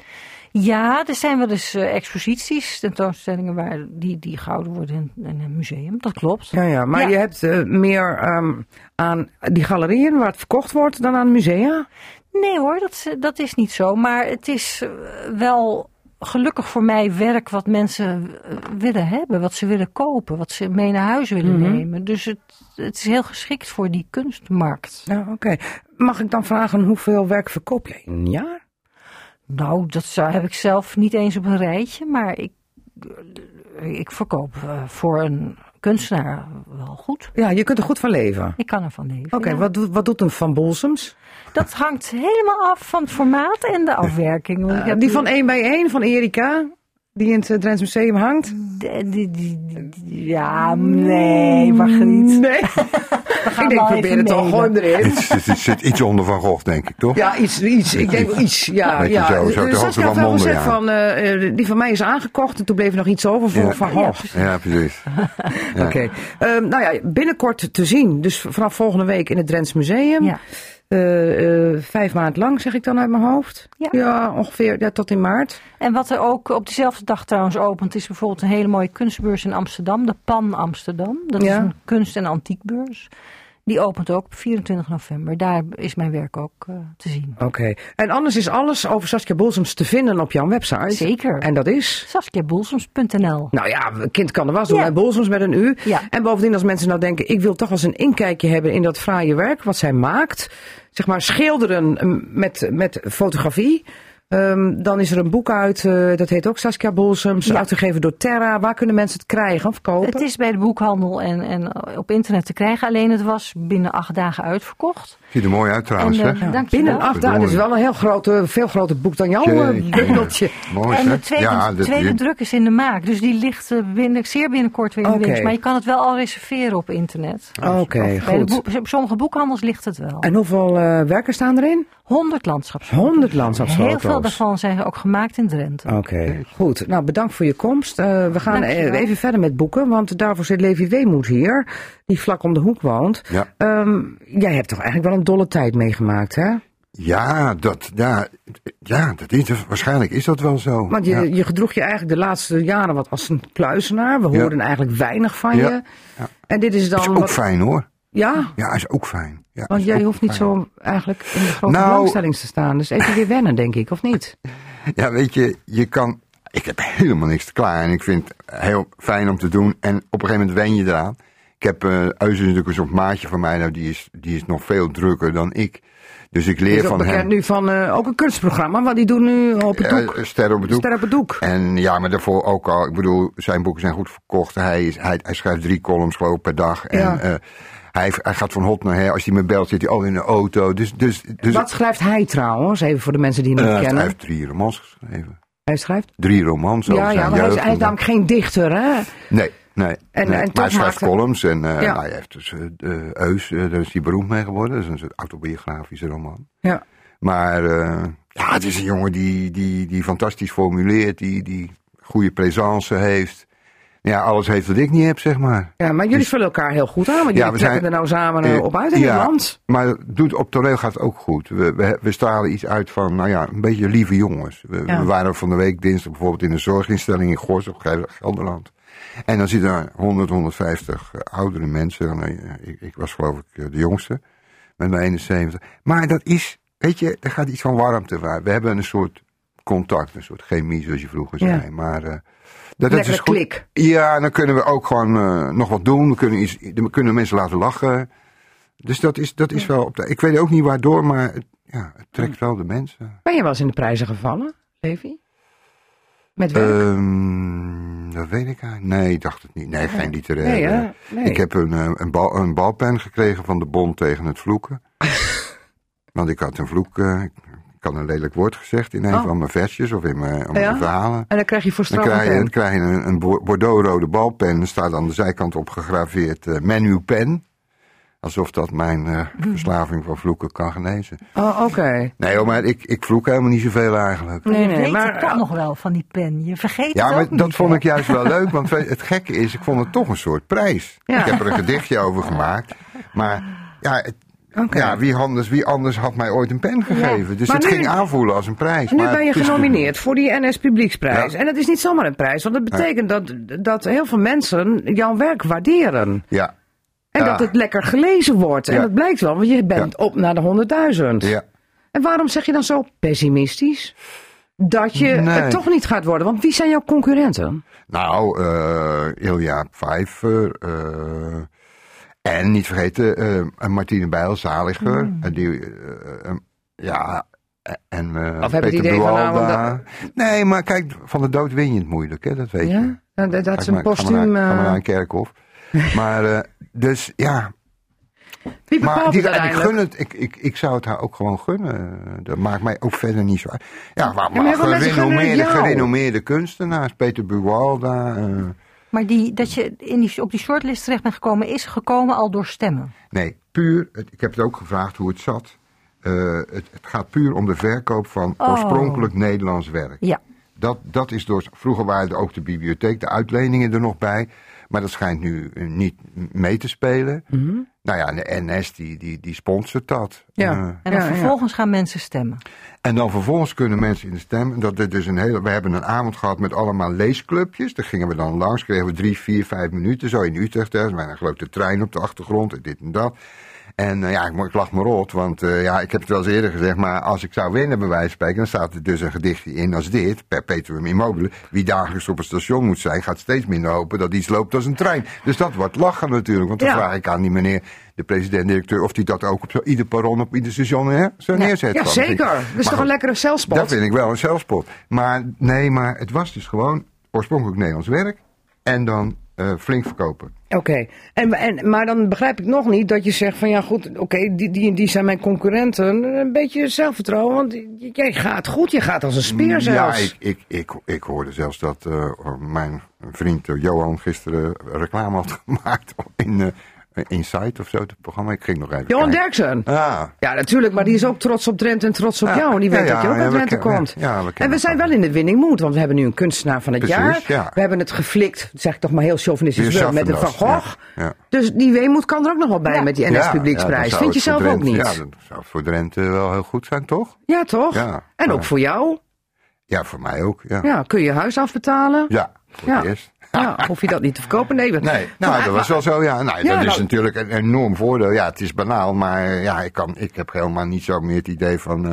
Ja, er zijn wel eens eh, exposities, tentoonstellingen waar die, die gehouden worden in, in een museum. Dat klopt. Ja, ja. Maar Ja. je hebt eh, meer ehm, aan die galerieën waar het verkocht wordt dan aan musea? Nee hoor, dat, is- dat is niet zo. Maar het is eh, wel gelukkig voor mij werk wat mensen eh, willen hebben. Wat ze willen kopen. Wat ze mee naar huis willen Mhm. nemen. Dus het, het is heel geschikt voor die kunstmarkt. Ja, oké. Mag ik dan vragen hoeveel werk verkoop jij in een jaar? Nou, dat zou, heb ik zelf niet eens op een rijtje. Maar ik, ik verkoop eh, voor een kunstenaar wel goed. Ja, je kunt er goed van leven. Ik kan ervan leven. Oké, ja. wat, doet- wat doet een Van Bolsems? Dat hangt helemaal af van het formaat en de afwerking. Eh, die van 1 bij 1 van Erika, die in het eh, Drents Museum hangt? Ja, nee, Margriet. Nee. <laughs> We gaan ik denk, probeer het toch mailen. gewoon erin. Het, zit- het zit iets onder Van Gogh, denk ik, toch? Ja, iets, iets. Ik denk iets. Ja, ja. zo, zo Saskia hoogte had van wel gezegd van, eh, eh, die van mij is aangekocht en toen bleef er nog iets over voor Ja. Van Gogh. Ja, precies. <laughs> Ja. Oké. Ehm, nou ja, binnenkort te zien. Dus vanaf volgende week in het Drents Museum. Ja. Eh, eh, vijf maand lang, zeg ik dan uit mijn hoofd. Ja. ongeveer ja, tot in maart. En wat er ook op dezelfde dag trouwens opent, is bijvoorbeeld een hele mooie kunstbeurs in Amsterdam, de Pan Amsterdam. Dat Ja. is een kunst- en antiekbeurs. Die opent ook op 24 november. Daar is mijn werk ook eh, te zien. Oké. En anders is alles over Saskia Bolsems te vinden op jouw website. Zeker. En dat is? SaskiaBolsems.nl Nou ja, kind kan er was doen. Ja. bij Bolsems met een U. Ja. En bovendien als mensen nou denken, ik wil toch eens een inkijkje hebben in dat fraaie werk wat zij maakt. Zeg maar schilderen met, met fotografie. Ehm, dan is er een boek uit, eh, dat heet ook Saskia Bolsums, Ja. uitgegeven door Terra. Waar kunnen mensen het krijgen of kopen? Het is bij de boekhandel en, en op internet te krijgen. Alleen het was binnen acht dagen uitverkocht. Ziet er mooi uit trouwens, En, hè? eh. Binnen acht dagen, dat is wel een heel grote, veel groter boek dan jouw eh, bundeltje. Mooi, En de tweede, ja, dat- tweede druk is in de maak. Dus die ligt binnen, zeer binnenkort weer in de Oké. winkels. Maar je kan het wel al reserveren op internet. Oké, de goed. boek- sommige boekhandels ligt het wel. En hoeveel eh, werken staan erin? 100 landschapsfoto's. 100 landschapsfoto's. Heel veel daarvan zijn ook gemaakt in Drenthe. Oké, goed. Nou, bedankt voor je komst. Eh, we gaan Dankjewel. eh, even verder met boeken, want daarvoor zit Levi Weemoed hier, die vlak om de hoek woont. Ja. Ehm, jij hebt toch eigenlijk wel een dolle tijd meegemaakt, hè? Ja, dat, ja, ja dat is, waarschijnlijk is dat wel zo. Want je, ja. je gedroeg je eigenlijk de laatste jaren wat als een kluizenaar. We Ja. hoorden eigenlijk weinig van Ja. je. En dit is dan. is ook wat- fijn hoor. Ja, Ja, is ook fijn. Ja, want jij hoeft niet fijn. zo eigenlijk in de grote Nou- belangstelling te staan. Dus even weer wennen, denk ik, of niet? <laughs> Ja, weet je, je kan. Ik heb helemaal niks te klaar en ik vind het heel fijn om te doen. En op een gegeven moment wen je eraan. Ik heb eh Eusen is natuurlijk een soort maatje van mij, nou, die is, die is nog veel drukker dan ik. Dus ik leer van hem. nu van eh, ook een kunstprogramma, want die doen nu op het doek. ster op het doek. Ster op het doek. En ja, maar daarvoor ook al. Ik bedoel, zijn boeken zijn goed verkocht. Hij, is, hij, hij schrijft drie columns geloof per dag. En Ja. eh, hij, hij gaat van hot naar her. Als hij me belt, zit hij al in de auto. Dus, dus, dus Wat schrijft hij trouwens? Even voor de mensen die hem eh, niet hij kennen. heeft drie romans geschreven. Hij schrijft? Drie romans Ja, ja, maar hij is, hij namelijk geen dichter, hè? Nee, nee. En- nee. en maar hij schrijft hij- columns en eh, Ja. nou, hij heeft dus de Eus, daar is hij beroemd mee geworden. Dat is een soort autobiografische roman. Ja. Maar ja, het is een jongen die, die, die fantastisch formuleert, die, die goede présence heeft. Ja, alles heeft wat ik niet heb, zeg maar. Ja, maar jullie Dus- vullen elkaar heel goed aan, want Ja, jullie we zijn- er nou samen eh, Eh, op uit in ja, het land. Maar doet, op toneel gaat het ook goed. We, we, we stralen iets uit van, nou ja, een beetje lieve jongens. We, Ja. we waren van de week dinsdag bijvoorbeeld in een zorginstelling in Gors op Gel- Gelderland. En dan zitten er 100, 150 eh, oudere mensen. En, ik, ik was geloof ik de jongste, met mijn 71. Maar dat is, weet je, er gaat iets van warmte waar. We hebben een soort contact, een soort chemie zoals je vroeger Ja. zei. Maar dat, dat Lekkere is goed. klik. Ja, dan kunnen we ook gewoon eh, nog wat doen. We kunnen, iets, we kunnen mensen laten lachen. Dus dat is, dat is wel op de, Ik weet ook niet waardoor, maar het, ja, het trekt wel de mensen. Ben je wel eens in de prijzen gevallen, Levi? Met werk? Ehm, dat weet ik eigenlijk. Nee, ik dacht het niet. Nee, geen literaire. Nee, hè? Nee. Ik heb een, eh, een, bal, een balpen gekregen van de bond tegen het vloeken. <laughs> Want ik had een vloek. eh, ik had een lelijk woord gezegd in een Oh. van mijn versjes of in mijn, Ja? mijn verhalen. En dan krijg je voor Dan krijg je, een dan krijg je een, een bo- Bordeaux-rode balpen. Er staat aan de zijkant op gegraveerd eh menu pen. Alsof dat mijn eh, verslaving van vloeken kan genezen. Oh, oké. Nee, maar ik, ik vloek helemaal niet zoveel eigenlijk. Nee, nee, weet maar- het toch nog wel van die pen. Je vergeet Ja, het maar ook dat niet, vond hè? ik juist wel <laughs> leuk. Want het gekke is, ik vond het toch een soort prijs. Ja. Ik heb er een gedichtje over gemaakt. Maar ja, het- Ja wie, anders, wie anders had mij ooit een pen gegeven? Dus het nu- ging aanvoelen als een prijs. Nu maar ben je genomineerd voor die NS Publieksprijs. Ja. En dat is niet zomaar een prijs, want dat betekent dat, dat heel veel mensen jouw werk waarderen. Ja, En dat het lekker gelezen wordt. En dat blijkt wel, want je bent op naar de 100.000. ja. En waarom zeg je dan zo pessimistisch? Dat je Nee. het toch niet gaat worden. Want wie zijn jouw concurrenten? Nou, eh Ilja Pfeiffer. eh, en niet vergeten, eh Martine Bijl, zaliger. Mm. En die, eh, ja, en eh Of heb je het Peter idee van, Buwalda. Nee, maar kijk, van de dood win je het moeilijk, hè? dat weet je. Ja? Nou, dat, dat is een postuum. Ga maar naar een kerkhof. <laughs> maar, eh, dus ja. wie Maar die, ik gun het, ik, ik, ik zou het haar ook gewoon gunnen. Dat maakt mij ook verder niet zo uit. Ja, maar, maar gerenommeerde kunstenaars, Peter Buwalda. Maar die, dat je in die, op die shortlist terecht bent gekomen, is gekomen al door stemmen. Nee, puur, het- ik heb het ook gevraagd hoe het zat. Eh, het, het gaat puur om de verkoop van Oh. oorspronkelijk Nederlands werk. Ja. Dat, dat is door, vroeger waren er ook de bibliotheek, de uitleningen er nog bij. Maar dat schijnt nu eh, niet mee te spelen. Nou ja, de NS die, die, die sponsort dat. Ja. Eh, En dan Ja, ja. vervolgens gaan mensen stemmen. en dan vervolgens kunnen mensen in de stem. Dat er dus een hele, we hebben een avond gehad met allemaal leesclubjes. Daar gingen we dan langs, kregen we drie, vier, vijf minuten. Zo in Utrecht. Er was een grote trein op de achtergrond en dit en dat. En eh, ja, ik, lach me rot, want eh, ja, ik heb het wel eens eerder gezegd, maar als ik zou winnen bij wijze van spreken, dan staat er dus een gedichtje in als dit, Perpetuum immobile. Wie dagelijks op een station moet zijn, gaat steeds minder hopen dat iets loopt als een trein. Dus dat wordt lachen natuurlijk, want dan Ja. vraag ik aan die meneer, de president-directeur, of die dat ook op zo ieder perron, op ieder station hè, zo neerzet. Ja, zeker. Dat is maar toch een lekkere zelfspot? Dat vind ik wel een zelfspot. Maar nee, maar het was dus gewoon oorspronkelijk Nederlands werk en dan eh, flink verkopen. Oké, en, en, maar dan begrijp ik nog niet dat je zegt van ja goed, oké, die, die, die zijn mijn concurrenten. Een beetje zelfvertrouwen, want jij gaat goed, je gaat als een speer zelfs. Ja, ik, ik, ik, ik hoorde zelfs dat eh, mijn vriend eh, Johan gisteren reclame had <laughs> gemaakt in uh, Insight of zo, het programma. Ik ging nog even Johan. Derksen. Ah, Ja, natuurlijk, maar die is ook trots op Drenthe en trots op Ja, jou. En die ja, weet ja, dat je ook ja, uit Drenthe komt. ja, we en we zijn wel in de winning mood, want we hebben nu een kunstenaar van het Precies, jaar. ja. We hebben het geflikt, zeg ik toch maar heel chauvinistisch, wel, met de Van Gogh. ja, ja. Dus die weemoed kan er ook nog wel bij met die NS Ja, ja, Publieksprijs. Vind je zelf ook niet? Ja, dat zou voor Drenthe wel heel goed zijn, toch? Ja, toch? Ja. En Ja. ook voor jou? Ja, voor mij ook. Ja, Ja, kun je je huis afbetalen? ja voor Ja. het eerst. Ja, hoef je dat niet te verkopen? Nee, Nee, nou, dat was wel zo, ja. Nou, Ja, dat is nou- natuurlijk een enorm voordeel. Ja, het is banaal, maar ja, ik, kan, ik heb helemaal niet zo meer het idee van... eh,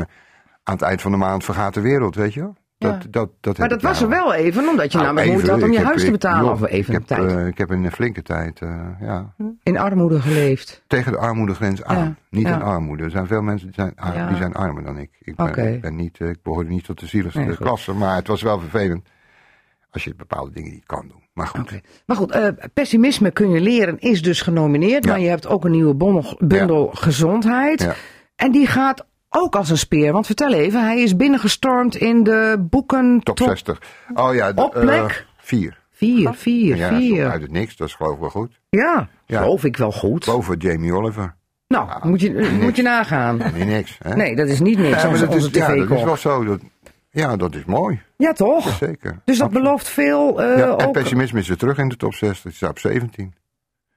aan het eind van de maand vergaat de wereld, weet je wel? Dat, Ja. dat, dat Maar dat was er nou. wel even, omdat je Nou, namelijk moeite had om je heb- huis te betalen. Of even ik heb, eh, ik heb in een flinke tijd, eh, ja, In armoede geleefd. tegen de armoedegrens aan. Ja, Niet ja. in armoede. Er zijn veel mensen die zijn, die zijn armer dan ik. Ik, ben, Oké. ik, ben niet, ik behoorde niet tot de zieligste Nee, klasse, maar het was wel vervelend als je bepaalde dingen niet kan doen. Maar goed. Maar goed, eh, pessimisme kun je leren is dus genomineerd. Ja. Maar je hebt ook een nieuwe bondel, bundel gezondheid. En die gaat ook als een speer. Want vertel even, hij is binnengestormd in de boeken Top 60. Oh ja, de, Op eh, plek? vier. Vier, vier, Ja, zo vier. uit het niks, dat is geloof ik wel goed. Ja, Ja. geloof ik wel goed. Boven Jamie Oliver. Nou, moet, je, moet je nagaan. Nee, niks. Hè? Nee, dat is niet niks, Ja, onze, dat is, onze ja, dat is tv-kok. wel zo. Dat, ja, dat is mooi. Ja, toch? Zeker. Dus dat belooft veel eh, Ja, en ook. pessimisme is weer terug in de top 60. Die staat op 17.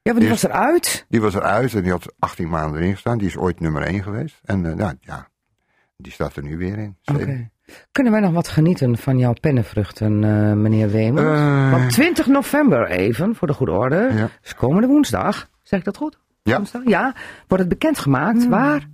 Ja, want die was eruit. Die was eruit en die had 18 maanden erin gestaan. Die is ooit nummer 1 geweest. En eh, nou, ja, die staat er nu weer in. Oké. Zeven. Kunnen wij nog wat genieten van jouw pennenvruchten, eh, meneer Wemels? Eh. Want 20 november even, voor de goede orde, Ja. is komende woensdag. Zeg ik dat goed? Ja. Woensdag? Ja. Wordt het bekendgemaakt? Waar?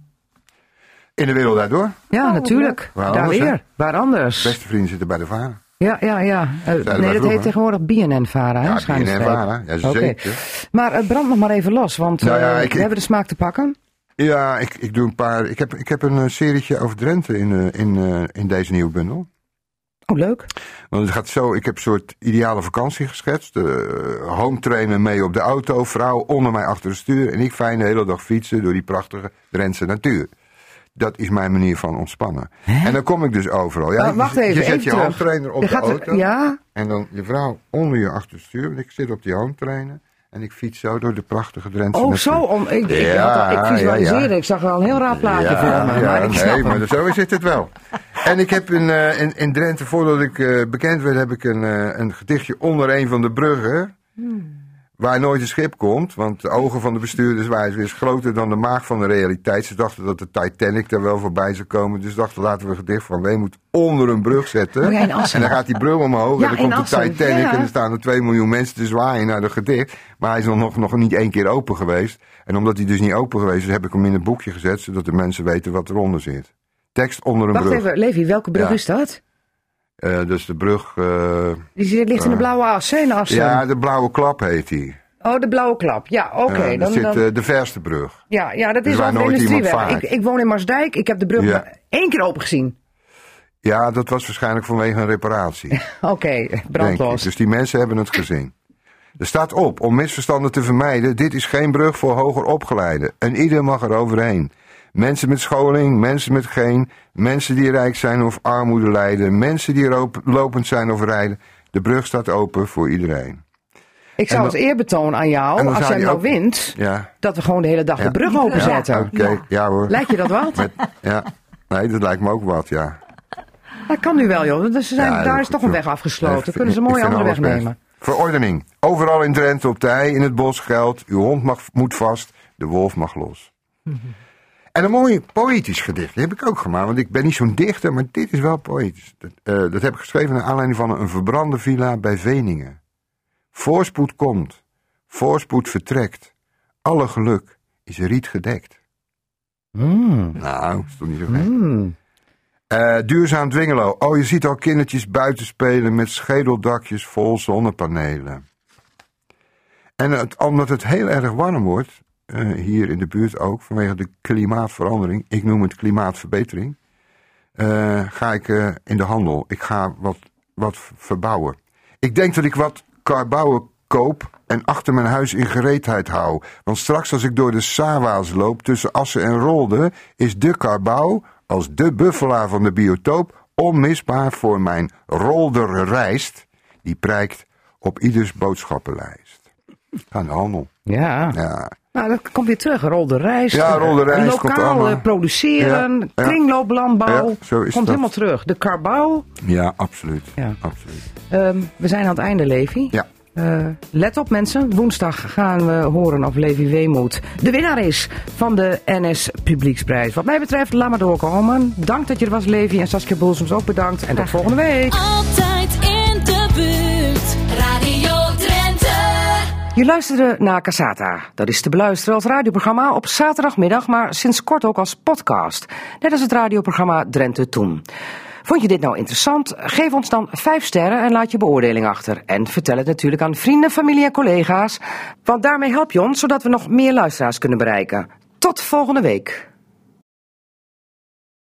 In de wereld daardoor. Ja, natuurlijk. Waar Daar anders, hè? weer. Waar anders? Beste vrienden zitten bij de VARA. Ja, ja, ja. Eh, nee, dat vroeger. heet tegenwoordig BNN-Vara. Ja, BNN-Vara. Ja, Oké. zeker. Maar eh, brand nog maar even los, want Nou ja, eh, ik- we hebben de smaak te pakken. Ja, ik, ik doe een paar. Ik heb, ik heb een serietje over Drenthe in, in, eh, in deze nieuwe bundel. Oh, leuk. Want het gaat zo, ik heb een soort ideale vakantie geschetst. Uh, home trainen mee op de auto, vrouw onder mij achter het stuur. En ik fijn de hele dag fietsen door die prachtige Drentse natuur. Dat is mijn manier van ontspannen. En dan kom ik dus overal. Ja, Maar wacht je, even, je zet even je terug. home trainer op Je de er- auto. ja? En dan je vrouw onder je achter het stuur. En ik zit op die home trainer. En ik fiets zo door de prachtige Drentse Oh, zo. Om, ik, ik, Ja, had al- ik visualiseerde, ja, ja. ik zag wel een heel raar plaatje voor me. Maar ik snap nee, maar zo zit het wel. En ik heb in, eh, in, in Drenthe, voordat ik eh, bekend werd, heb ik een, eh, een gedichtje onder een van de bruggen. Waar nooit een schip komt, want de ogen van de bestuurders waren weer groter dan de maag van de realiteit. Ze dachten dat de Titanic er wel voorbij zou komen. Dus dachten, laten we een gedicht van Weemoed onder een brug zetten. Oh ja, en dan gaat die brug omhoog Ja, en dan komt de. Titanic Ja. en dan staan er 2 miljoen mensen te zwaaien naar het gedicht. Maar hij is nog, nog niet één keer open geweest. En omdat hij dus niet open geweest is, heb ik hem in een boekje gezet, zodat de mensen weten wat eronder zit. Tekst onder een Wacht brug. even, Levi, welke brug is dat? Eh, dus de brug. eh, Die ligt in de blauwe as, hè, ja, de blauwe klap heet die. Oh, de blauwe klap. Ja, oké. Eh, dan, zit dan, eh, de verste brug. ja, ja, dat dus is waar over de industrieweg. Ik, ik woon in Marsdijk. Ik heb de brug Ja. maar één keer open gezien. Ja, dat was waarschijnlijk vanwege een reparatie. <laughs> Oké, ik. brandlos. Dus die mensen hebben het gezien. Er staat op, om misverstanden te vermijden, dit is geen brug voor hoger opgeleiden. En ieder mag er overheen. Mensen met scholing, mensen met geen, mensen die rijk zijn of armoede lijden, mensen die lopend zijn of rijden. De brug staat open voor iedereen. Ik zou dan- eerbetoon aan jou, als jij nou ook- wint, Ja. dat we gewoon de hele dag Ja. de brug openzetten. Oké, ja. hoor. Lijkt je dat wat? Met, ja. Nee, dat lijkt me ook wat, ja. Dat kan nu wel, joh. Dus ze zijn, Ja, daar dat is toch een weg afgesloten. Kunnen ze een mooie andere weg best. nemen. Verordening. Overal in Drenthe op de hei, in het bos geldt. Uw hond mag, moet vast, de wolf mag los. En een mooi poëtisch gedicht. Die heb ik ook gemaakt. Want ik ben niet zo'n dichter, maar dit is wel poëtisch. Dat, eh, dat heb ik geschreven naar aanleiding van een verbrande villa bij Veningen. Voorspoed komt. Voorspoed vertrekt. Alle geluk is riet gedekt. Nou, is toch niet zo gek. Eh, duurzaam Dwingelo. Oh, je ziet al kindertjes buiten spelen met schedeldakjes vol zonnepanelen. En het, omdat het heel erg warm wordt, eh, hier in de buurt ook, vanwege de klimaatverandering, ik noem het klimaatverbetering, eh, ga ik eh, in de handel. Ik ga wat, wat verbouwen. Ik denk dat ik wat karbouwen koop en achter mijn huis in gereedheid hou. Want straks als ik door de Sawa's loop tussen Assen en Rolde, is de karbouw als de buffelaar van de biotoop onmisbaar voor mijn Rolder rijst. Die prijkt op ieders boodschappenlijst. Ga in de handel. Ja. Ja. Nou, dat komt weer terug. Rol de rijst. Ja, rijst Lokaal produceren. Ja, ja. Kringlooplandbouw. Ja, zo is komt dat. helemaal terug. De karbouw. Ja, absoluut. Ja. absoluut. Ehm, we zijn aan het einde, Levi. Ja. Eh, let op mensen, woensdag gaan we horen of Levi Weemoed de winnaar is van de NS Publieksprijs. Wat mij betreft, laat maar doorkomen. Dank dat je er was, Levi. En Saskia Boelsoms ook bedankt. En tot volgende week. Altijd in de buurt. Je luisterde naar Casata. Dat is te beluisteren als radioprogramma op zaterdagmiddag, maar sinds kort ook als podcast. Net als het radioprogramma Drenthe Toen. Vond je dit nou interessant? Geef ons dan 5 sterren en laat je beoordeling achter. En vertel het natuurlijk aan vrienden, familie en collega's. Want daarmee help je ons, zodat we nog meer luisteraars kunnen bereiken. Tot volgende week.